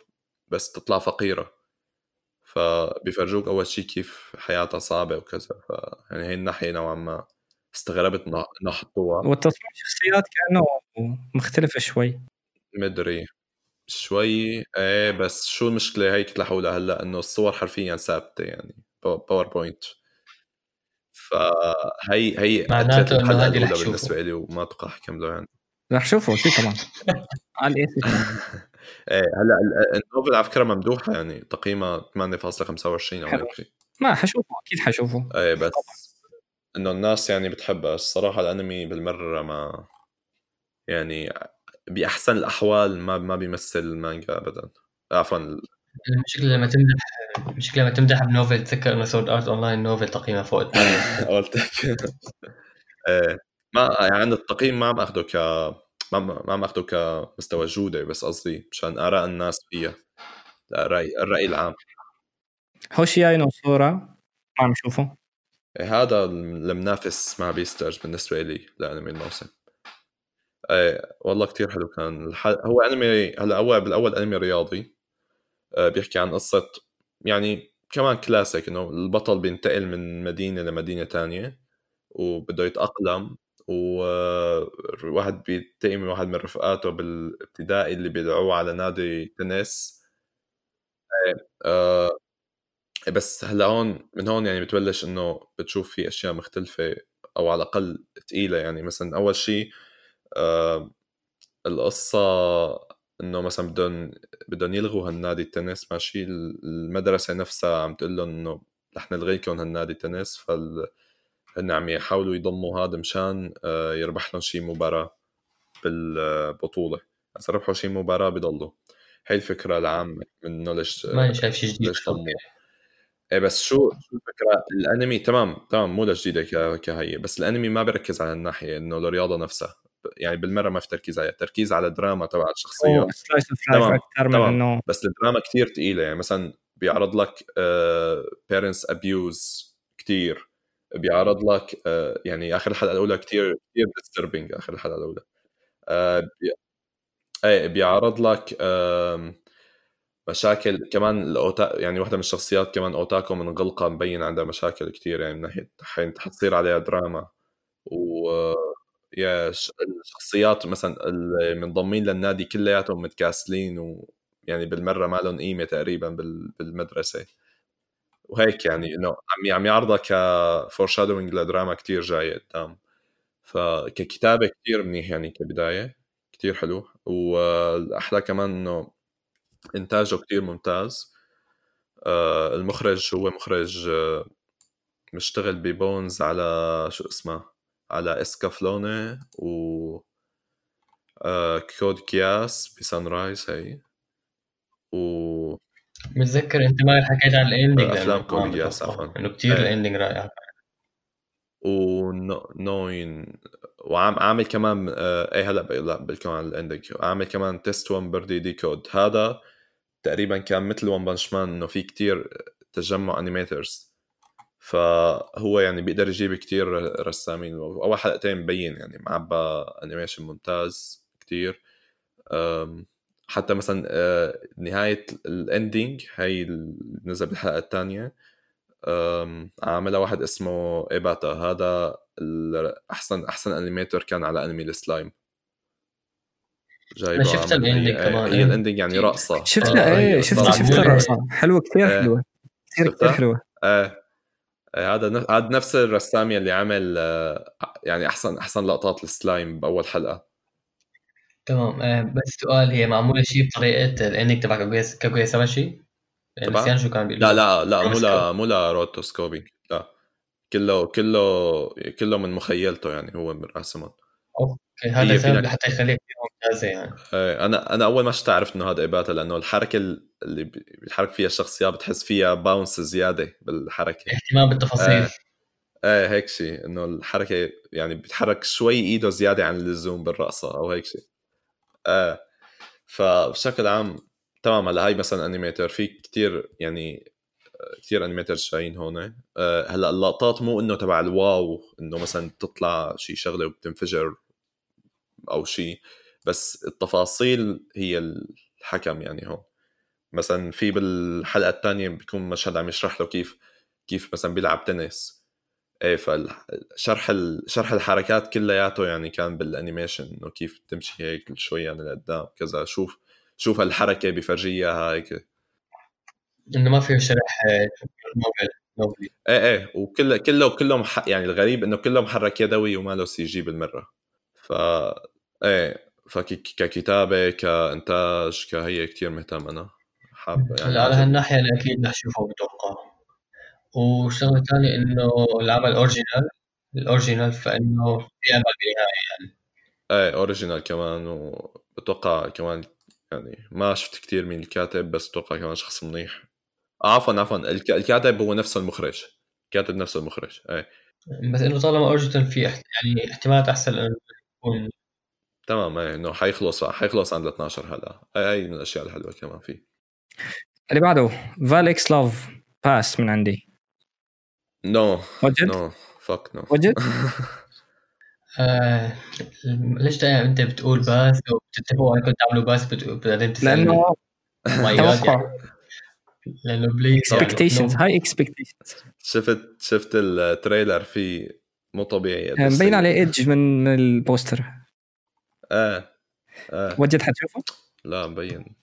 بس تطلع فقيرة. فبيفرجوك أول شيء كيف حياتها صعبة وكذا ف يعني هي الناحية نوعا ما استغربت إنه حطوها. والتصميم الشخصيات كأنه مختلف شوي. مدري. شوي إيه بس شو المشكلة هيك تلحقوا لهلا إنه الصور حرفيا ثابتة يعني PowerPoint فهي هي معناته إنه هذه بالنسبة لي وما أتوقع أحكم له يعني. رح شوفه أكيد طبعا. على إيه هلأ ال novel على فكرة ممدوحة يعني تقييمها 8.25 أو هيك شيء ما حشوفه أكيد حشوفه إيه بس إنه الناس يعني بتحبها. الصراحة الأنمي بالمرة ما يعني بأحسن الأحوال ما ما بيمثل المانجا ابدا. عفوا. المشكلة لما تمدح المشكلة لما تمدح ب novel تذكر إنه Sword Art Online novel تقييمها فوق قلت إيه ما يعني التقييم ما عم اخذه ك ما ما عم اخذه كمستوى جودة بس قصدي مشان آراء الناس فيها الراي الرأي العام. Hoshiai no Sora ما عم شوفه إيه، هذا المنافس مع Beastars بالنسبة لي لأنمي الموسم. إيه والله كتير حلو كان. الح... هو أنمي هلا هو بالأول أنمي رياضي. آه، بيحكي عن قصة يعني كمان كلاسيك إنه البطل بينتقل من مدينة لمدينة تانية وبده يتأقلم. وواحد بيلتقي من واحد من رفقاته بالابتدائي اللي بيدعوه على نادي تنس. آه بس هلا هون من هون يعني بتبلش إنه بتشوف في أشياء مختلفة أو على الأقل ثقيله يعني مثلا أول شيء آه القصة إنه مثلا بدهم بدهم يلغوا هالنادي التنس. ماشي المدرسة نفسها عم تقول لهم إنه رح نلغيكم هالنادي التنس فال هن عم يحاولوا يضموا هذا مشان آه، يربح لهم شي مباراة بالبطولة. إذا ربحوا شي مباراة بيضلوا هي الفكرة العامة من إنه ليش ما شايف شيء جديد ليش ضموا إيه بس شو شو الفكرة؟ الأنمي تمام تمام مو لجديدة كهي. بس الأنمي ما بيركز على الناحية إنه الرياضة نفسها. يعني بالمرة ما في تركيز عليها. تركيز على الدراما تبع الشخصيات. تمام أكثر من إنه بس الدراما كتير ثقيله يعني مثلا بيعرض لك parents abuse كثير بيعرض لك آه، يعني آخر الحلقة الأولى كثير كثير disturbing آخر الحلقة الأولى آه،. إيه بيعرض لك مشاكل كمان الأوتا... يعني واحدة من الشخصيات كمان أوتاكو منغلقة مبين عندها مشاكل كثير يعني من ناحية حتصير عليها دراما و يا الشخصيات مثلا المنضمين للنادي كلياتهم متكاسلين ويعني بالمرة ما لهم قيمة تقريبا بالمدرسة وهيك يعني إنه عم عم يعرضها كفور شادوينج لدراما كتير جاية قدام. فككتابه كتير منيح يعني كبداية كتير حلو. والأحلى كمان إنه إنتاجه كتير ممتاز. آه، المخرج هو مخرج آه، مشتغل ب Bones على شو اسمه على Escaflowne و آه، Code Geass ب Sunrise هي. و متذكر انت ما حكيت عن ال ending أفلام Code Geass عفوا إنه كثير. ال ending رائع. ونوين وعم عامل كمان آه إيه هلأ لا بالكم عن الاندنج عامل كمان تيست 1 بردي دي كود. هذا تقريبا كان مثل ون بانش مان إنه في كتير تجمع انيميترز فهو يعني بيقدر يجيب كتير رسامين. اول حلقتين مبين يعني معبى انيميشن ممتاز كتير. حتى مثلا آه، نهاية الاندينج هي نزل بالحلقة الثانية. عاملها واحد اسمه إيباتا. هذا أحسن أحسن animator كان على أنمي السلايم. جايبة شفت ال ending كمان هي ال ending يعني رقصة. شفتها إيه شفت شفت الرقصة. حلوة كثير إيه. حلوة. كثير كثير حلوة. إيه. إيه، هذا هذا نفس الرسام اللي عمل آه، يعني أحسن أحسن لقطات السلايم بأول حلقة. تمام. آه، بس سؤال هي معمولة شيء بطريقة ال ending تبع Kaguya-sama شي نسيان شو كان بيقول؟ لا لا لا مو لا مو لا rotoscoping. لا. كله كله كله من مخيلته يعني هو من راسمهم okay هذا سبب لحتى يخليها كثير ممتازة يعني. إيه أنا أنا أول ما شفت عرفت إنه هذا إيباتا لأنه الحركة اللي بيتحرك فيها الشخصيات بتحس فيها bounce زيادة بالحركة. اهتمام بالتفاصيل. إيه, إيه هيك شيء. إنه الحركة يعني بيتحرك شوي إيده زيادة عن اللزوم بالرقصه أو هيك شيء. إيه فبشكل عام تمام هلأ هاي مثلا animator في كتير يعني كثير animator جايين هون أه. هلأ اللقطات مو إنه تبع ال wow إنه مثلا تطلع شي شغلة وبتنفجر أو شيء بس التفاصيل هي الحكم يعني هون. مثلا في بالحلقة الثانية بيكون مشهد عم يشرح له كيف كيف مثلا بيلعب تنس. إيه فشرح شرح الحركات كلياته يعني كان بال animation إنه كيف تمشي هيك شوية لقدام كذا شوف شوف الحركه بفرجيها هيك. إنه ما في شرح نوبل إيه إيه وكله كله كله يعني الغريب إنه كله محرك يدوي وما له CG بالمرة. ف إيه فككتابه كإنتاج كهي كثير مهتم أنا. حابة يعني على هالناحية أنا أكيد رح اشوفه بتوقع. وشغله ثانية إنه العمل original ال original فإنه في أمل بالنهايه يعني. إيه original كمان وبتوقع كمان يعني ما شفت كثير من الكاتب بس أتوقع كمان شخص منيح. آه، عفوا عفوا الكاتب هو نفس المخرج. كاتب نفس المخرج إيه. بس إنه طالما original في يعني احتمالات أحسن انه يكون تمام إيه إنه حيخلص حيخلص عند 12 هلا. هاي من الأشياء الحلوة كمان فيه. اللي بعده فاليكس لاف باس من عندي. نو وجد؟ نو فك نو وجد؟ آه ليش دائما انت بتقول بس وبتتفقوا انكم تعملوا بس بعدين لأنه توقع لأنه بليز اكسبكتيشنز هاي اكسبكتيشنز شفت شفت التريلر فيه مو طبيعي مبين عليه ايدج من من البوستر إيه إيه وجد حتشوفه؟ لا مبين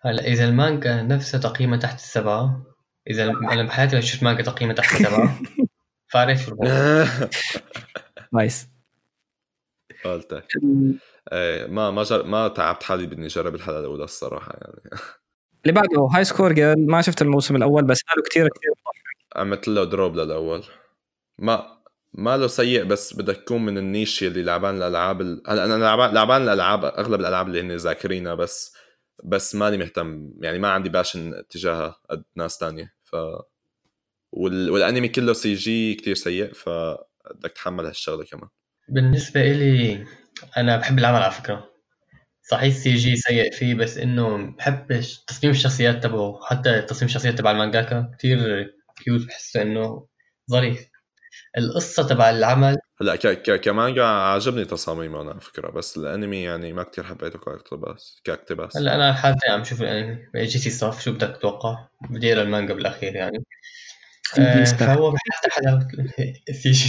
هلا اذا المانجا نفسها تقييمها تحت السبعه إذا أنا بحياتي شفت مانجا تقييمها تحت السبعة. فعرف شو nice. قلتك إيه ما ما جر... ما تعبت حالي بدي أجرب الحلقة الأولى الصراحة يعني. اللي بعده High Score Girl ما شفت الموسم الأول بس قالوا كثير كثير عملت له drop للأول. ما ما له سيء بس بدك تكون من ال niche اللي لعبان الألعاب ال... هلا أنا لعبان لعبان الالعاب أغلب الألعاب اللي هن ذاكرينها بس بس ماني مهتم يعني ما عندي passion تجاهها قد ناس تانية ف وال... والانمي كله CG كثير سيء فبدك تحمل هالشغلة كمان. بالنسبة إلي أنا بحب العمل على فكرة. صحيح ال CG سيء فيه بس إنه بحب تصميم الشخصيات تبعه. حتى تصميم الشخصيات تبع المانجاكا كثير cute بحسه إنه ظريف. القصة تبع العمل. هلا ك... ك... كمانجا عجبني تصاميمه أنا على فكرة بس الأنمي يعني ما كتير حبيته كاقتباس كاقتباس. هلأ أنا حالتي عم شوف الأنمي. J.C.Staff شو بدك تتوقع؟ بدي اقرا المانجا بالأخير يعني. آه فهو بحالته حلاوه ال CG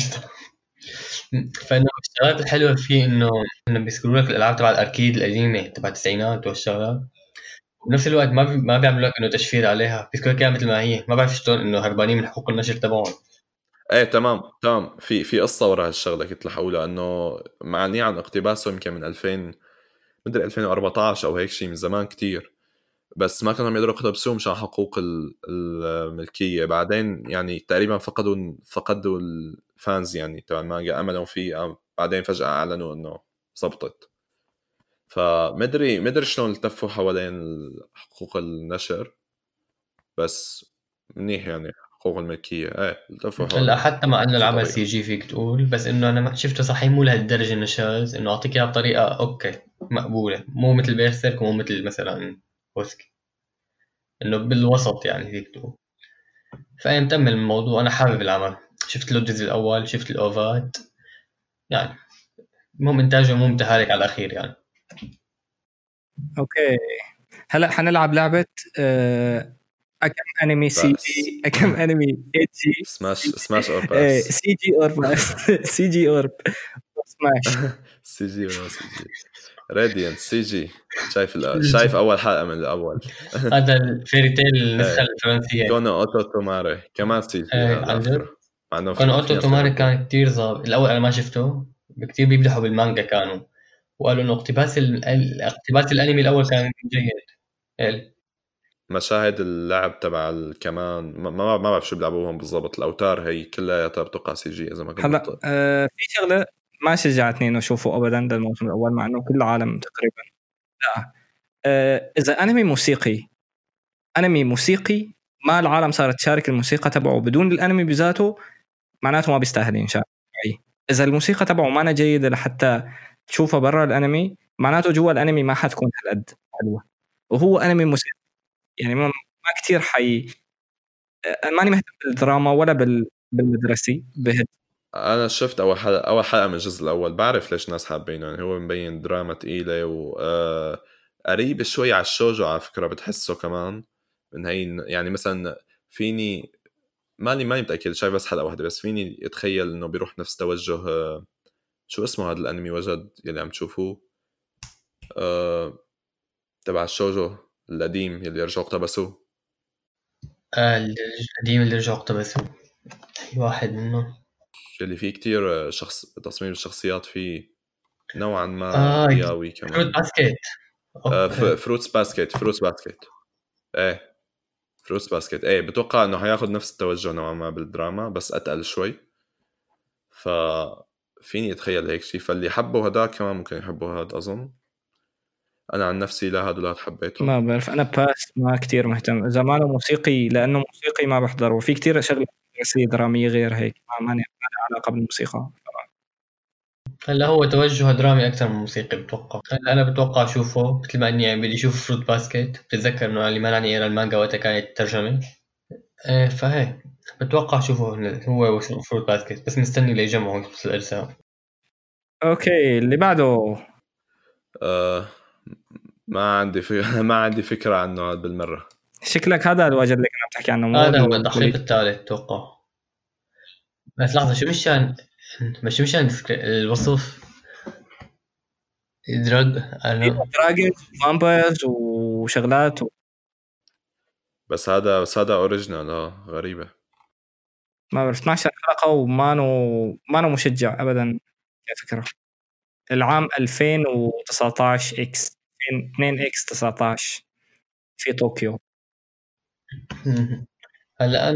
فإنه الشغلات الحلوة فيه إنه إنه بيذكروا لك الألعاب تبع ال arcade القديمة تبع التسعينات والشغلات. وبنفس الوقت ما بي... ما بيعملوا لك إنه تشفير عليها بيذكروا لك مثل ما هي. ما بعرف شلون إنه هربانين من حقوق النشر تبعهم. إيه تمام تمام. في في قصة ورا هالشغلة كنت رح أقولها إنه معني عن اقتباسه يمكن من 2000 مدري 2014 أو هيك شيء من زمان كتير. بس ما كانوا يقدروا يقتبسوه مشان حقوق الملكية. بعدين يعني تقريبا فقدوا فقدوا الفانز يعني تبع المانجا املوا فيه بعدين فجأة أعلنوا إنه زبطت. فمدري مدري شلون التفوا حوالين حقوق النشر. بس منيح يعني. حقوق الملكية. إيه هلا حتى مع انه العمل CG فيك تقول بس إنه أنا ما شفته صحيح مو لهالدرجة إنه شاذ إنه أعطيك إياها بطريقة okay مقبولة. مو مثل Berserk ومو مثل مثلا وسكي إنه بالوسط يعني فيك تقول. فانا متأمل الموضوع. أنا حابب العمل. شفت له الجزء الأول شفت الاوفات يعني المهم إنتاجه مو متهالك على الأخير يعني. okay. هلأ حنلعب لعبة أه كم انمي سي جي؟ كم انمي G؟ smash smash or pass C G or pass CG or smash CG or CG. Radiant CG. شايف شايف أول حلقة من الأول. هذا ال Fairy Tail النسخه الفرنسية. كونو أوتو توماري. كمان CG. كونو أوتو توماري كان كثير ظابط. الأول أنا ما شفته. كثير بيمدحوا بالمانجا كانوا. وقالوا إنه اقتباس اقتباس الأنمي الأول كان جيد. مشاهد اللعب تبع الكمان ما ما بعرف شو بيلعبوهم بالضبط الأوتار هي كلها بتوقع CG إذا ما كنت هلا آه في شغلة ما شجعتني إنه أشوفه ابدا ده الموسم الأول مع إنه كل العالم تقريبا. لا آه إذا أنمي موسيقي أنمي موسيقي ما العالم صارت تشارك الموسيقى تبعه بدون الأنمي بذاته معناته ما بيستاهل ينشاف إذا الموسيقى تبعه ما جيده لحتى تشوفها برا الأنمي معناته جوا الأنمي ما حتكون هالقد حلوة. وهو أنمي موسيقي. يعني ما, ما كثير حي ماني مهتم بالدراما ولا بال... بالمدرسي بهد أنا شفت أول حلقة أول حلقة من الجزء الأول بعرف ليش الناس حابينه يعني هو مبين دراما ثقيله و قريب شوي على الشوجو على فكرة بتحسه كمان من هي يعني مثلا فيني ماني ماني متأكد شايف بس حلقة واحدة بس فيني أتخيل إنه بيروح نفس توجه شو اسمه هذا الأنمي وجد يلي عم تشوفوه؟ أه... تبع الشوجو. القديم يلي رجعوا اقتبسوه؟ آه القديم اللي رجعوا اقتبسوه. في واحد منه اللي فيه كتير شخص تصميم الشخصيات فيه نوعا ما آه رياوي كمان. Fruit Basket. آه Fruits Basket Fruits Basket. إيه Fruits Basket. إيه بتوقع إنه حياخد نفس التوجه نوعا ما بالدراما بس أتقل شوي. ف فيني أتخيل هيك شيء فاللي حبوا هداك كمان ممكن يحبوا هذا أظن. أنا عن نفسي لا هذا لا حبيته ما بعرف أنا pass ما كتير مهتم. اذا ما له موسيقي لأنه موسيقي ما بحضر وفي كتير شغله درامية غير هيك. ما ماني علاقة بالموسيقى. هلا هو توجه درامي أكثر من موسيقي بتوقع. هلا أنا بتوقع أشوفه مثل ما إني يعني بدي أشوف Fruit Basket بتتذكر إنه اللي مانعني أقرأ المانجا وقتها كانت ترجمه إيه فهيك. بتوقع أشوفه هو Fruit Basket بس مستني ليجمعوا الأرسال. okay اللي بعده. آه ما عندي في... ما عندي فكرة عنه هذا بالمرة. شكلك هذا الوجه اللي كنا بتحكي عنه مو هذا هو ال- التحقيق الثالث أتوقع بس لحظة شو مشان شو مشان الوصف؟ دراج أنا dragons vampires وشغلات و... بس هذا بس هذا original آه غريبة. ما بعرف 12 حلقة ومانو مانو مشجع ابدا كفكره العام 2019 X. 2 X 19 في طوكيو. هلا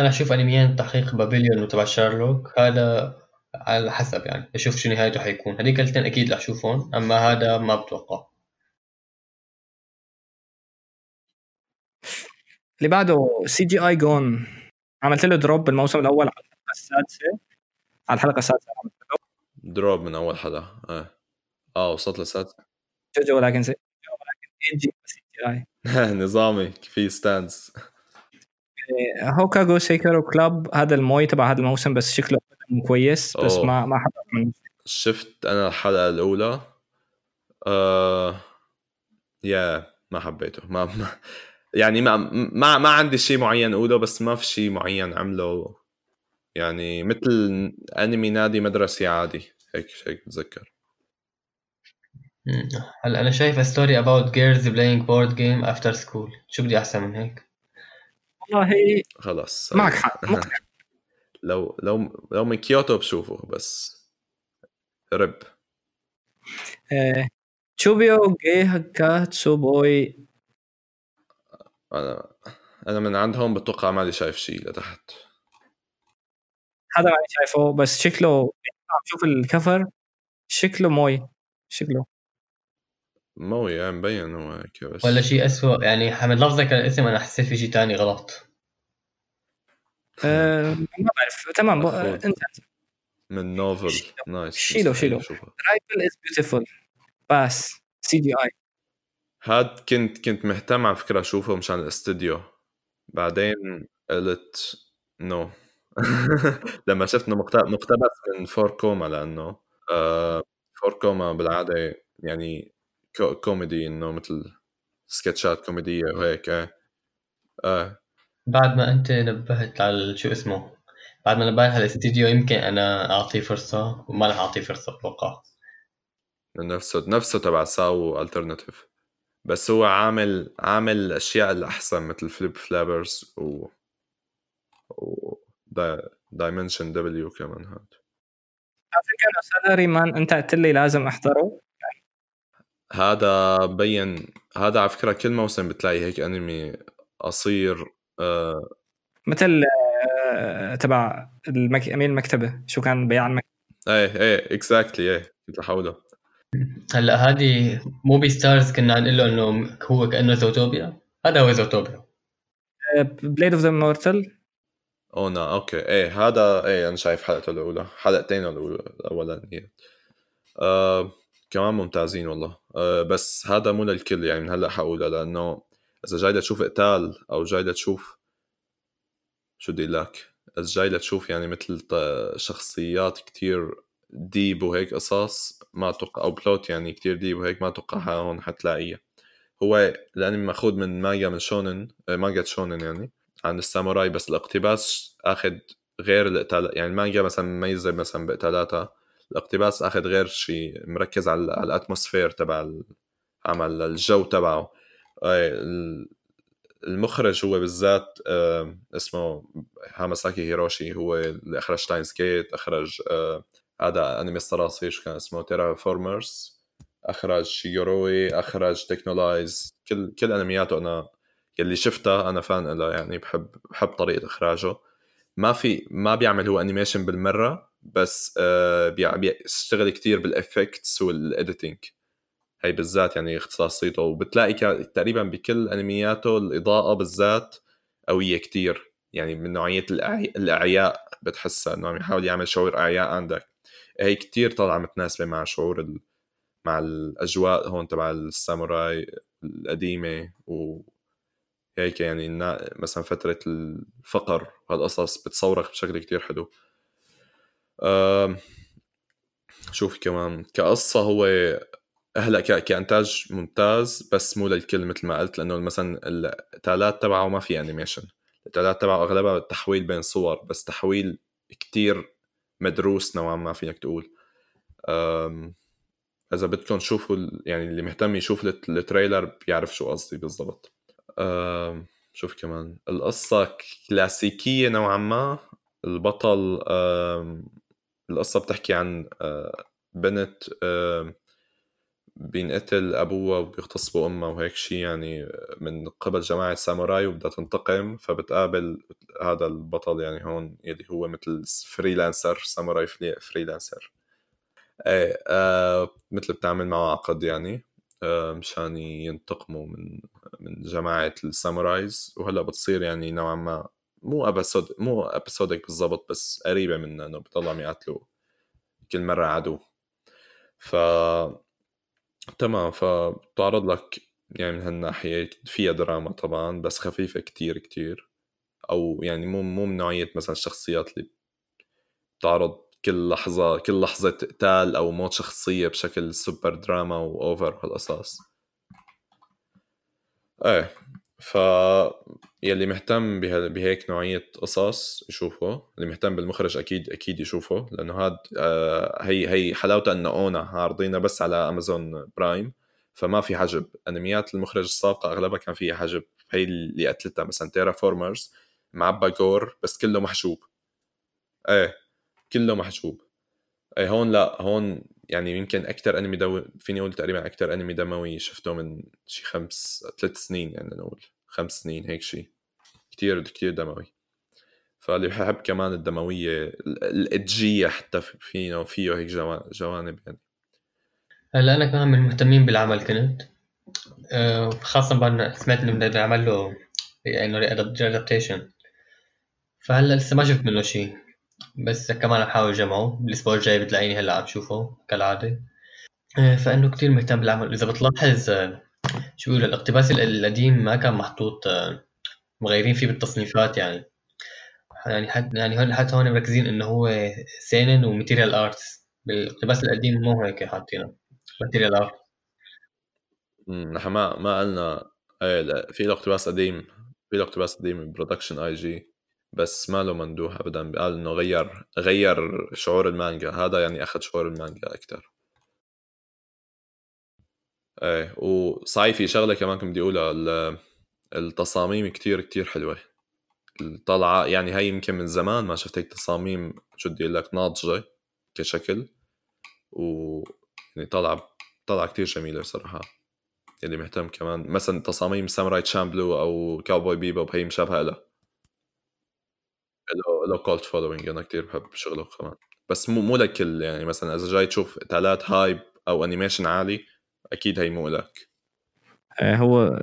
أنا أشوف انميات تحقيق بابليون وتبع شارلوك. هذا على حسب يعني بشوف شو نهايته حيكون. هذيك الاثنين أكيد رح أشوفهم أما هذا ما بتوقع. اللي بعده CGI جون. عملت له drop بالموسم الأول على الحلقة السادسة. على الحلقة السادسة عملت له drop من أول حلقه آه آه وصلت للسادسة. جوجو ولكن اي نظامي في stands Houkago Saikoro Club هذا ال moe تبع هذا الموسم بس شكله كويس بس أوه. ما ما حضرت منه شفت أنا الحلقة الأولى. آه يا ما حبيته. ما, ما يعني ما ما ما عندي شيء معين أقوله بس ما في شيء معين عمله. يعني مثل أنمي نادي مدرسي عادي. هيك هيك بتذكر. مم. هلا أنا شايف story about girls playing board game after school. شو بدي أحسن من هيك؟ والله خلص. معك حق مقنع لو لو لو من كيوتو بشوفه بس. رب. تشوبيو جيهكا تسوبوي أنا أنا من عندهم بتوقع مالي شايف شيء لتحت. هذا ماني شايفه بس شكله عم شوف ال cover. شكله moe. شكله. مو يعني مبين هو هيك بس. ولا شيء اسوء يعني من لفظك الاسم أنا حسيت في شيء تاني غلط. آه ما بعرف تمام. آه، انت. من novel. نايس شيله. أشوفه. Rifle Is Beautiful بس CGI هاد كنت كنت مهتم على فكرة أشوفه مشان الاستوديو. بعدين قلت no لما شفت إنه مقت- مقتبس من four koma لأنه آه four koma بالعادة يعني كوميدي إنه مثل سكتشات كوميدية وهيك آه. آه. بعد ما أنت نبهت على شو اسمه بعد ما نبهت على الاستديو يمكن أنا أعطيه فرصة وما رح أعطيه فرصة بتوقع نفسه نفسه تبع SAO Alternative بس هو عامل عامل الاشياء الأحسن مثل Flip Flappers و و Dimension W كمان هاد. African Salaryman أنت قلت لي لازم أحضره. هذا بين هذا على فكرة كل موسم بتلاقي هيك أنمي قصير آه مثل آه، تبع المك... امين المكتبة شو كان بياع المكتبه إيه إيه exactly إيه كنت لحوله هلأ هذه مو Beastars كنا عم نقول له إنه هو كأنه زوتوبيا هذا هو زوتوبيا Blade of the Immortal ONA okay إيه هذا إيه أنا شايف حلقته الأولى حلقتين الأولى الاولانيه آه كمان ممتازين والله. آه بس هذا مو للكل يعني من هلأ حقولها لأنه إذا جاي لتشوف قتال أو جاي لتشوف شو بدي لك؟ إذا جاي لتشوف يعني مثل شخصيات كتير deep وهيك قصص ما أتوقع أو plot يعني كتير deep وهيك ما أتوقع هون حتلاقيها هو الانمي مأخوذ من مانجا من shounen آه، مانجا shounen يعني عن الساموراي بس الاقتباس أخذ غير القتال يعني المانجا مثلا مميزه مثلا بقتالاتها. الاقتباس أخذ غير شيء مركز على, ال atmosphere تبع العمل الجو تبعه. ال- المخرج هو بالذات اسمه هاماساكي هيروشي هو اللي أخرج Steins Gate أخرج هذا أنمي الصراصير شو كان اسمه؟ Terra Formars أخرج شيجوروي أخرج Texhnolyze كل كل أنمياته أنا يلي شفتها أنا fan لها يعني بحب بحب طريقة إخراجه. ما في ما بيعمل هو animation بالمرة بس آه بيشتغل كتير بال effects وال editing هي بالذات يعني اختصاصيته. وبتلاقي تقريبا بكل أنمياته الإضاءة بالذات قوية كتير. يعني من نوعية. الأعياء بتحسها إنه عم يحاول يعمل شعور أعياء عندك. هي كتير طالعة متناسبة مع شعور ال... مع الأجواء هون تبع الساموراي القديمة. و هيك يعني مثلا فترة الفقر وهالقصص بتصورك بشكل كتير حلو. شوف كمان كقصة هو هلأ كإنتاج ممتاز بس مو للكل مثل ما قلت لأنه مثلا التالات تبعه ما في انيميشن التالات تبعه اغلبها تحويل بين صور بس تحويل كتير مدروس نوعا ما فيك تقول. إذا بدكم تشوفوا يعني اللي مهتم يشوف التريلر بيعرف شو قصدي بالضبط. شوف كمان القصة كلاسيكية نوعا ما البطل القصة بتحكي عن آه، بنت بينقتل أبوها وبيغتصبوا أمها وهيك شيء يعني من قبل جماعة ساموراي وبدها تنتقم فبتقابل هذا البطل يعني هون يلي هو مثل freelancer ساموراي freelancer إيه آه مثل بتعمل معه عقد يعني آه مشان ينتقموا من من جماعة ال samurais وهلأ بتصير يعني نوعا ما مو episode مو episodic بالضبط بس قريبة منه إنه بيضلوا عم يقتلوا كل مرة عدو. ف تمام فبتعرض لك يعني من هالناحية فيها دراما طبعا بس خفيفة كتير كتير. أو يعني مو مو من نوعية مثلا الشخصيات اللي بتعرض كل لحظة كل لحظة قتال أو موت شخصية بشكل super drama و over هالقصص. إيه. ف يلي مهتم بهيك نوعية قصص يشوفه اللي مهتم بالمخرج أكيد أكيد يشوفه لأنه هاد آه هي هي حلاوته أنه ONA عارضينه بس على Amazon Prime فما في حجب. أنميات المخرج السابقة أغلبها كان فيها حجب. هي اللي قتلتها مثلا تيرا فورمرز معبى gore بس كله محجوب. إيه كله محجوب. إيه هون لا هون يعني يمكن أكثر أنمي دو فيني أقول تقريبا أكثر أنمي دموي شفته من شي خمس ثلاث سنين يعني نقول خمس سنين هيك شيء كتير كتير دموي. فاللي بحب كمان الدموية ال edgy ية حتى فيه فيه هيك جوانب يعني. هلأ أنا كمان من المهتمين بالعمل كنت. آه، خاصة بعد سمعت إنه بدنا نعمل له يعني ادابتيشن فهلأ لسه ما شفت منه شيء بس كمان عم حاول جمعه بالاسبوع الجاي بتلاقيني هلأ عم شوفه كالعادة. آه، فإنه كتير مهتم بالعمل. إذا بتلاحظ آه، شو بيقولوا الاقتباس القديم ما كان محطوط آه، مغيرين فيه بالتصنيفات يعني. يعني حتى يعني حتى هون مركزين إنه هو seinen و martial arts بالاقتباس القديم مو هيك حاطينه. martial art نحن ما ما قلنا إيه في له اقتباس قديم في له اقتباس قديم Production I.G بس ما له مدموج ابدا. قال إنه غير غير شعور المانجا. هذا يعني أخذ شعور المانجا أكثر إيه وصحيح في شغلة كمان كنت بدي أقولها التصاميم كتير كتير حلوة. الطلعة يعني هي يمكن من زمان ما شفت هيك تصاميم شو بدي أقول لك ناضجة كشكل. و يعني طالعه طالعه كتير جميلة صراحة اللي مهتم كمان. مثلا تصاميم ساموراي تشامبلو أو كاوبوي بيبو هي مشابهة له له cult following أنا كتير بحب شغله كمان. بس مو مو لكل يعني مثلا إذا جاي تشوف تالات hype أو animation عالي أكيد هي مو لك. آه، هو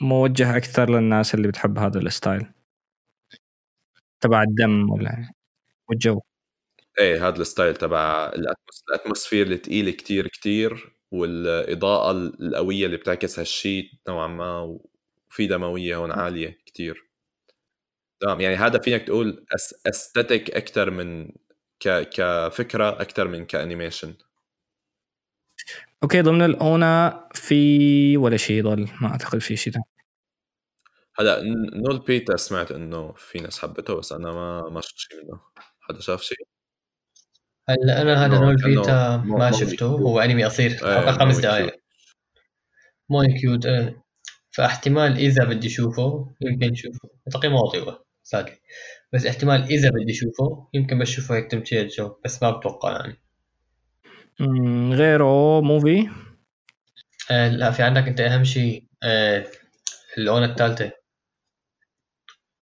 موجه أكثر للناس اللي بتحب هذا ال style. تبع الدم ولا والجو. إيه هذا ال style تبع ال atmosphere الثقيله كتير كتير والإضاءة القوية اللي بتعكس هالشيء نوعا ما وفي دموية هون عالية كتير. تمام يعني هذا فينك تقول aesthetic أكثر من ك... كفكرة أكثر من ك animation. okay ضمن ال ONA في ولا شيء ضل ما أعتقد في شيء هلا نول بيتا سمعت إنه في ناس حبته بس أنا ما ما شفت شيء منه. حدا شاف شيء؟ هلأ أنا هذا نول بيتا ما شفته هو أنمي قصير حلقة خمس دقائق مو cute إيه. فاحتمال إذا بدي أشوفه يمكن أشوفه. تقييم واطي سادي بس احتمال إذا بدي أشوفه يمكن بشوفه هيك تمشي الجو بس ما بتوقع يعني. غيره موفي آه لا في عندك أنت أهم شيء آه الاونة الثالثة.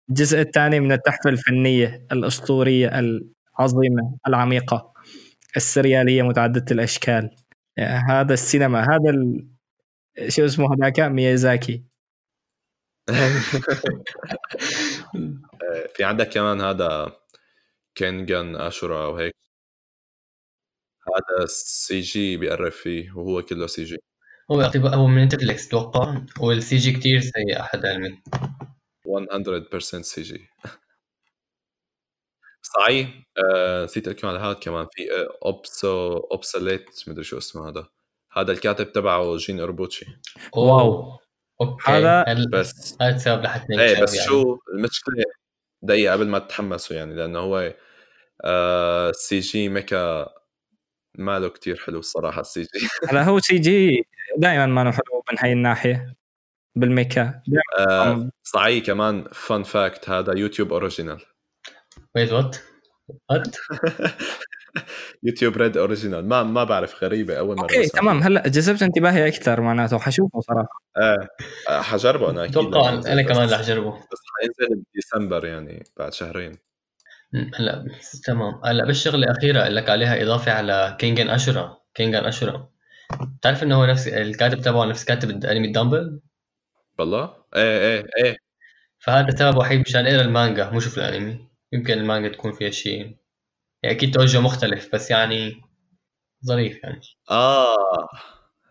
الجزء الثاني من التحفة الفنية الأسطورية العظيمة العميقة السريالية متعددة الأشكال. هذا السينما هذا ال... شو اسمه هذاك؟ ميازاكي. في عندك كمان هذا كينجان آشورا أو هيك؟ هذا سي جي بيقرب فيه وهو كله سي جي. هو هو من نتفلكس أتوقع. والسي جي كثير سيء احد علمي 100% سي جي. صحيح آه، نسيت احكي على هذا كمان في أوبسو اوبسليت مدري شو اسمه هذا. هذا الكاتب تبعه جين اربوتشي واو. أوكي هذا هل- بس هذا سبب لحتى إيه بس يعني. شو المشكلة؟ دقيقة قبل ما تتحمسوا يعني لأنه هو آه سي جي ميكا ماله كتير حلو الصراحة ال CG. هلا هو CG دائما ما حلو من هاي الناحية بال mecha. آه صحيح كمان fun fact هذا يوتيوب original wait what what YouTube Red original. ما ما بعرف غريبة أول مرة okay تمام. هلأ جذبت انتباهي أكثر معناته حشوفه صراحة. إيه حجربه أنا أكيد. أتوقع أنا كمان بس- رح أجربه. بس حينزل بديسمبر يعني بعد شهرين. هلأ تمام. هلأ بالشغلة الأخيرة لك عليها إضافة على كينجان آشورا كينجان آشورا بتعرف إنه هو نفس الكاتب تبعه نفس كاتب الانمي دامبل بالله إيه إيه إيه. فهذا سبب وحيد مشان اقرا المانجا مو شوف الأنمي. يمكن المانجا تكون فيها شيء. يعني أكيد توجه مختلف بس يعني ظريف يعني. آه.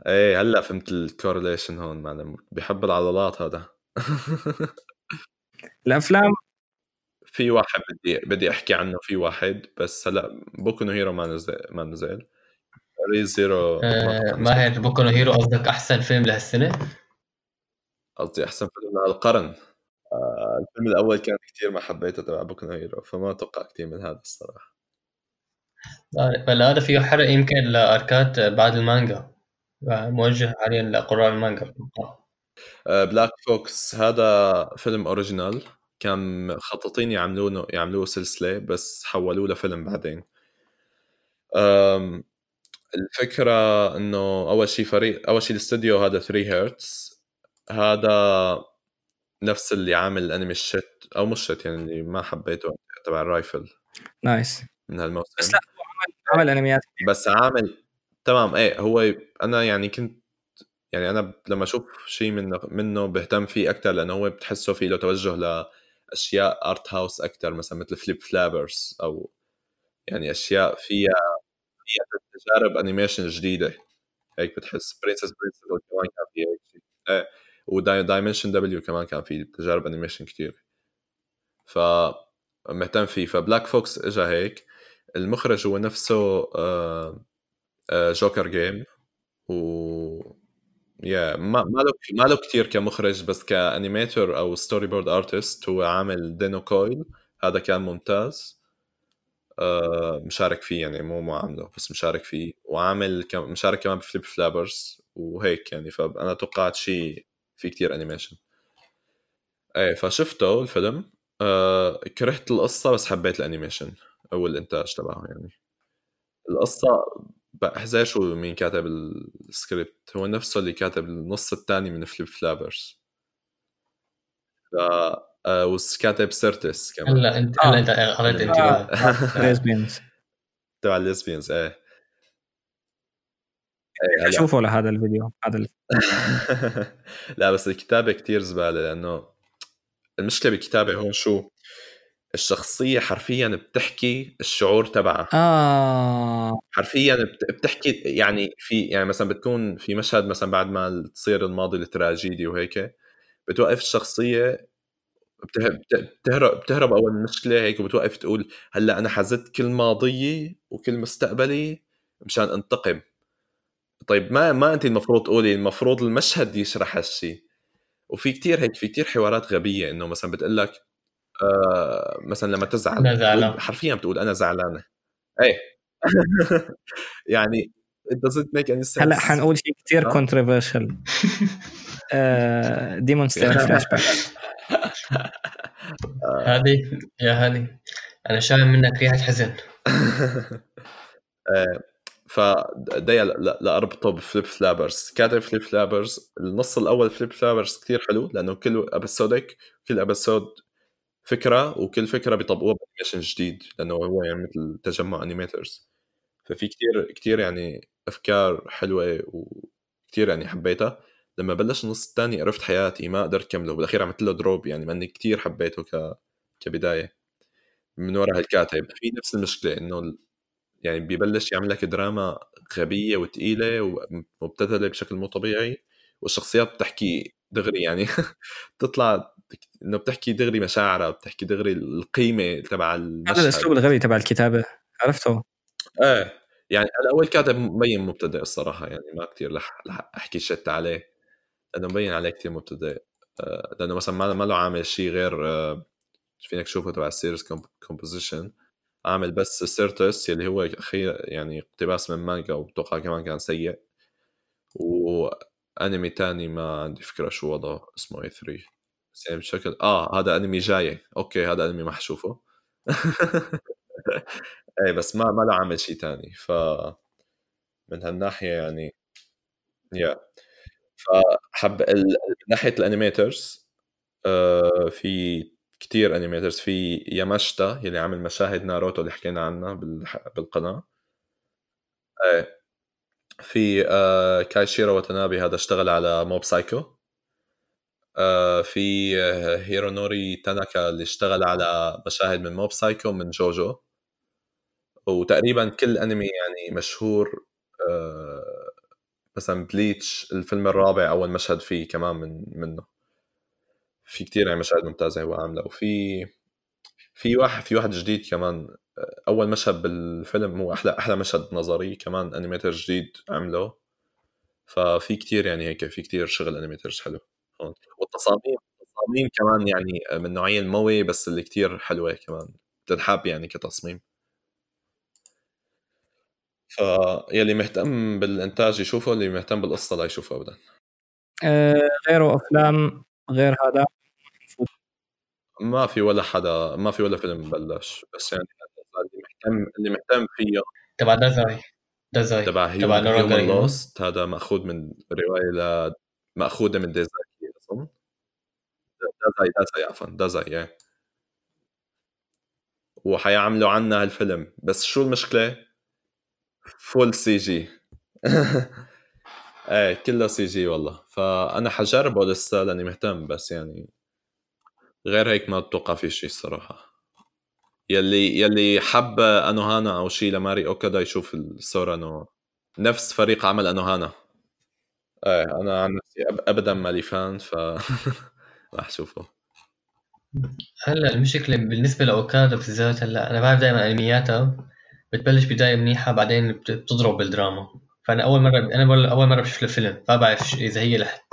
إيه هلأ فهمت ال correlation هون معلم. بحب العضلات هذا. الأفلام؟ في واحد بدي بدي أحكي عنه في واحد بس هلأ بوكو نو هيرو ما نزل ما نزل. ري زيرو ما آه نزل. ماهر بوكو نو هيرو قصدك أحسن فيلم لهالسنة؟ قصدي أحسن فيلم لهالقرن. آه الفيلم الأول كان كتير ما حبيته تبع بوكو نو هيرو فما أتوقع كتير من هذا الصراحة. هلا هذا فيه حرق يمكن ل arc ات بعد المانجا موجه حاليا لقراء المانجا. آه بلاك فوكس هذا فيلم original. كان مخططين يعملونه يعملوه سلسلة بس حولوه لفيلم بعدين. أم الفكرة إنه أول شيء فريق أول شيء الاستوديو هذا 3 هيرتز هذا نفس اللي عامل الانمي ال shit أو مش shit يعني اللي ما حبيته تبع ال rifle. nice من هالموسم. بس لا عمل انميات بس عامل تمام. إيه هو أنا يعني كنت يعني أنا لما أشوف شيء منه منه بهتم فيه أكثر لأنه هو بتحسه فيه له توجه لأشياء art house أكثر مثلا مثل فليب فلابرز أو يعني أشياء فيها فيها تجارب animation جديدة. هيك بتحس. برنسس برنسبل كمان كان فيها هيك شيء. إيه ودايمنشن دبليو كمان كان في تجارب animation كتير. ف مهتم فيه. فبلاك فوكس اجى هيك. المخرج هو نفسه آه آه جوكر جيم. و يا ما ما له ما له كثير كمخرج بس ك animator أو storyboard artist هو عامل دينو كويل. هذا كان ممتاز. آه مشارك فيه يعني مو ما عامله بس مشارك فيه. وعامل كم مشارك كمان بفليب فلابرز وهيك يعني فأنا توقعت شيء في كتير animation إيه فشفته الفيلم. كرهت القصة بس حبيت ال animation أو الإنتاج تبعه يعني. القصة بحزر شو مين كاتب السكريبت. هو نفسه اللي كاتب النص الثاني من Flip Flappers ف آه وكاتب Citrus كمان. هلا انت هلا انت قريت انتباه lesbians تبع ال lesbians إيه. هلا. شوفوا لهذا الفيديو هذا لا بس الكتابة كتير زبالة لأنه المشكلة بالكتابة هون شو؟ الشخصية حرفيا بتحكي الشعور تبعها. آه. حرفيا بت- بتحكي يعني في يعني مثلا بتكون في مشهد مثلا بعد ما تصير الماضي التراجيدي وهيك بتوقف بت- بتهرب بتهرب أول من المشكلة هيك وبتوقف تقول هلأ أنا حزت كل ماضيي وكل مستقبلي مشان أنتقم. طيب ما ما أنت المفروض تقولي المفروض المشهد يشرح هالشيء وفي كتير هيك في كتير حوارات غبية إنه مثلا بتقول لك مثلا لما تزعل أنا زعلان. حرفيا بتقول أنا زعلانة. إيه؟ يعني it doesn't make any sense. هلا حنقول شيء كثير آه. controversial Demon Slayer flashback هذه يا هذه أنا شايف منك ريحة حزن. ف دايا لاربطه ب Flip Flappers. كاتب Flip Flappers. النص الأول Flip Flappers كثير حلو لأنه كل episode كل episode فكرة وكل فكرة بيطبقوها ب animation جديد لأنه هو يعني مثل تجمع animators ففي كثير كثير يعني أفكار حلوة وكثير يعني حبيتها. لما بلش النص الثاني قرفت حياتي ما قدرت كمله بالأخير عملت له drop يعني ماني كثير حبيته ك كبداية. من وراء هالكاتب. في نفس المشكلة إنه يعني بيبلش يعمل لك دراما غبية وثقيله ومبتذلة بشكل مو طبيعي والشخصيات بتحكي دغري يعني. تطلع إنه بتحكي دغري مشاعرها بتحكي دغري القيمة تبع هذا الأسلوب الغبي تبع الكتابة عرفته؟ إيه يعني أنا أول كاتب مبين مبتدئ الصراحة يعني ما كثير رح أحكي شت عليه لأنه مبين عليه كثير مبتدئ. آه، لأنه مثلا ما له عامل شيء غير آه، فينك تشوفه تبع ال series composition عامل بس Citrus يلي هو اخير يعني اقتباس من مانجا وبتوقع كمان كان سيء. وانمي تاني ما عندي فكرة شو وضعه اسمه A3 بس يعني بشكل آه هذا أنمي جاي. أوكي هذا أنمي ما حشوفه. إيه بس ما ما له عامل شيء تاني. ف من هالناحية يعني يا فحب ال... ناحية ال animators آه في كتير animators في ياماشتا يلي عامل مشاهد ناروتو اللي حكينا عنها بالقناة. إيه. في آه كايشيرو واتنابي هذا اشتغل على Mob Psycho. آه في آه هيرونوري تاناكا اللي اشتغل على مشاهد من Mob Psycho من جوجو. وتقريبا كل أنمي يعني مشهور مثلا Bleach الفيلم الرابع أول مشهد فيه كمان من منه. في كتير يعني مشاهد ممتازة هو عامله وفي في واحد في واحد جديد كمان أول مشهد بالفيلم هو أحلى أحلى مشهد نظري كمان animator جديد عمله. ففي كتير يعني هيك في كتير شغل animators حلو. هون. والتصاميم التصاميم كمان يعني من نوعية ال moe بس اللي كتير حلوة كمان. بتنحب يعني كتصميم. فيلي مهتم بالإنتاج يشوفه اللي مهتم بالقصة لا يشوفه ابدا. آه غيره أفلام غير هذا. ما في ولا حدا ما في ولا فيلم بلش بس يعني اللي مهتم اللي مهتم فيه. تبع دازاي دازاي تبع Human Lost هذا مأخوذ من رواية ل مأخوذة من ديزاكي أظن. دازاي دازاي عفوا دازاي يعني وحيعملوا عنا هالفيلم. بس شو المشكلة؟ full CG إيه كله CG والله. فأنا حجربه لسه لأني مهتم بس يعني غير هيك ما أتوقع في شيء الصراحة. يلي يلي حب أنوهانا أو شيء لماري أوكادا يشوف السورانو نفس فريق عمل أنوهانا. إيه أنا عن نفسي ابدا مالي فان ف راح أشوفه. هلا المشكلة بالنسبة لأوكادا بالذات هلا أنا بعرف دائما انمياتها بتبلش بداية منيحة بعدين بتضرب بالدراما. فأنا أول مرة أنا أول مرة بشوف الفيلم ما بعرف إذا هي رح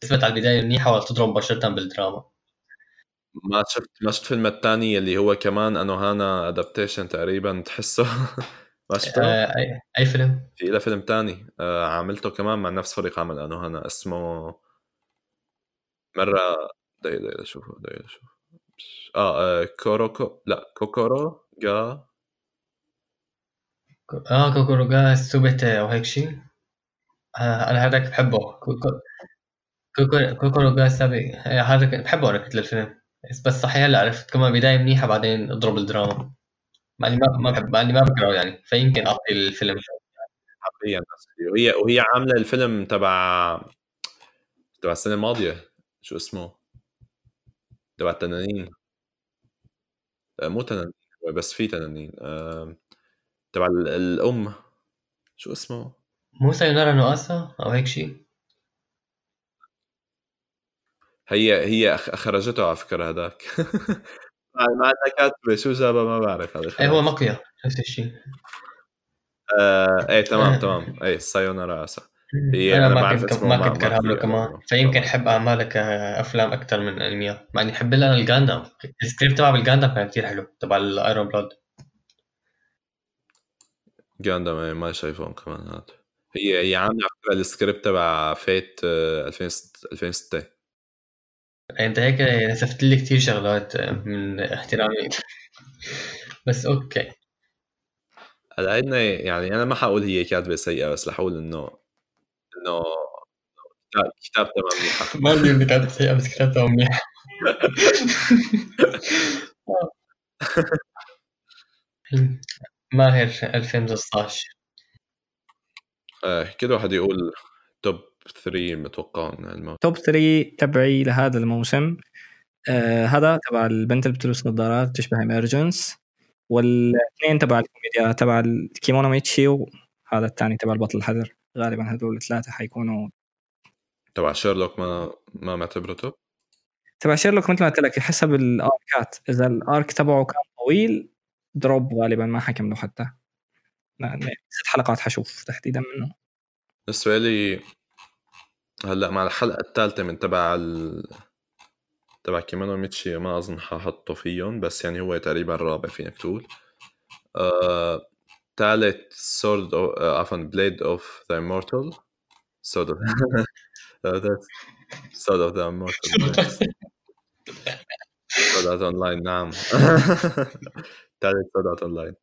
تثبت على البداية منيحة ولا تضرب مباشرة بالدراما. ما شفت ما شفت الفيلم الثاني اللي هو كمان انه هانا ادابتيشن تقريبا تحسه. ما شفته؟ آه أي أي فيلم؟ في له فيلم ثاني آه عاملته كمان مع نفس فريق عمل انه هانا اسمه مرة دقيقة دقيقة شوفه دقيقة شوف آه, آه كوروكو لا كوكورو جا. آه كوكورو جا سوبيتا أو هيك شيء آه أنا هذاك بحبه. كوكورو جا سابي هذاك بحبه أنا كنت للفيلم بس صحيح هلا عرفت. كمان بداية منيحة بعدين اضرب الدراما. مع إني ما ما بحب مع إني ما بكرهه يعني. فيمكن أعطي الفيلم حرفيا وهي وهي عاملة الفيلم تبع تبع السنة الماضية. شو اسمه؟ تبع التنانين. آه، مو تنانين بس في تنانين. تبع الأم. شو اسمه؟ مو سايونارا نوآسا أو هيك شيء هي هي خرجته على فكرة هذاك مع إنها كاتبه شو جابها ما بعرف هذا إيه هو مقيا نفس الشيء. آه إيه تمام تمام. إيه سايونارا اسا هي أنا, أنا ما كنت ما كنت كرهان له كمان. فيمكن احب اعمالك افلام أكثر من انميات مع إني احب لها ال Gundam ال script تبع ال Gundam كان كثير حلو تبع ال Iron Blood Gundam إيه ما شايفهم كمان هاد هي هي عاملة على السكريبت تبع Fate 2006 انت هيك نسفت لي كثير شغلات من احترامي. بس أوكي. هلا يعني أنا ما حقول هي كاتبة سيئة بس رح أقول إنه إنه كتابتها ما منيحه ما بدي اني كاتبة سيئة بس كتابتها منيحه ماهر 2016 آه كل واحد يقول توب 3 متوقع top 3 تبعي لهذا الموسم. آه هذا تبع البنت اللي بتلبس نظارات تشبه Emergence والاثنين تبع الكوميديا تبع الكيمونو ميتشي وهذا الثاني تبع البطل الحذر. غالبا هذول الثلاثة حيكونوا تبع شيرلوك ما ما معتبره top تبع شيرلوك مثل ما قلت لك حسب الاركات إذا ال arc تبعه كان طويل drop غالبا ما حكمله حتى. ست حلقات حشوف تحديدا منه. بالنسبة لي هلأ مع الحلقة الثالثه من تبع ال... تبع كيمونو ميتشي ما أظن ححطه فيهم بس يعني هو تقريبا الرابع فينك تقول. ثالث Sword أو... عفوا Blade of the Immortal Sword of Sword of the Immortal Sword Art Online نعم. ثالث Sword Art Online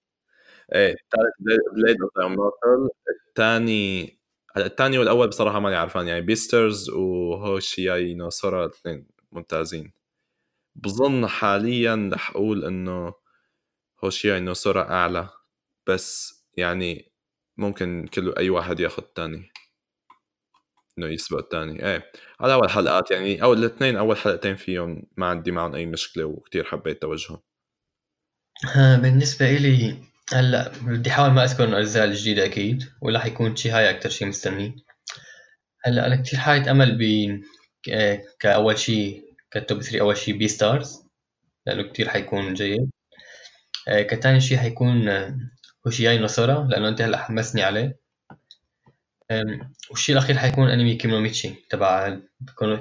إيه ثالث Blade of the Immortal الثاني الثاني والأول بصراحة ماني عارفان يعني Beastars و Hoshiai no Sora الاثنين ممتازين. بظن حاليا رح أقول إنه Hoshiai no Sora أعلى بس يعني ممكن كل أي واحد ياخذ الثاني إنه يسبق الثاني إيه على أول حلقات يعني. أو الاثنين أول حلقتين فيهم ما عندي معهم أي مشكلة وكتير حبيت توجههم بالنسبة إلي هلا بدي أحاول ما أذكر الاجزاء الجديدة أكيد ولا حيكون شي هاي أكثر شي مستني. هلا أنا كثير حاطط أمل ب كأول شي ك top 3 أول شي Beastars لأنه كثير حيكون جيد. آه، كثاني شي حيكون Hoshiai no Sora لأنه أنت هلا حمسني عليه. والشيء الأخير حيكون أنمي Kemono Michi تبع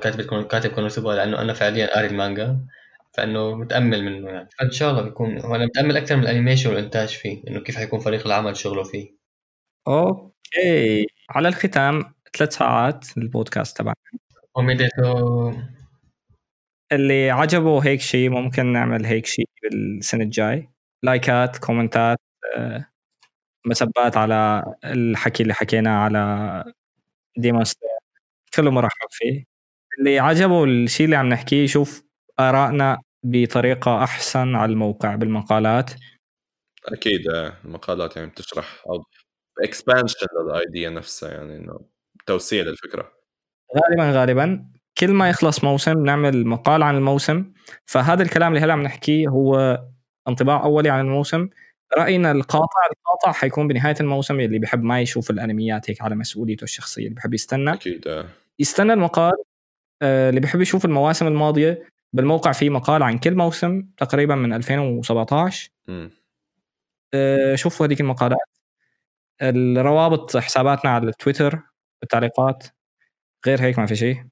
كاتب كاتب Konosuba لأنه أنا فعليا قاري المانجا. فإنه متأمل منه يعني. فإن شاء الله بيكون وأنا متأمل أكثر من ال animation والإنتاج فيه إنه كيف حيكون فريق العمل شغله فيه. okay. على الختام ثلاث ساعات البودكاست تبعنا. おめでとう. اللي عجبه هيك شيء ممكن نعمل هيك شيء بالسنة الجاي. لايكات كومنتات آه، مسبات على الحكي اللي حكيناه على Demon كله مرحب فيه اللي عجبه الشيء اللي عم نحكيه يشوف آرائنا بطريقة أحسن على الموقع بالمقالات. أكيد آه، المقالات يعني بتشرح أو اكسبانشن للأيديا نفسها يعني إنه توسيع للفكرة. غالبا غالبا. كل ما يخلص موسم نعمل مقال عن الموسم. فهذا الكلام اللي هلأ عم نحكيه هو انطباع أولي عن الموسم. رأينا القاطع القاطع حيكون بنهاية الموسم اللي بيحب ما يشوف الأنميات هيك على مسؤوليته الشخصية اللي بيحب يستنى. أكيد آه. يستنى المقال آه، اللي بيحب يشوف المواسم الماضية. بالموقع في مقال عن كل موسم تقريبا من 2017 م. آه، شوفوا هذيك المقالات. الروابط حساباتنا على التويتر بالتعليقات غير هيك ما في شيء.